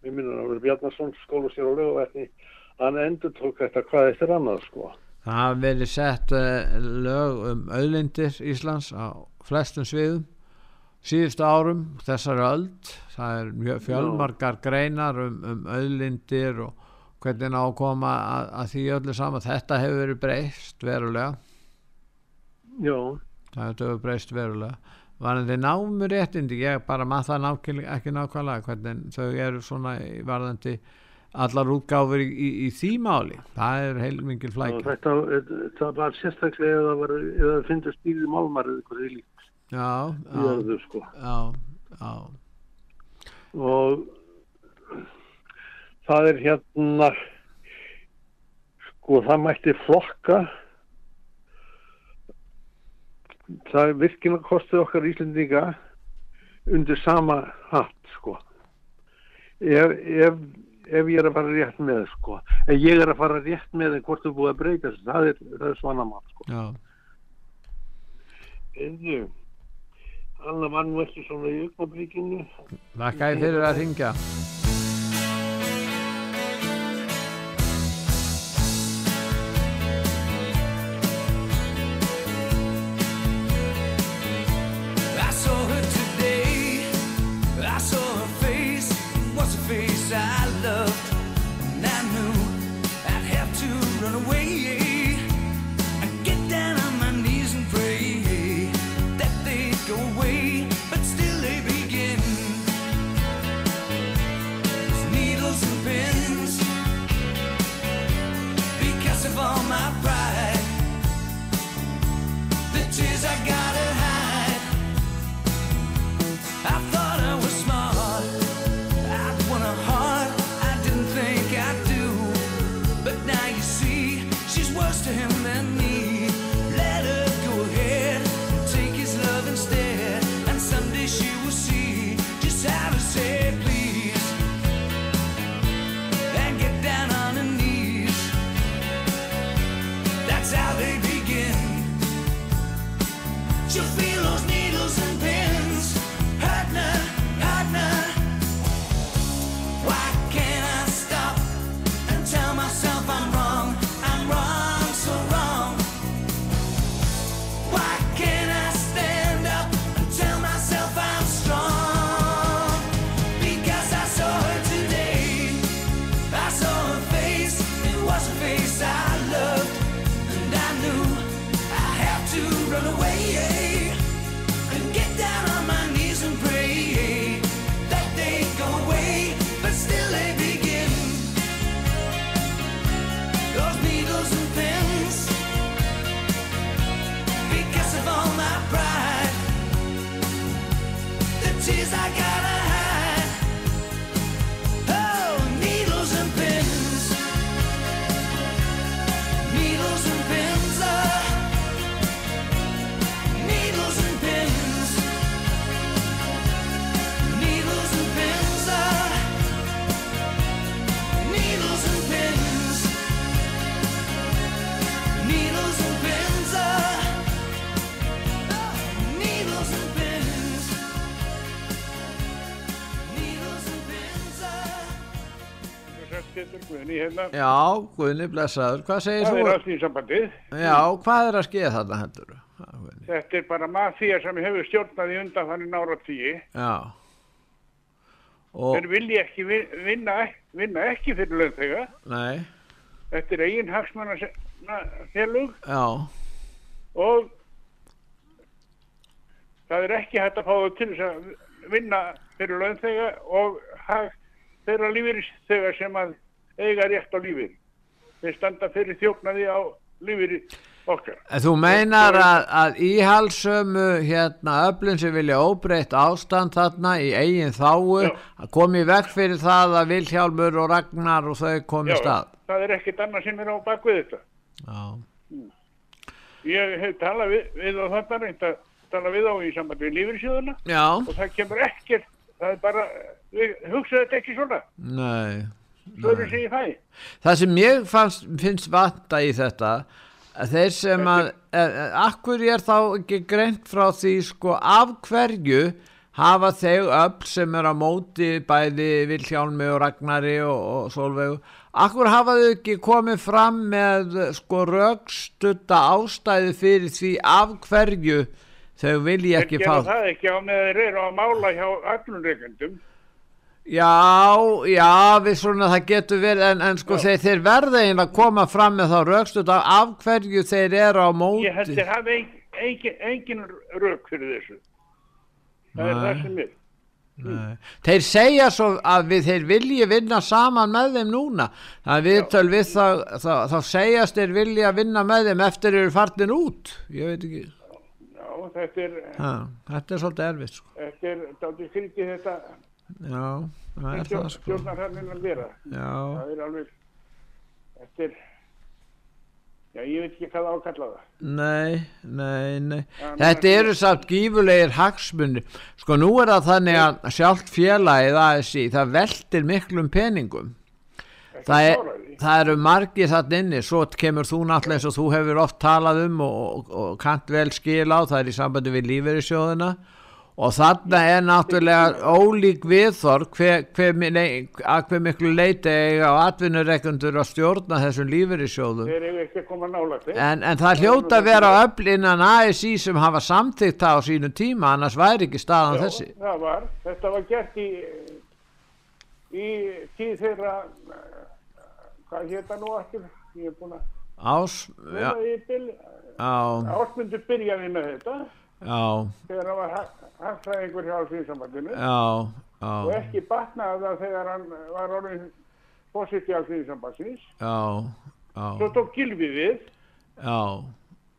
við minnum að vera Bjarnason skólasér og lögverðni hann endur tók þetta hvað eftir annað sko. Það verið sett uh, lög um auðlindir Íslands á flestum sviðum síðustu árum, þessari öld það er mjög fjölmargar greinar um, um auðlindir og hvernig á að koma að, að því öllu saman. Þetta hefur verið breyst verulega. Já. það hefur breyst verulega. Varðandi námu réttindi ég bara maður það nákvæmlega, ekki nákvæmlega hvernig þau eru svona varðandi allar útgáfur í, í, í því máli. Það er heilmingil og flækja. þetta, þetta var sérstaklega ef það, finnst stíði málmar eða eitthvað líkt já, í jörðu, sko. já, já. og það er hérna sko það mætti flokka það er virkilega kostið okkar Íslendinga undir sama hatt sko ef, ef, ef ég er að fara rétt með sko ef ég er að fara rétt með en hvort þú búið að breyta það er, er svona mál sko já. Eðu, Anna var nú ekki svona í augnabríkinu Þakka ég fyrir að ringja hérna. Já, Guðni, blessaður, hvað segir Það þú? er allt í sambandið. Já, hvað er að skeða þarna hendur? Þetta er bara mafía sem hefur stjórnað í undan þannig nára tíu. Já. Og, Þeir vilja ekki vin- vinna, vinna ekki fyrir launþega. nei, Þetta er eigin hagsmanna félug já, og það er ekki hægt að fá það til þess að vinna fyrir launþega og hag þeirra lífeyrisþega sem að eiga rétt á lífeyri. Þeir standa fyrir þjóknaði á lífeyri okkar. En þú meinar að, að íhalsömu hérna öflun sem vilja óbreytt ástand þarna í eigin þáu að komi vekk fyrir það að Vilhjálmur og Ragnar og þau komi stað. það er ekkert annað sem er á bakvið þetta. Já. Ég hef talað við, við á þarna reynd að tala við á í samband við lífeyrissjóðuna Já. og það kemur ekkert, það er bara, við hugsaðu þetta ekki svona, Nei. Er. Það sem ég fannst, finnst vanta í þetta þeir sem að, akkur er þá ekki greint frá því sko af hverju hafa þeir öll sem er á móti bæði Vilhjálmi og Ragnari og, og Solveigu akkur hafa þau ekki komið fram með sko rögstutta ástæði fyrir því af hverju þau vilja ekki fá það ekki á með þeir eru að mála hjá öllum reykendum. Já, já, við svona það getur verið en, en sko þeir, þeir verða eiginlega að koma fram með þá rögstut af, af hverju þeir eru á móti Ég held þeir hafi engin, engin, engin rauk fyrir þessu. Það er Nei. það sem er. Nei. Þeir segja svo að við þeir vilji vinna saman með þeim núna það er viðtöl við þá, þá, þá segjast þeir vilja vinna með þeim eftir eru farnir út ég veit ekki Já, þetta er, ha, þetta er svolítið erfitt sko. þetta er, dátur skrítið þetta, já, það er það sko stjórnar hann að vera. Já. Það er alveg, þetta er, já, ég veit ekki hvað á að kalla það. Nei, nei, nei. Já, Þetta eru samt gífulegir hagsmunir. Sko nú er það þannig að sjálft félagið ASI, það veltir miklum peningum. Það, er, það eru margir þarna inni, svo kemur þú náttúrulega eins og þú hefur oft talað um og, og, og kant vel skil á, það er í sambandi við lífeyrissjóðina og þarna er náttúrulega ólík viðþorg hver, hver, hver miklu leiti eiga á atvinnureikundur að stjórna þessum eh? En, en það hljóta að vera öll innan ASI sem hafa samþykkt það á sínu tíma, annars væri ekki staðan Já, þessi. var, þetta var gert í, í tíð þeirra, hvað hétta nú aftur, ég er búin að, Ás, já, vera í bil, já, ásmundur byrjaði með þetta, þegar hann var hagfræðingur hjá Alþýðsambandinu já, og ekki batnaði það þegar hann var orðin fósitt í Alþýðsambandsins, já, svo tók Gilvi við. Já, og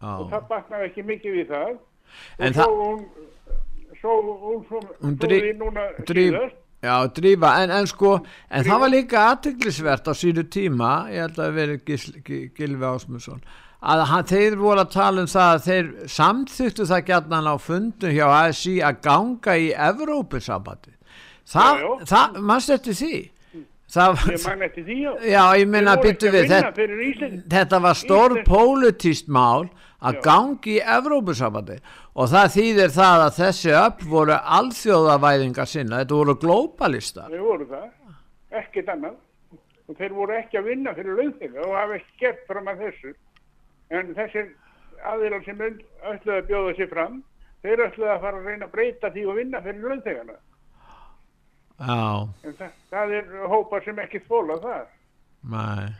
já. það batnaði ekki mikið við það. En og það- svo hún, svo hún, svo, Hún við núna síðast, já, drífa, en, en sko, en það var líka aðteglisvert á sínu tíma, ég held að veri Gilvi Ásmundsson, að hann, þeir voru að tala um það að þeir samþyktu það gætnan á fundum hjá ASI að ganga í Evrópusambandi. Það, Já, já. það, mannst eftir því? Það, ég man eftir því já. Já, ég voru byttu við, þetta, þetta var stór pólitíst mál að gangi í Evrópusambandi og það þýðir það að þessi öll voru alþjóðavæðingar sinna, þetta voru glóbalistar. Þeir voru það, ekkert annað. Og þeir voru ekki að vinna fyrir launþega og hafa ekki gert fram að þessu. En þessir aðilar sem öll- ætluðu að bjóða sér fram, þeir ætluðu að fara að reyna að breyta því og vinna fyrir launþegana. Já, En það, það er hópar sem ekki þóla það. nei.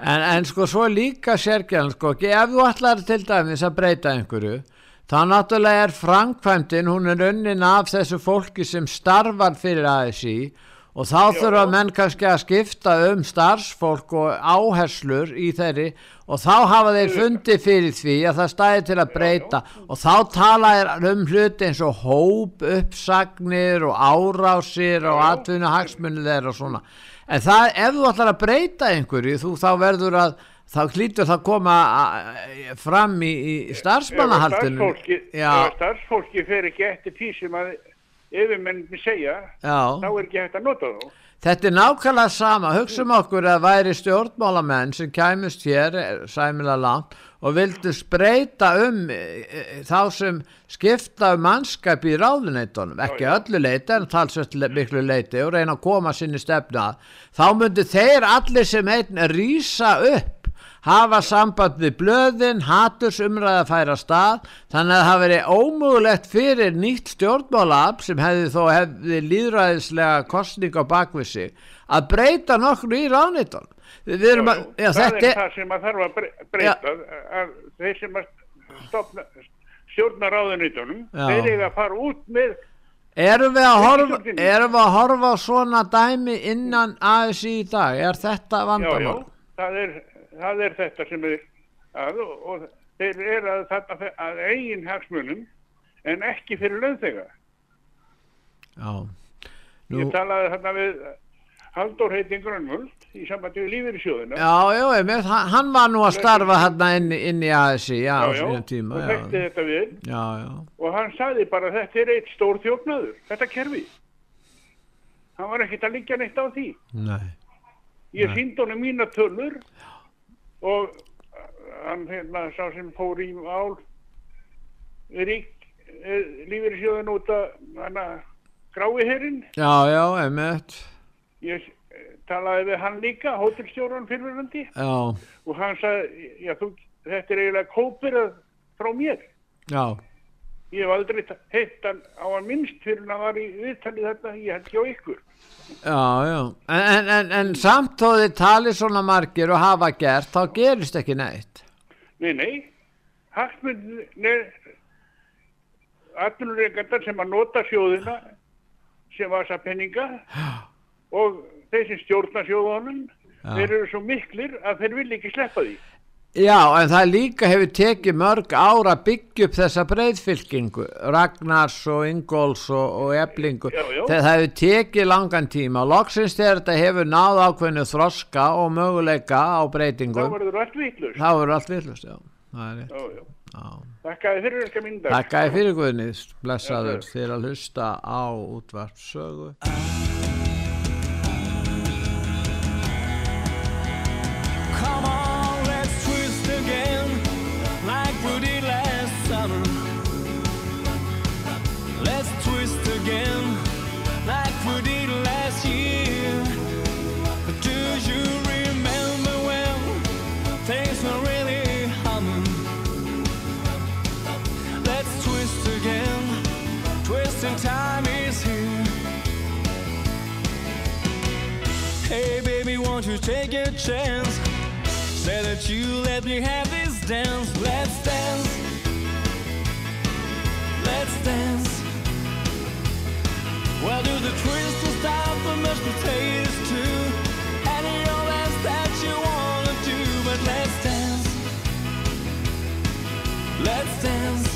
En, en sko svo líka sérkjæðan, sko, ef þú ætlar til dæmis að breyta einhverju, þá náttúrulega er framkvæmdin, hún er unnin af þessu fólki sem starfar fyrir ASI og þá þurfa menn kannski að skipta um starfsfólk og áherslur í þeirri. Og þá hafa þeir fundið fyrir því að það stæði til að breyta. Og þá tala er um hluti eins og hóp, uppsagnir og árásir og atvinnu hagsmunni þeirra og svona. En það, ef þú ætlar að breyta einhverju, þú þá verður að, þá hlýtur það koma fram í, í starfsmannahaldinu. Já, ef starfsfólki fer ekki eftir því sem að yfirmenn segja, Já. þá er ekki hægt að nota þá. þetta er nákvæmlega sama, hugsaum okkur að væri stjórnmálamenn sem kæmust hér, eh, sæmilega langt, og vildu spreita um e, e, þá sem skipta um mannskap í ráðuneytunum, ekki öllu leiti en talsvett le- miklu leiti og reyna að koma sinni stefna þá myndu þeir allir sem einn rýsa upp hafa samband við blöðin, hatursumræða færa stað, þannig að það veri ómögulegt fyrir nýtt stjórnmálab sem hefði þó hefði líðræðislega kostning á bakvið sig að breyta nokkru í já, það þetta er það sem að þarf að bre- breyta að þeir sem að stopna stjórna ráðunýtunum Já. þeir eiga að fara út með Erum við, horfa, erum við að horfa svona dæmi innan ASI í dag? Er þetta já, já, vandamál? það er, það er þetta sem er að, og, og þeir eru að, þarna, að eigin hagsmunum en ekki fyrir launþega Já. ég talaði þarna við Halldór heitin Grönvöld í sambandi við lífeyrissjóðina Já, já, einmitt, hann, var nú að starfa hérna inn, inn í ASI, já, Já, já, tíma. Já, þetta já, já. og hann sagði bara þetta er eitt stór þjófnaður, þetta kerfi hann var ekkert að liggja neitt á því Nei. ég Nei. síndi honum mína tölur og hann hérna sá sem fór í ál rík lífeyrissjóðin út að hana grái herrin Já, já, einmitt. ég eh, talaði við hann líka hótelstjóran fyrirverandi Já, og hann sagði já, þú, þetta er eiginlega kópirað frá mér. Já, ég hef aldrei heitt á hann minnst fyrir hann var í viðtalið þetta ég held hjá ykkur. Já, já. En, en, en, en samt þó þið talið svona margir og hafa gert, þá gerist ekki neitt. nei, nei, hagsmunir atvinnureikandar sem að nota sjóðina sem var þessa penninga og þeir sem stjórna sjóðunum þeir eru svo miklir að þeir vil ekki sleppa því Já, en það líka hefur tekið mörg ára upp þessa breyðfylkingu, Ragnars og Ingóls og, og Eblingu, Já, já. það hefur tekið langan tíma og loksins þegar þetta hefur náð ákveðnu þroska og möguleika á þá breytingum, verður allt vitlust þá verður allt villust, já. Já, já. þakkaði fyrir ekki mynda Takk að fyrir Guðnið, blessaður fyrir að hlusta á útvarpsögu. You take a chance? Say that you let me have this dance. Let's dance. Let's dance. Well, do the twist to stop the mashed potatoes too? Any of that's that you wanna do, but let's dance. Let's dance.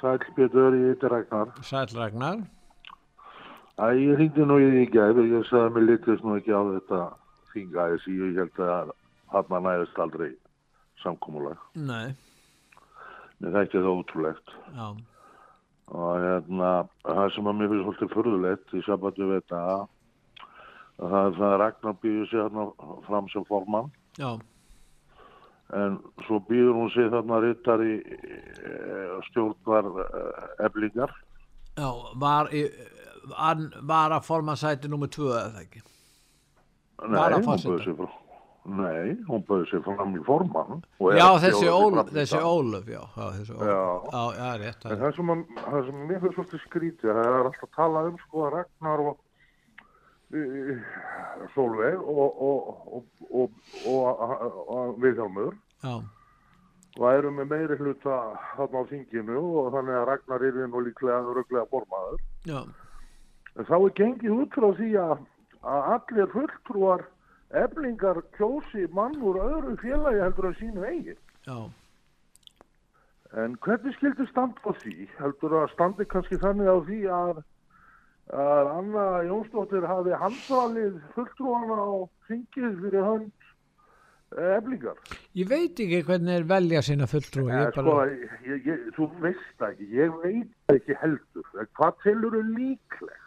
Sæl Pétur, ég heiti Ragnar. Sæl Ragnar. Æ, ég hringdi nú í því í gæð og ég sagði að mér litist nú ekki á þetta þingæðis ég held að hann næðist aldrei samkómulag. Nei, Mér þætti það ótrúlegt. já. Og hérna, það sem að mér finnst svolítið furðulegt í sambandi við þetta, að það er Ragnar býður sig hérna fram sem formann, Já, en svo býður hún sig þarna rittar í stjórnar eblingar. já, var, í, var að forma sæti nummer tvö eða það ekki? Nei, hún forseta? bauð sig frá. Nei, hún bauð sig fram í er Já, þessi, bjóða sig Ól, fram í þessi. Ólöf, já, já, þessi Ólöf. Já. Já, já, rétt. Það sem, að, það sem mér finnst svolítið skrítið, það er alltaf að tala um sko að Ragnar og Solveig og, og, og, og, og, væru með meiri hluta þarna á þinginu og þannig að Ragnar er nú líklega öruglega formaður. já, En þá er gengið út frá því að, allir fulltrúar eflingar kjósi mann úr öðru félagi heldur að sínu eigin. já. En hvernig skildi standa á því? Heldur að standi kannski þannig á því að, að Anna Jónsdóttir hafi handvalið fulltrúana á þingið fyrir hönd eh, eflingar? Ég veit ekki hvernig er velja sína fulltrúi. Ja, Ég sko, bara, ég, ég, þú veist ekki, ég veit ekki heldur. En Hvað telur þú líklegt?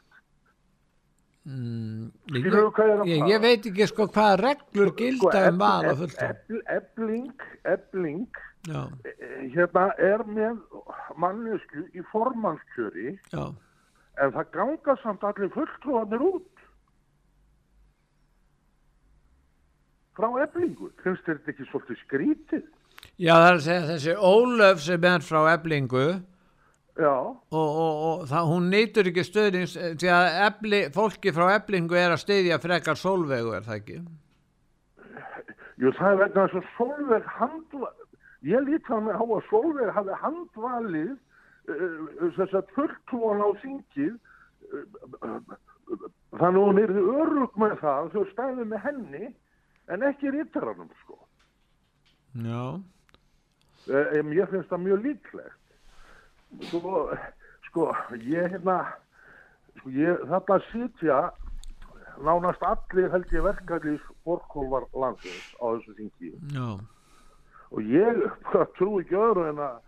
mm, hvað ég er ég, veit ekki sko hvaða reglur gilda um val á fulltrúi. Ebling, ebling, eh, hérna er með mannesku í formannskjöri já. En það ganga samt allir fulltrúanir út. Frá eblingu finnst þetta ekki svolítið skrítið? Já, það er að segja þessi Ólöf sem er frá Eblingu já, og, og, og það, hún nýtur ekki stöðnings því að ebli, fólki frá Eblingu er að styðja frekar sólvegu, er það ekki? jú það er vegna þess að Solveig handva ég lít það með á að Solveig hafi handvalið þess að fulltrúan á þingið uh, uh, þannig að hún er örug með það þau stæðu með henni en ekki rítaranum sko Já. Eh, em, ég finnst það mjög líklegt sko, sko ég hérna sko, ég, þarna sitja nánast allir held ég verkefnis borkólvar landsins á þessu þingi Já. og ég trú ekki öðru en að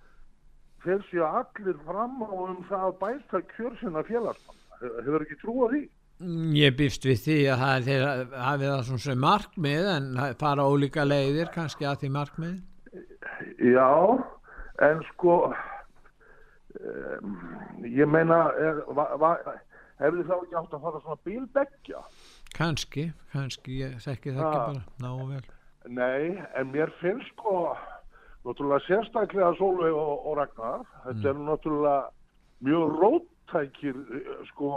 þeir séu allir fram á um það að bæta kjör sinna félagsmanna? Hefur ekki trú á því? Mm, Ég býst við því að það er hafið það svona sem markmið en fara ólíka leiðir kannski að því markmið. Já, en sko um, ég meina er, va, hefur þá ekki átt að fara svona bílbeggja? Kannski, kannski, ég þekki það ekki bara, ná vel. Nei, en mér finnst sko náttúrulega sérstaklega Sólveig og, og Ragnar. Þetta eru náttúrulega mjög róttækir sko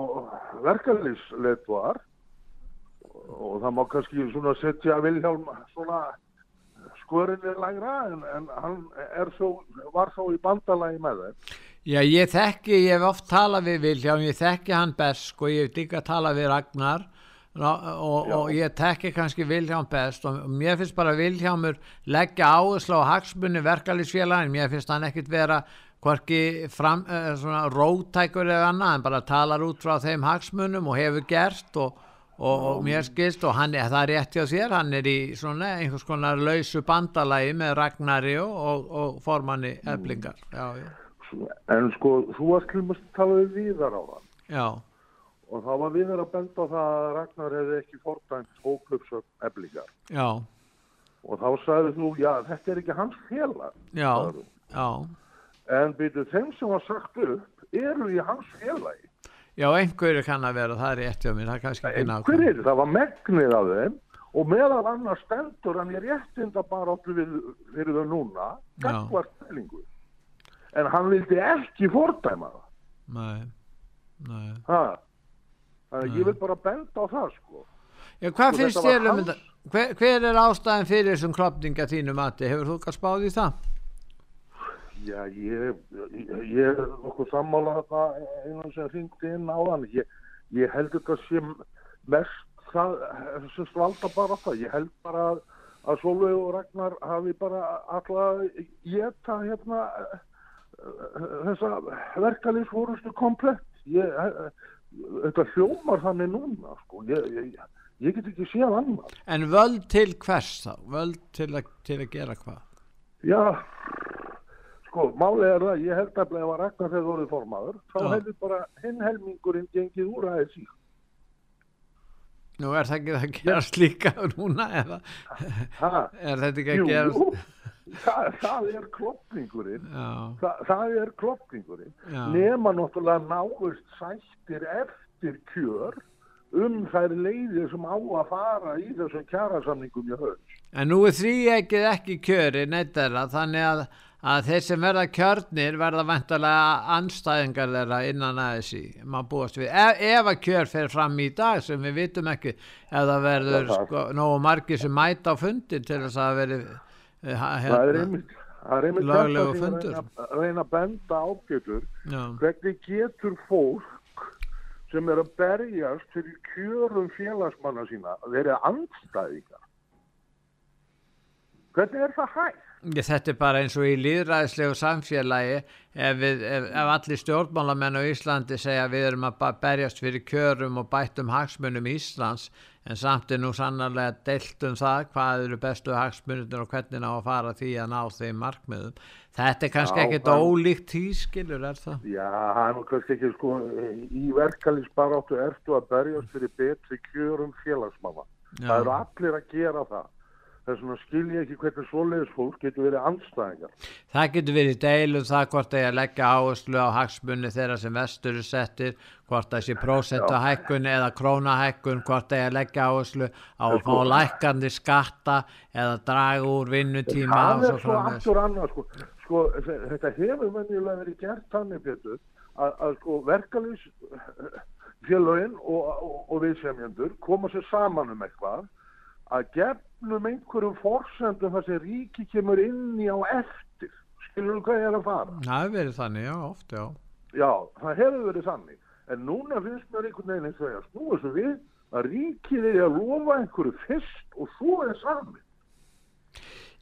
verkefnisleituar og það má kannski svona setja Vilhjálm svona skorinni lægra en, en hann er þó, var þó í bandalagi með þeim. Já, ég þekki, ég hef oft talað við Vilhjálm, ég þekki hann best og ég hef líka talað við Ragnar og, og, og ég þekki kannski Vilhjálm best og mér finnst bara Vilhjálmur leggja áherslu á hagsmunni verkalýsfélagin, mér finnst hann ekkit vera hvorki fram, uh, svona rótækur eða annað en bara talar út frá þeim hagsmunum og hefur gert og, og, og mér skilst og hann það er rétt hjá sér, hann er í svona einhvers konar lausu bandalagi með Ragnari og, formanni eblingar, já, já. en sko þú varst til að tala við Víðar á það Já, og þá var Víðar að benda á það að Ragnar hefði ekki fordæmt hóplöpsögn eblingar já, og þá sagði þú, já þetta er ekki hans félag já, já. en byrju þeim sem var sagt upp eru í hans félagi Já, einhverju kann að vera, það er rétt það er kannski ekki nákvæm. það var megnið af þeim og meðal annars stendur hann í réttinda bara við fyrir þau núna gagvart fælingu en hann vildi ekki fordæma það Nei, nei. ha. Þannig að ég vil bara benda á það sko Já, hvað finnst þér um þetta? Hver, hver er ástæðin fyrir þessum klopninga þínu mati? Hefur þú kannski spáð í það? Já, ég, ég, er nokkuð sammála þetta einan sem hringdi inn á hann. Ég, ég held þetta sem mest það sem valda bara það. Ég held bara að, að Sólveig og Ragnar hafi bara alltaf geta hérna þessa verkalýsfórustu komplett. Ég, þetta hljómar þannig núna, sko. Ég, ég, ég get ekki séð annað. En völd til hvers þá? Völd til, að- til að gera hvað? Já, sko, málið er það, ég held að ef að Ragnar hefði orðið formaður, þá Já. hefði bara hinn helmingurinn gengið úr aðeins í. Nú er það ekki að gerast líka núna eða Ha? er þetta ekki að jú, það, það er klopningurinn, Já, Þa, það er klopningurinn, nema náttúrulega náist sættir eftir kjör um þær leiðir sem á að fara í þessum kjærasamningum í höfn. en nú er því ekki ekki kjöri neitt þeirra þannig að, að þeir sem verða kjörnir verða vantarlega anstæðingar þeirra innan ASI maður búast við, ef, ef að kjör fer fram í dag sem við vitum ekki það verður það- sko, nógu margir sem mæta á fundin til þess að ha- það er einmitt, það er einmitt fundur. reyna, að reyna að benda ágjötur. Já. Hvernig getur fólk sem er að berjast fyrir kjörum félagsmanna sína verið andstæðingar? Hvernig er það hægt? Þetta er bara eins og í líðræðislegu samfélagi ef, við, ef, ef allir stjórnmálamenn á Íslandi segja við erum að berjast fyrir kjörum og bættum hagsmunum Íslands en samt er nú sannarlega deilt um það hvað eru bestu hagsmunir og hvernig ná að fara því að ná þeim markmiðum. Þetta er kannski en- ólíkt tískilur, er það? Já, það er nú kannski ekki sko, í verkalýsbaráttu ertu að berjast fyrir betri kjörum félagsmanna. Já. Það eru allir að gera það. Þess vegna skil ég ekki hvernig svoleiðis fólk getur verið andstæðingar. Það getur verið deil um það hvort að leggja áherslu á hagsmunni þeirra sem vestur er settir, hvort það sé prósentahækkun eða krónahækkun, hvort að leggja áherslu á að fá lækkandi skatta eða draga úr vinnutíma það er svo aftur annað sko. sko þe- þetta hefur venjulega verið gert þannig Pétur að, að sko verkalýs félögin og, og, og viðsemjendur koma sér saman um eitthvað að gefnum einhverjum forsendum þar sem ríki kemur inn í á eftir skilur þú hvað ég er að fara Það hefur verið þannig, já, oft, já. já, það hefur verið þannig En núna finnst mér einhvern veginn eins og ég að snúa þessu við að ríkið er að lofa einhverju fyrst og svo er sami.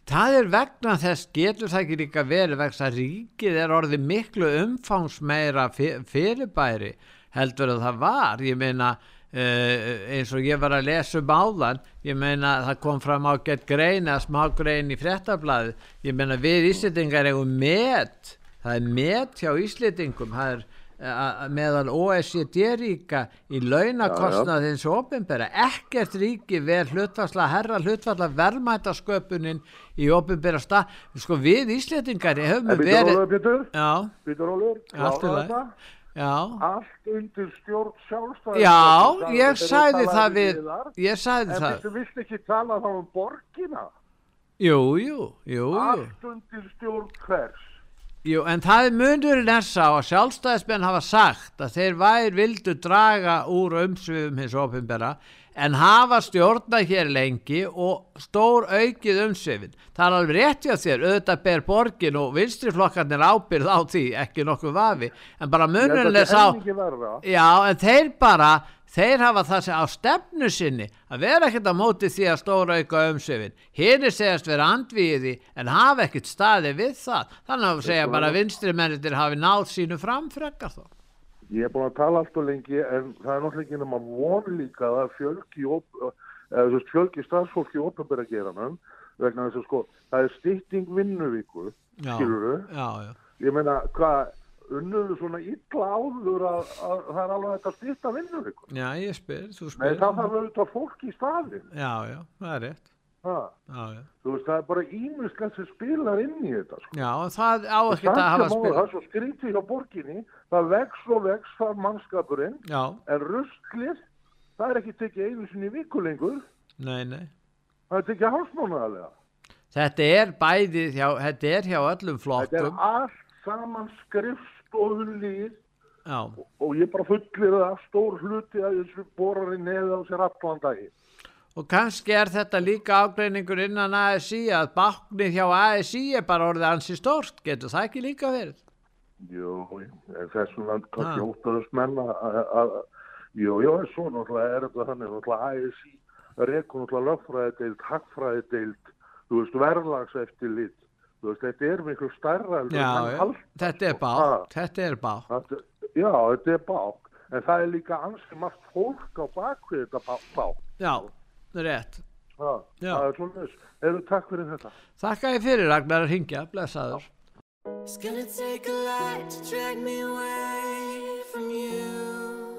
Það er vegna þess, getur það ekki líka verið vegna að ríkið er orðið miklu umfangsmeira fyr- fyrirbæri heldur að það var, ég meina uh, eins og ég var að lesa um áðan, ég meina það kom fram á gett grein eða smá grein í fréttablaði, ég meina við Íslendingar eigum met, það er met hjá Íslendingum, það er uh, meðal OECD-ríka í launakostnað hins opinbera. Ekkert ríki ver hlutfalla herra hlutfalla verðmætasköpunin í opinbera stað. Sko við En býtur verið Pétur? já, Býtur Ólafur? Allt undir stjórn sjálfstæði. já ég sagði það við ég sagði En það þú vilt ekki tala þá um borgina? jú, jú, jú, Allt undir stjórn hvers? Jú, en það er munurinn sá að sjálfstæðismenn hafa sagt að þeir vær vildu draga úr umsvifum hins ofinbera en hafa stjórna hér lengi og stór aukið umsvifin. Það er alveg rétt hjá þér, auðvitað ber borgin og vinstriflokkarnir ábyrð á því, ekki nokkuð vafi, en bara munurinn er sá... Já, en þeir bara, þeir hafa það sem á stefnu sinni að vera ekkert á móti því að stóra auka umsöfin. Hinir segjast vera andvíði en hafa ekkert staði við það. Þannig að segja bara að vinstri mennir hafi náð sínu framfrekar þó. Ég er búin að tala allt og lengi en það er náttúrulega ekki nema von líka að fjölgi, veist, fjölgi starfsfólki í opinbera geranum vegna þess að sko, það er stytting vinnuvíku, Já, skilur já, já. Ég meina, hvað, unnuðu svona illa áður að, að það er alveg hægt að stytta vinnuvíku. Já, ég spyr, þú Nei, spyr. það þarf auðvitað fólk í staðin. Já, já, það er rétt. Já. Þú veist, það er bara ímislegt sem spilar inn í þetta, sko. Já, og það á Og ekkert að hafa spil. Það er svo skrítið hjá borginni, það vex og vex þar mannskapurinn, Já, en rusklið, það er ekki tekið einu sinni viku lengur, nei, nei. það er tekið hálfsmánaðarlega. Þetta er bæði hjá, þetta er hjá öllum Þetta er allt saman skrifstofulíð Já, og ég bara fullir það stór hluti að þessu borar í neða á sér allan dagi. Og kannski er þetta líka ágreiningur innan ASI að báknið hjá ASI er bara orðið ansi stórt, getur það ekki líka verið? Jú, þessum land kannski Ha. óttaðust menn að, að- að, jú, jú, svo náttúrulega er þetta þannig, náttúrulega ASI rekur náttúrulega lögfræðideild, hagfræðideild, þú veist, verðlagseftirlit, þú veist, þetta er miklu en Já, halda, þetta er bákt, Ha. þetta er bákt. Þetta, já, þetta er bák, en það er líka ansi margt fólk á bakvið þetta bá- bák. Já, rétt. Ha, Já. það er svona þess. Erum takk fyrir þetta. Þakka ég fyrir Ragnar að ringja, blessaður. It's gonna take a lot to drag me away from you.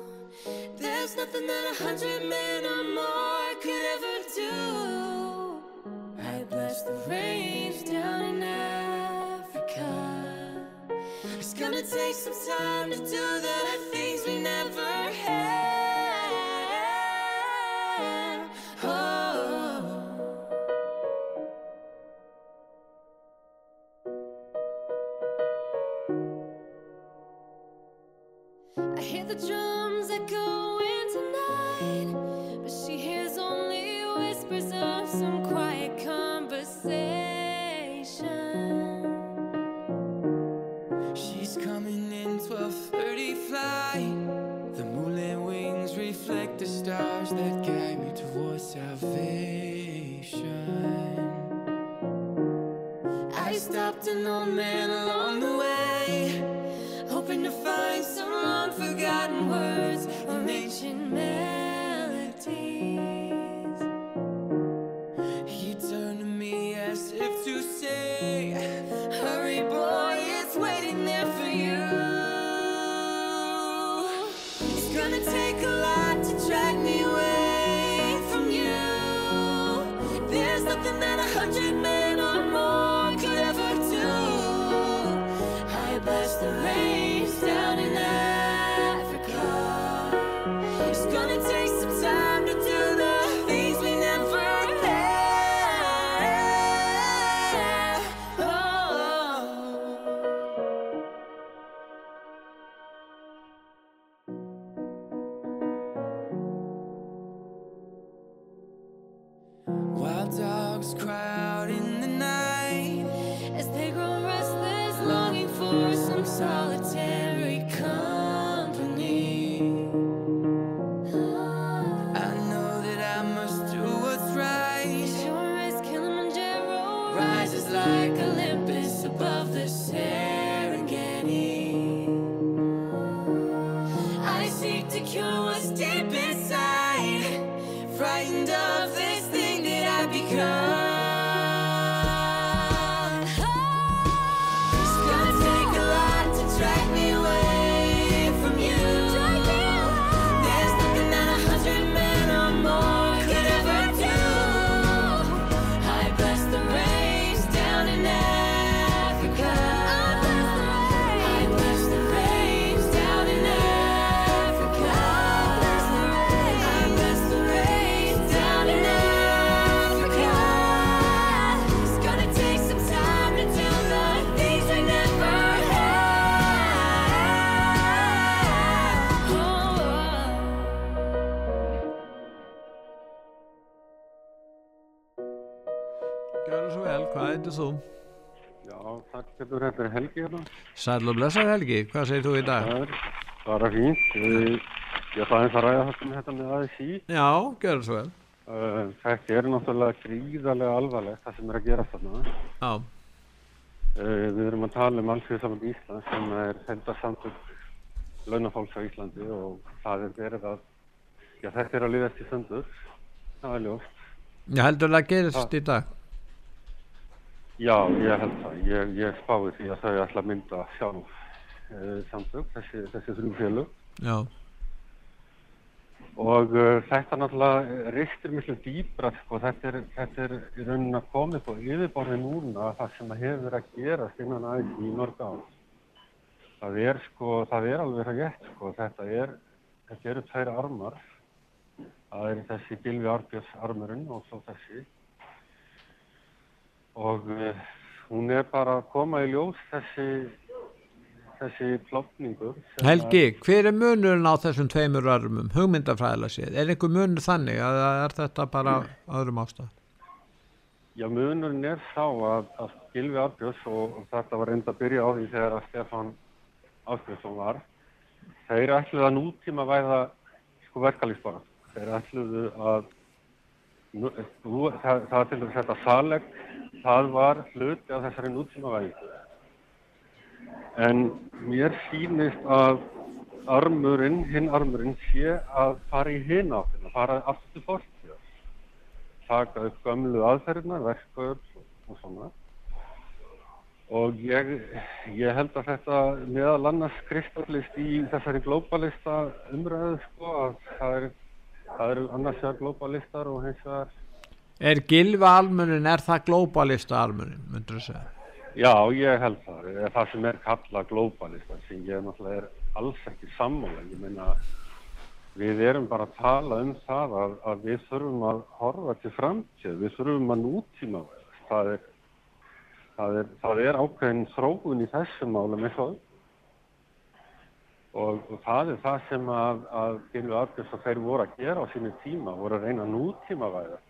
There's nothing that a hundred men or more could ever do. I bless the rains down in Africa. It's gonna take some time to do the things we never had. The drums echoing tonight, but she hears only whispers of some quiet conversation. She's coming in 12:30 flight. The moonlit wings reflect the stars that guide me towards salvation. I stopped an old man along takk fyrir þetta er Helgi hérna. Sæl og blessar Helgi, hvað segir þú í dag? Það er bara fínt. Ég, ég ætla aðeins að ræða þetta með þetta með ASI. Já, gjörðu svo vel. Uh, þetta er náttúrulega gríðarlega alvarlegt það sem er að gera þarna. Já. Uh, við erum að tala um Alþjóðsamband Íslands sem er heldarsamtök launafólks á Íslandi og það er verið að, já þetta er að liðast í söndur, það er ljóst. Ég heldur það gerist í dag. Já, ég held það. Ég, ég spái því að þau ætla að mynda sjálf uh, samtök, þessi, þessi þrjú félög. Já. Og uh, þetta náttúrulega ristir miklu dýbra, sko, þetta er, þetta er í rauninni að komið på yfirborði núna það sem að hefur að gerast innan aðeins í mörg ár. Það er sko, það er alveg að gett, sko, þetta er, þetta eru tveir armar, það er þessi Gylfi Árbjörns armurinn og svo þessi. Og uh, hún er bara að koma í ljós þessi, þessi klopningur. sem Helgi, hver er munurinn á þessum tveimur örmum, hugmyndafræðilega séð? Er einhver munur þannig að er þetta bara öðrum ástæð? Já, munurinn er sá að, að Gylfi Arbjörns og, þetta var reynda að byrja á því þegar að Stefán Áskriðsson var, þeir ætluðu að nútíma væða sko verkalýsbara. Þeir ætluðu að, nú, nú, það, það til dæmis þetta saleg, það var hluti af þessari nútíma væðingu. En mér sýnist að armurinn, hinn armurinn sé að fara í hinn áttina, fara aftur til fortíðar taka upp gömlu aðferðnar, verkauð og svona. Og ég, ég held að þetta meðal annars kristallist í þessari glóbalista umræðu sko að það, er, það eru annars vegar glóbalistar og hins vegar, Er Gylfi almunin, er það glóbalista almunin, myndur þú segja? já ég held það, er það sem er kallað glóbalistar sem ég náttúrulega er alls ekki sammála. Ég meina við erum bara að tala um það að, að við þurfum að horfa til framtíð, við þurfum að nútíma það er, það er, það er ákveðin þróun í þessum málum eins og það er það sem að, að Gylfi Arnbjörns og þeir voru að gera á sínu tíma, voru að reyna nútíma væða.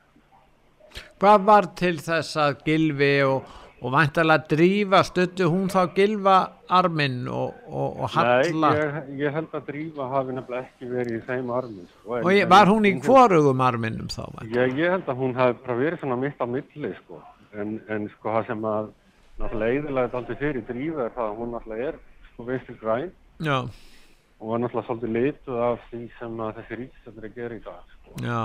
Hvað var til þess að Gylfi og, og vantarlega drífa stöttu hún þá Gylfa arminn og, og, og Halla? Nei, ég, ég held að Drífa hafi nefnilega ekki verið í þeim armi. Sko, og ég, var hún í hvorugum arminnum þá? Ég, ég held að hún hafi bara verið svona mitt á milli sko. En, en sko það sem að náttúrulega eðilega þetta aldrei fyrir drífa er það að hún náttúrulega er sko vinstri græn Já, og var náttúrulega svolítið lituð af því sem þessi ríkistöndri er að gera í dag. Sko. já,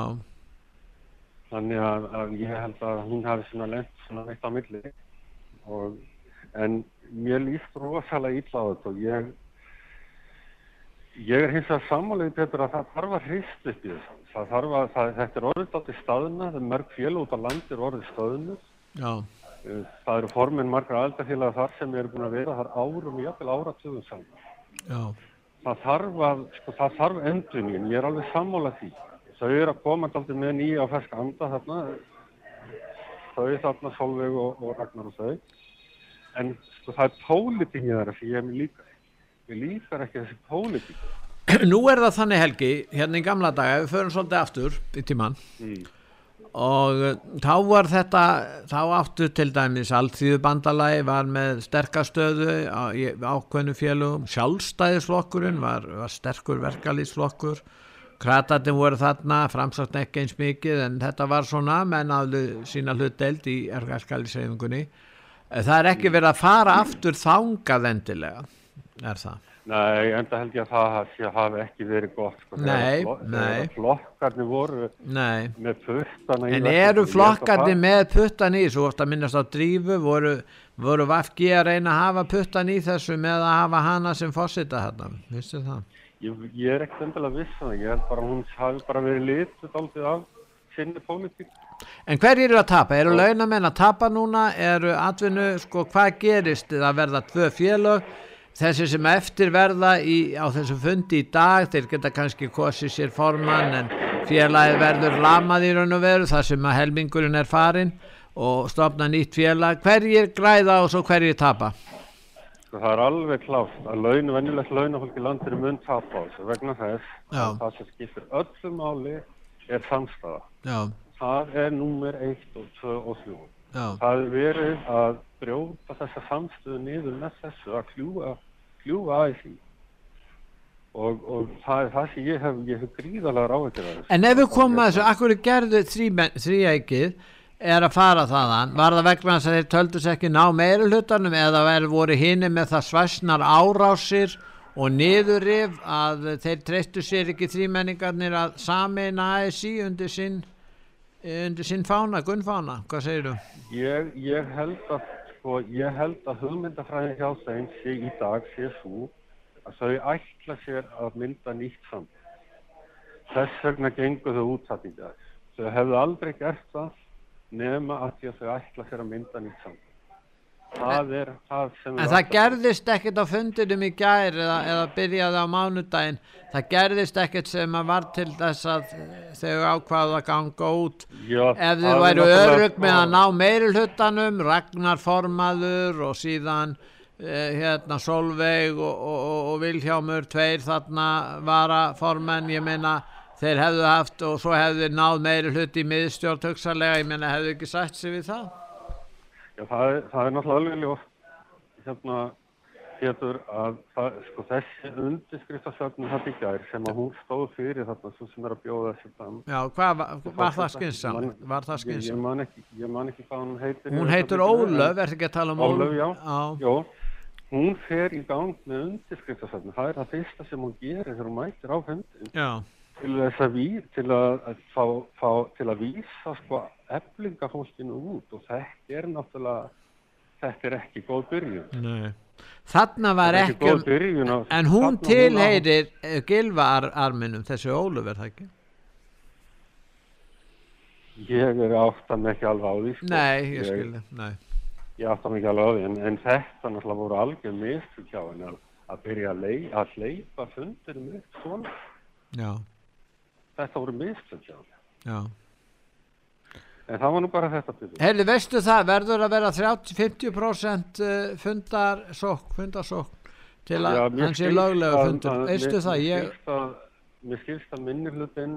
Þannig að, að ég held að hún hafi svona lent svona mitt á milli og en mér líst rosalega illa á þetta og ég ég er hins vegar sammálið betur að það þarf að hrist upp í þessu. Það þarf að, það, þetta er orðið átti staðuna, það er mörg fél út á landi er orðið staðunur. já, Það eru formin margra aldarfélaga þar sem eru búin að vera þar árum, jafnvel áratugum saman. já. Það þarf að, sko, það þarf endurinn, ég er alveg sammálað því. Þau eru að koma alltaf með nýja og ferska anda þarna, þau þarna Solveig og, og Ragnar og þau. En sko, það er pólitíkið þeirra sem ég er mér líka. Mér líkar ekki þessi pólitík. Nú er það þannig Helgi, hérna í gamla daga, við förum svolítið aftur í tíman Mm. Og uh, þá var þetta, þá áttu til dæmis allþýðu bandalagi var með sterkastöðu á, ákveðnu félugum, sjálfstæðisflokkurinn var, var sterkur verkalýsflokkur, kratatin voru þarna, framsagt ekki eins mikið en þetta var svona, menn aflu sína hlutdeild í verkalýsreifingunni. Það er ekki verið að fara aftur þangað endilega, er það? Nei, enda held ég að það hafi, hafi ekki verið gott. Sko, Nei, flo- nei. Flokkarnir voru Nei. með puttana í En eru að flokkarnir með puttan í, svo ofta minnast á drífu, voru, voru Vafgi að reyna að hafa puttan í þessu með að hafa hana sem fósita hérna, vissu það? Ég, ég er ekkert endilega viss um það, ég held bara að hún hafi bara verið lituð aldrei af sinni pólitík. En hverjir eru að tapa? Eru launamenn að tapa núna? Eru atvinnu, sko, hvað gerist það verða tvö félög? Þessi sem eftir verða í, á þessum fundi í dag, þeir geta kannski kosið sér formann en félagið verður lamað í raun og veru þar sem að helmingurinn er farin og stopna nýtt félag. Hverjir græða og svo hverjir tapa? Það er alveg klátt að laun, venjulegt launafólk í landinu mun tapa á þessu vegna þess Já. að það sem skiptir öllu máli er samstaða. Já, Það er númer 1 og 2 og 3. já, Það er verið að brjóta þessa samstöðu niður með þessu að kljúa, kljúa aðeins í. Og, og það er það sem ég hef, ég hef gríðalega ráðið þessu. En ef við komum að þessu, akkur gerðu þrýækið er að fara þaðan, var það vegna að þeir töldu sér ekki ná meiri hlutanum eða voru hinni með það svæsnar árásir og niðurrif að þeir treystu sér ekki þrýmenningarnir að sameina ASI undir sinn, sinn fána, gunnfána, hvað segir þú? Ég, ég held að, sko, ég held að hugmyndafræðin hjá þeim sé í dag sé svo að þau ætla sér að mynda nýtt saman. Þess vegna gengur þau út það í dag. Þau hefðu aldrei gert það nema að að þau ætla sér að mynda nýtt saman. Það er það sem En það gerðist ekkert á fundinum í gær eða, eða byrjaði á mánudaginn. Það gerðist ekkert sem að var til þess að þau ákvaðu að ganga út. Já, ef þau væru örug með að ná meiri hlutanum Ragnar Formaður og síðan eh, hérna Solveig og, og, og, Vilhjámur tveir þarna vara formenn ég meina þeir hefðu haft og svo hefðu náð meiri hluti í miðstjórn hugsalega ég meina hefðu ekki sætt sig við það Já, það er, það er náttúrulega alveg ljótt hérna getur að það, sko, þessi undirskriftasöfnum þetta í gær sem að hún stóð fyrir þarna svo sem er að bjóða þessu fram. Já, hvað var, það man- Var það Ég, ég, skynsamlegt? man ekki, ég man ekki hvað hún heitir. Hún augnablikinu, Ólöf, en- ertu ekki að tala um Ólöf, Ólöf? já. Já. Jó, hún fer í gang með undirskriftasöfnum. Það er það fyrsta sem hún gerir þegar hún mætir á fundin. Já. Til þess að ví, til að, að fá, fá, til að vísa sko eflingafólkinu út og þetta er náttúrulega, þetta er ekki góð byrjun. Nei. Þarna var ekki ekki, byrjun en hún hún tilheyrir uh, gilvaarminum, þessi Ólöf er það ekki? Ég er átt að mig ekki alveg á því. Sko. Nei, ég skil það, nei. Ég átt að mig ekki alveg á því, en, en þetta náttúrulega voru algjör mistug hjá henni að, byrja að, lei, að hleypa fundirum upp svona. Já, Þetta voru mistug hjá henni. já. En það var nú bara þetta byrjun. Herri, veistu það, verður að vera 30-50% uh, fundarsók, fundarsók til að skilst löglegu að- fundur. Veistu það, ég, Mér skilst að minni hlutin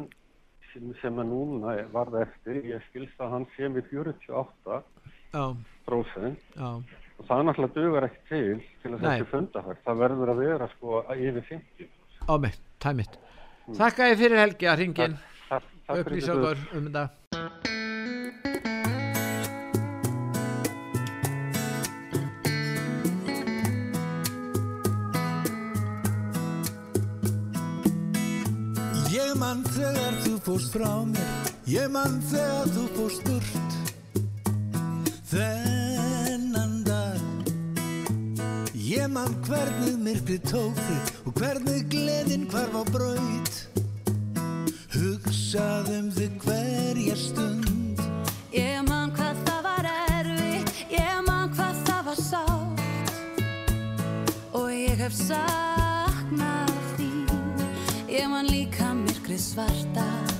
sem, sem að núna varð eftir, ég skilst að hann sé með 48 já, prósent já. og það náttúrulega dugar ekki til til að þessi fundahverð. Það verður að vera sko yfir 50. Á mig, tæmitt. Þakka ég fyrir Helgi að ringin. Takk, takk fyrir Upplýsa þetta. okkur um þetta. Fórst frá mér. Ég mann þegar þú fórst burt. Þennan dag. Ég mann hvernig myrkri tók þig Og hvernig gleðin hvarf á braut. Hugsaðum þig hverja stund. Ég man hvað það var erfitt, ég man hvað það var sátt og ég hef saknað þín. Ég man líka myrkrið svarta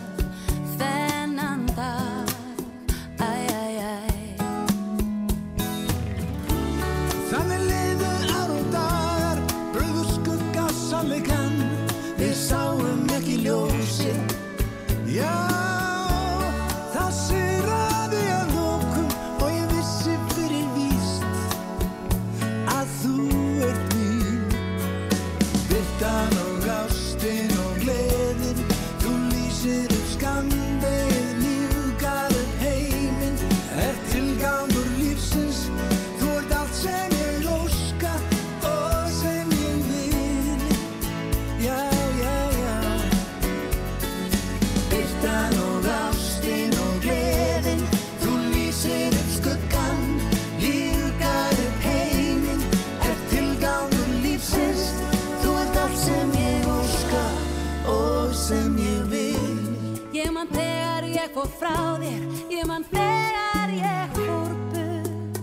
fór frá þér. Ég man þegar ég fór burt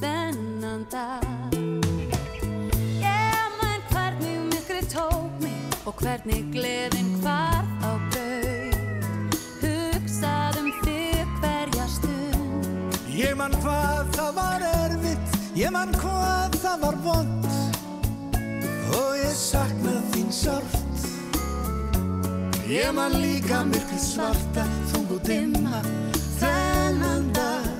Þennan dag. Ég man hvernig myrkrið tók mig Og hvernig gleðin hvarf á bau Hugsað um þig hverja stund. Ég man hvað það var erfitt, ég man hvað það var vond og ég sakna þín sárt. Ég man líka myrkrið svarta, þung og dimma, þennan dag,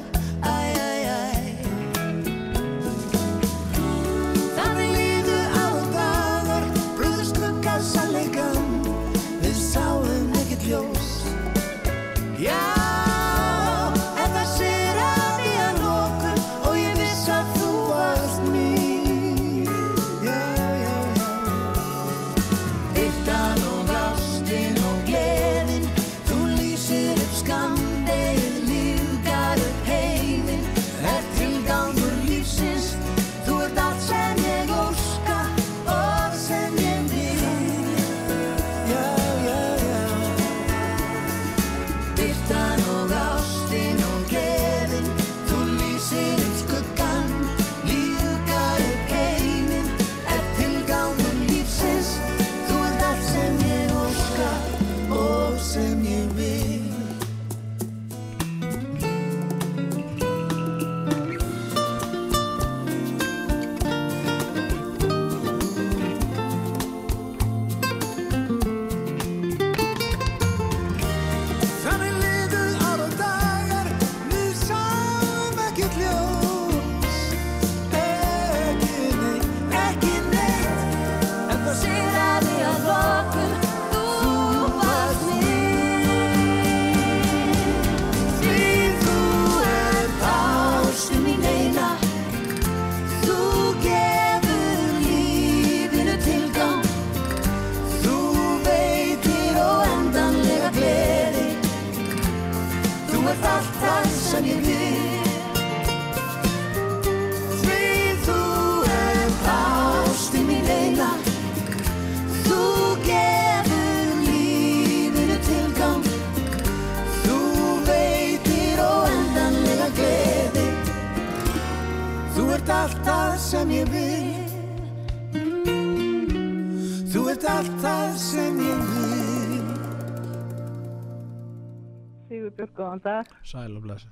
Sigurbjörg, góðan dag. Sæl og blessa.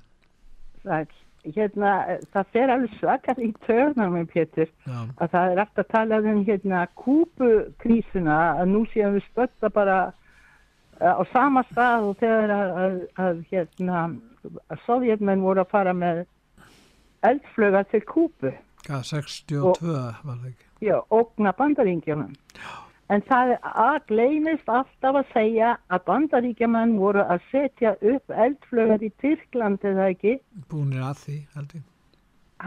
Sæl. Hérna, eh, það fer alveg svakar í törnar með Pétur Já. að það er eftir að tala um hérna kúpukrísuna að nú séum við spötta bara uh, á sama stað og þegar að, að, að hérna að sovjetmenn voru að fara með eldflöga til kúpu Hvað, 62 var það ekki? já, ógna bandaríkjunum en það að gleymist alltaf að segja að bandaríkjumenn voru að setja upp eldflögar í Tyrkland eða ekki? Búnir að því, held ég.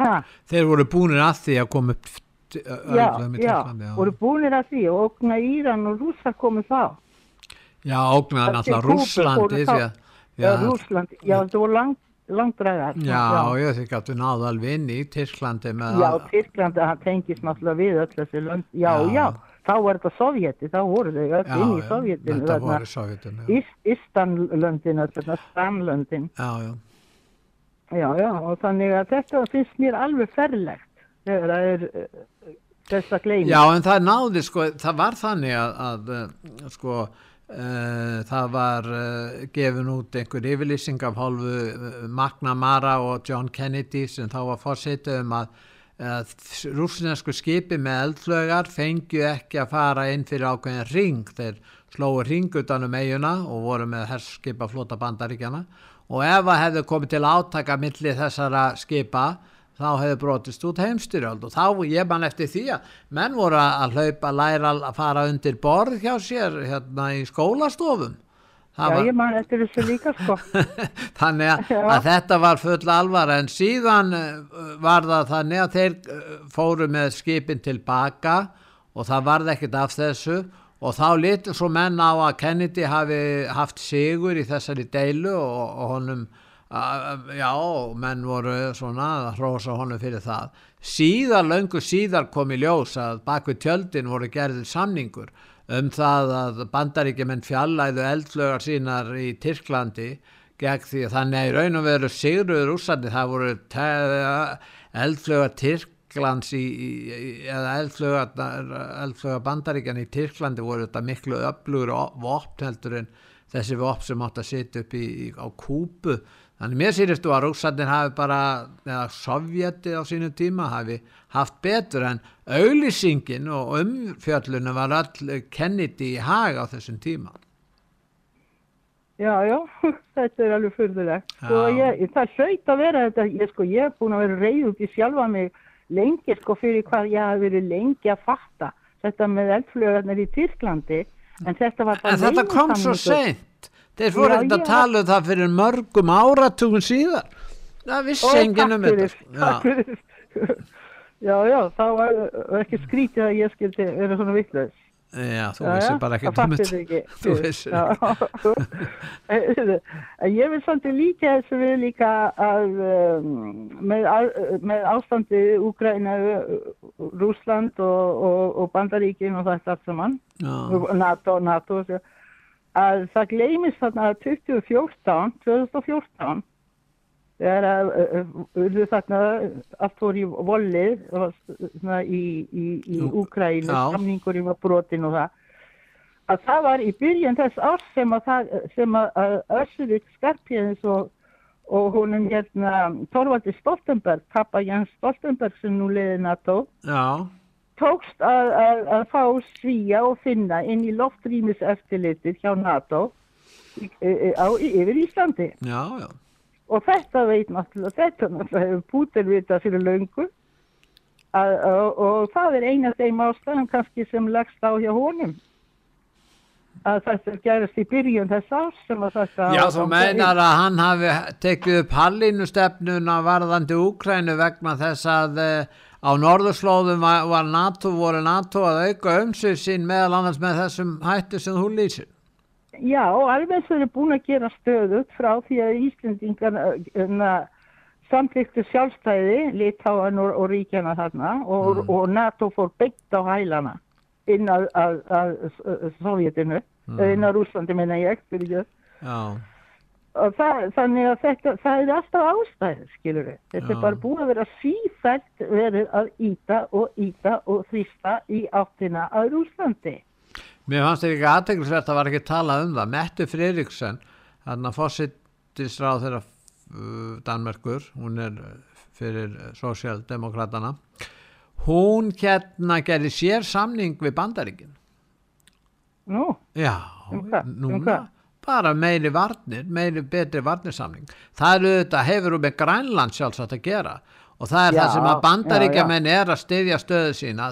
ha, Þeir voru búnir að því að koma upp já, já, Tyrklandi. Já, voru búinir að því og ógna Íran og Rússar komið þá. Já því þá- að já, Rússland, já, það voru lang, langdræðar Já, ég þykki að þú náðu alveg inn í Tyrklandi með já, að- Tyrkland, það tengist náttúrulega við öll þessi lönd, já, Já. já, þá var þetta Sovjeti, þá voru þau öll inn í Sovjetinu, þetta voru. Ist, Istanlöndin, þetta Stranlöndin, Já, já. já, já, og þannig að þetta finnst mér alveg ferlegt, þegar það er uh, þess að gleyma. Já, en það náði, sko, það var þannig að, að uh, sko, uh, það var uh, gefin út einhver yfirlýsing af hálfu uh, McNamara og John Kennedy sem þá var fórsetið um að að rúsnesku skipi með eldflögar fengju ekki að fara inn fyrir ákveðin ring þeir slóu ring utan um eiguna og voru með herskipa flota bandaríkjana og ef að hefðu komið til átaka milli þessara skipa þá hefðu brotist út heimstyrjöld og þá ég man eftir því að menn voru að hlaupa, læra að fara undir borð hjá sér hérna í skólastofum Já, var- ég man eftir þessu líka, sko. þannig að, að þetta var full alvara en síðan uh, var það þannig að þeir uh, fóru með skipin tilbaka og það varð ekkert af þessu og þá litur svo menn á að Kennedy hafi haft sigur í þessari deilu og, og honum já, menn voru svona að hrósa honum fyrir það síðar, löngu síðar kom í ljós að bak við tjöldin voru gerðið samningur um það að bandaríkjumenn fjallæðu eldflögar sínar í Tyrklandi gegn því að þannig að í raun og veru sigruður úrsandi það voru eldflögar Tyrklands í, í, eða eldflögar, eldflögar bandaríkjan í Tyrklandi voru þetta miklu öflugur vopn heldur en þessi vopn sem átt að sitja upp í, á kúpu þannig mér sýristu að rússandir hafi bara eða sovjeti á sínu tíma hafi haft betur en auðlýsingin og umfjöllunum var all Kennedy í hag á þessum tíma. Já, já, þetta er alveg furðulegt. Sko, það hlaut að vera þetta, ég, sko, ég er búin að vera reyð út í sjálfa mig lengi, sko, fyrir hvað ég hafi verið lengi að fatta þetta með eldflögarnir í Tyrklandi, en þetta var bara en þetta kom svo seint þeir Já, ekkert að tala um það fyrir mörgum áratugum síðar það vissi enginn um þetta fyrir. Já, já, þá var var ekki skrítið að ég skildi vera svona vitlaus. já, þú Já, vissi já, bara það ekkert um þetta ekki. þú vissir Já. Ég vil svolítið líka þessu við líka að um, með, með ástandi Úgræna, Rúsland og, og, og Bandaríkin og þetta allt saman, Já. NATO, NATO, að það gleymist þarna að 2014, 2014, þegar að uh, urðu þarna allt fór í var svona í, í, í Ú- Úgrænu, Já. samningurinn var brotin og það að það var í byrjun þess árs sem að, það, sem að, Össurik Skarpjæðins og, og honum hérna Torvaldi Stoltenberg, pappa Jens Stoltenberg sem nú leiði NATO já, tókst að, að, að fá svíja og finna inn í loftrýmis eftirlitið hjá NATO í, á, yfir Íslandi. Já, já. Og þetta veit náttúrulega þetta náttúrulega hefur Pútin vitað fyrir löngu. Að, og, og það er eina af þeim ástæðum kannski sem lagst á hjá honum. Að þetta gerast í byrjun þess árs sem að þetta Já, þú meinar að hann hafi tekið upp hallinnustefnuna varðandi Úkrænu vegna þess að uh, á norðurslóðum var, NATO, voru NATO að auka umsvið sín meðal annars með þessum hættu sem þú lýsir. Já, alveg þeir eru búin að gera stöðut frá því að Íslendingar uh, samtlíktu sjálfstæði Litáan og, og ríkjana þarna og, og NATO fór byggt á hælana inn að, Sovjetinu, Mm. inn að Rúslandi minna ég, fyrir ég. Já, það, þannig að þetta, það er alltaf ástæður, skilur við. Þetta Já. er bara búið að vera sífælt verið að íta og íta og þrýsta í áttina að Rúslandi. mér fannst þetta ekki aðteglisvert að var ekki talað um það. Mette Fredriksson, hann að fósittisráð þeirra uh, Danmerkur, hún er fyrir sósjaldemokratana, hún hérna gerði sér samning við bandaríkin. Nú, Já, Um? Um núna hvað? Bara meiri varnir, meiri betri varnirsamning. Það er auðvitað hefur um með Grænland sjálfsagt að gera? Og það er Já, það sem að já, bandaríkjamenn er að styðja stöðu sína,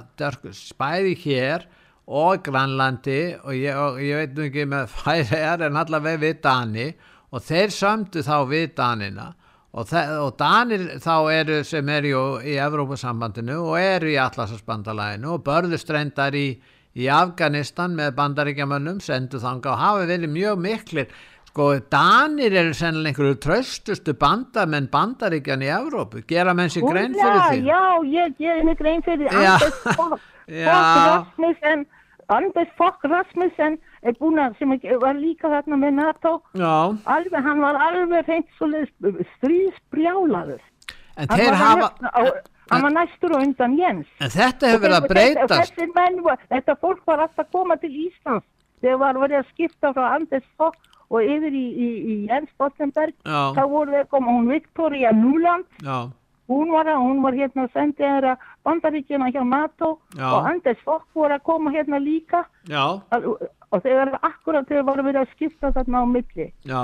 spæði hér og Grænlandi og ég, og ég veit nú ekki með færi er en allavega við Dani. Og þeir sömdu þá við Danina. Og, og Danir þá eru sem eru í Evrópusambandinu og eru í Atlasasbandalæginu og börðust reyndar í, í Afganistan með bandaríkjamönnum sendu þanga og hafa verið mjög miklir. Sko Danir eru sennilega einhverju tröstustu bandamenn bandaríkjan í Evrópu, gera menn sér grein fyrir því? já, ég gerir mig grein fyrir. Anders. Fogh Rasmussen Anders Fogh Rasmussen er búin að sem ekki- var líka þarna með NATO. Alveg, hann var alveg svoleiðis stríðsbrjálaður. En þeir hafa hérna á- hann var næstur og undan Jens. En þetta hefur verið að þeir- breytast. þessir menn þetta fólk var alltaf að koma til Íslands. Þegar var verið að skipta frá Anders Fogh og yfir í, í, í Jens Stoltenberg. Já. þá voru þeir koma hún Victoria Nuland Já, hún var, hún var hérna að senda þeirra bandaríkjana hjá NATO. Já. og Anders Fogh voru að koma hérna líka. Já, Al- og þegar akkurat þegar voru verið að skipta þarna á milli. Já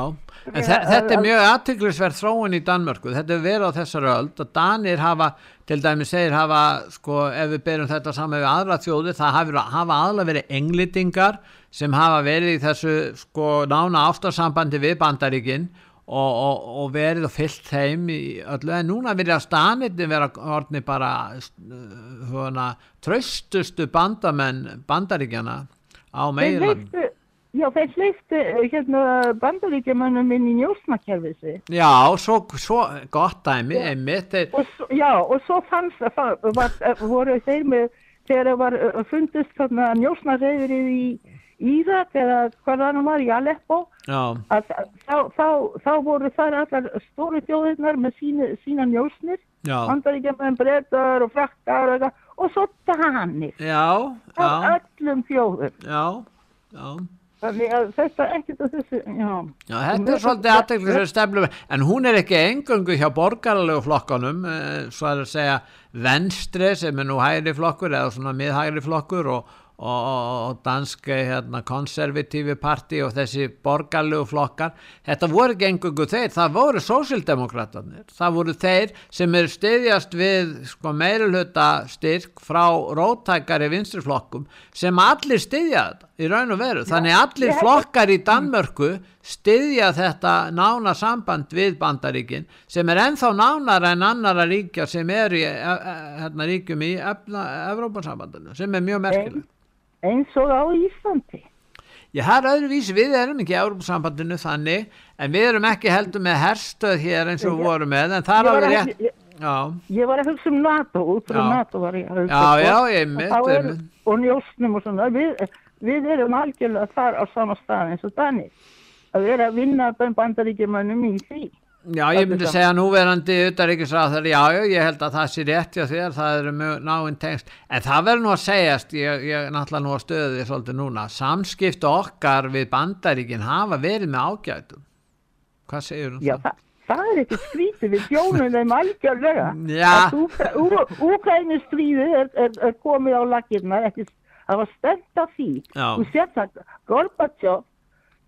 en þe þetta er mjög aðtiklisverð þróun í Danmörku, þetta hefur verið á þessari öld og Danir hafa, til dæmis segir hafa, sko, ef við berum þetta saman við aðra þjóðir, það hafa, hafa aðla verið englendingar sem hafa verið í þessu, sko, nána ástarsambandi við bandaríkin og, og, og verið og fyllt þeim í öllu, en núna að stanirni vera orðni bara uh, svona, tröstustu bandamenn bandaríkjana á veittu Já, þeir hleyftu eh, hérna bandaríkjumönnum inn í njósnakerfið sig. Já, svo, svo gott dæmi, einmitt. Og svo, já, og svo fannst það, var, eh, voru þeir með, þegar það var eh, fundist þarna njósnareyðrið í Írak eða hvað það nú var í Aleppo, að þá, þá, þá voru þar allar stóru þjóðirnar með sína, sína njósnir, já, bandaríkjumönn, brettar og frakkar og eitthvað, og svo danir já, já, öllum þjóðum. já, já. Þannig að þetta ekkert að þessu, já. Já, þetta er svolítið aðteklisverð stefnum, en hún er ekki engöngu hjá borgarlegu flokkanum, eh, svo er að segja venstri sem er nú hægri flokkur eða svona miðhægri flokkur og, og, og, og dansk eh, hérna, konservatífi parti og þessi borgarlegu flokkar, þetta voru ekki engöngu þeir, það voru sósildemokratarnir, það voru þeir sem eru styðjast við sko, meirulhuta styrk frá róttækari vinstriflokkum sem allir styðja þetta í raun og veru, þannig allir flokkar í Danmörku styðja þetta nána samband við bandaríkin sem er ennþá nánara en annara ríkja sem er í e, e, hérna, ríkjum í Evrópansambandinu sem er mjög merkilegt. Eins og á Íslandi. Já, það er öðruvísi, við erum ekki í Evrópansambandinu þannig, en við erum ekki heldur með herstöð hér eins og við vorum með, en það Ég er alveg rétt. ég- Já, Ég var að hugsa um NATO, út frá Já. NATO var ég að hugsa. Já, sko. já, þá er- einmitt. Og njósnum og svona. Við, við erum algjörlega þar á sama stað eins og Danir. Að vera að vinna beim bandaríkjumönnum í því. Já, ég myndi segja núverandi utaríkisráð já, já, ég held að það sé rétt hjá þér, það eru náinn tengst, en það verður nú að segjast, ég, ég náttúrulega nú að stöðu því svolítið núna, samskipti okkar við bandaríkin hafa verið með ágætum. Hvað segir um Já, það, það er ekki skrítið, við þjónum þeim algjörlega. Já. Úkræni stríðið er, er, er komið á lakirna, ekki, það var stend af því. Já. Þú sér það, Gorbachev,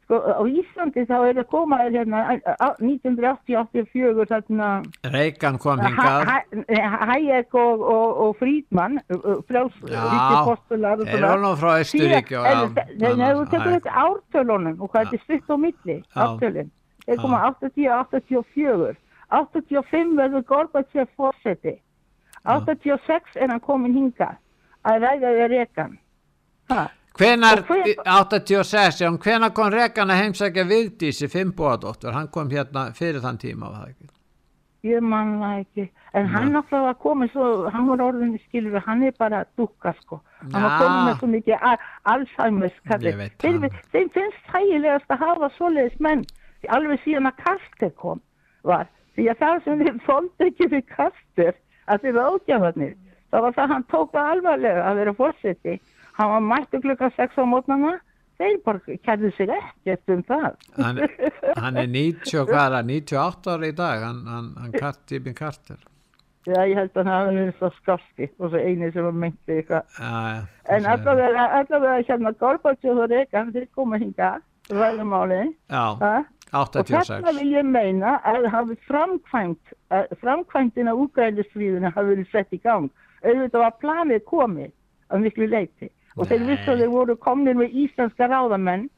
sko, á Íslandi þá er að koma þér hérna á- á- 1980-84 þarna Reykján kom hingað. Hayek og, og, og Já, ríkipostular og þeir eru nú frá nei, þú tekur Hayek. þetta ártölunum og hvað þetta er stutt á milli, ártölun. Þeir koma 80-84. 85 verður Gorbachev fórseti. 86 er hann komin hinga að ræða við Rekan. Hvenar, hver- 86, já, hvenar kom Rekan að heimsækja Vigdísi Finnbóadóttur, hann kom hérna fyrir þann tíma, var það ekki? Ég man það ekki. En hann náttúrulega var komið svo, hann var orðinni skilur, hann er bara dukka sko. Hann var Já. komið með svo mikið al- Alzheimer's það. þeim finnst hægilegast að hafa svoleiðis menn. Alveg síðan að Kaster kom var. Því að það sem þeir þóldi ekki við Kaster, að þeir ágjafarnir, það var það hann tók það alvarlega að vera fórseti. Hann var mættu klukkan 6 á mótnana, þeir bara kærðu sig ekkert um það. Hann, hann er 90, og hvað er það, 98 ára í dag, hann, hann, hann Kart, Jimmy Carter. Já, ég held að hann verið svo skafti og svo eini sem var meinti eitthvað. En allavega, allavega hérna Gorbachev og Reagan, þeir koma hinga, ræðumáli. Já, Og 86. þarna vil ég meina að hafi framkvæmt, að framkvæmtin af úgræðlisfríðinu hafi verið sett í gang. Auðvitað var planið komið að miklu leiti. Og þeir vissu að þeir voru komnir með íslenska ráðamenn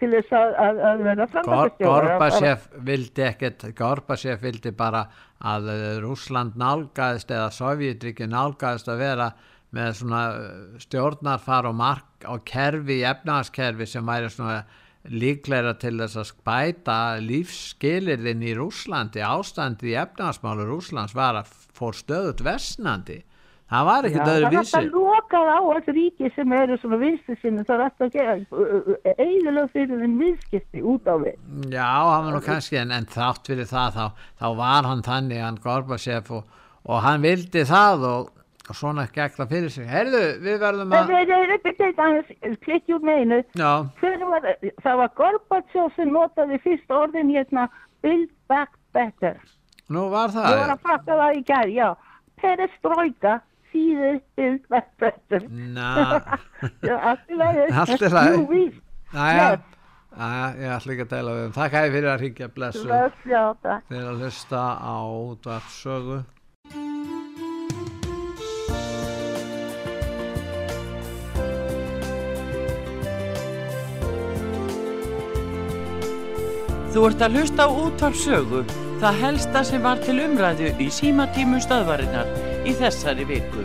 til þess að, að, að vera Gor, framkvæmtastjórar. Gorbachev vildi ekkert, Gorbachev vildi bara að uh, Rússland nálgæðist eða Sovjetríki nálgæðist að vera með svona uh, stjórnarfar og mark á kerfi, efnaðaskerfi sem væri svona líklegra til þess að spæta lífsskilirðin í Rússlandi, ástandi í efnaðasmálu Rússlands var að fór stöðut versnandi. Það var ekkert öðru það er vísi. alltaf lokað á alls ríki sem eru svona vinstu sinni, það er alltaf eiginlega fyrir þeim viðskipti út á við. Já, hann var nú kannski en, en þátt fyrir það þá, þá var hann þannig hann Gorbachev og, og hann vildi það og, og svona það fyrir sig Herðu, við verðum að nei, nei, nei, nei, aðeins, klikki út með einu. Já, Hver var, það var Gorbachev sem notaði fyrst orðin hérna Build Back Better. nú var var það að fatta það í gær, já. Perestroika, Better. Na, já, allt er það. Næja, ég ætla ekki að deila við um. Þakka ég fyrir að ringja blessu fyrir að hlusta á útvarpsögu Þú ert að hlusta á útvarp sögu, það helsta sem var til umræðu í símatímum stöðvarinnar í þessari viku.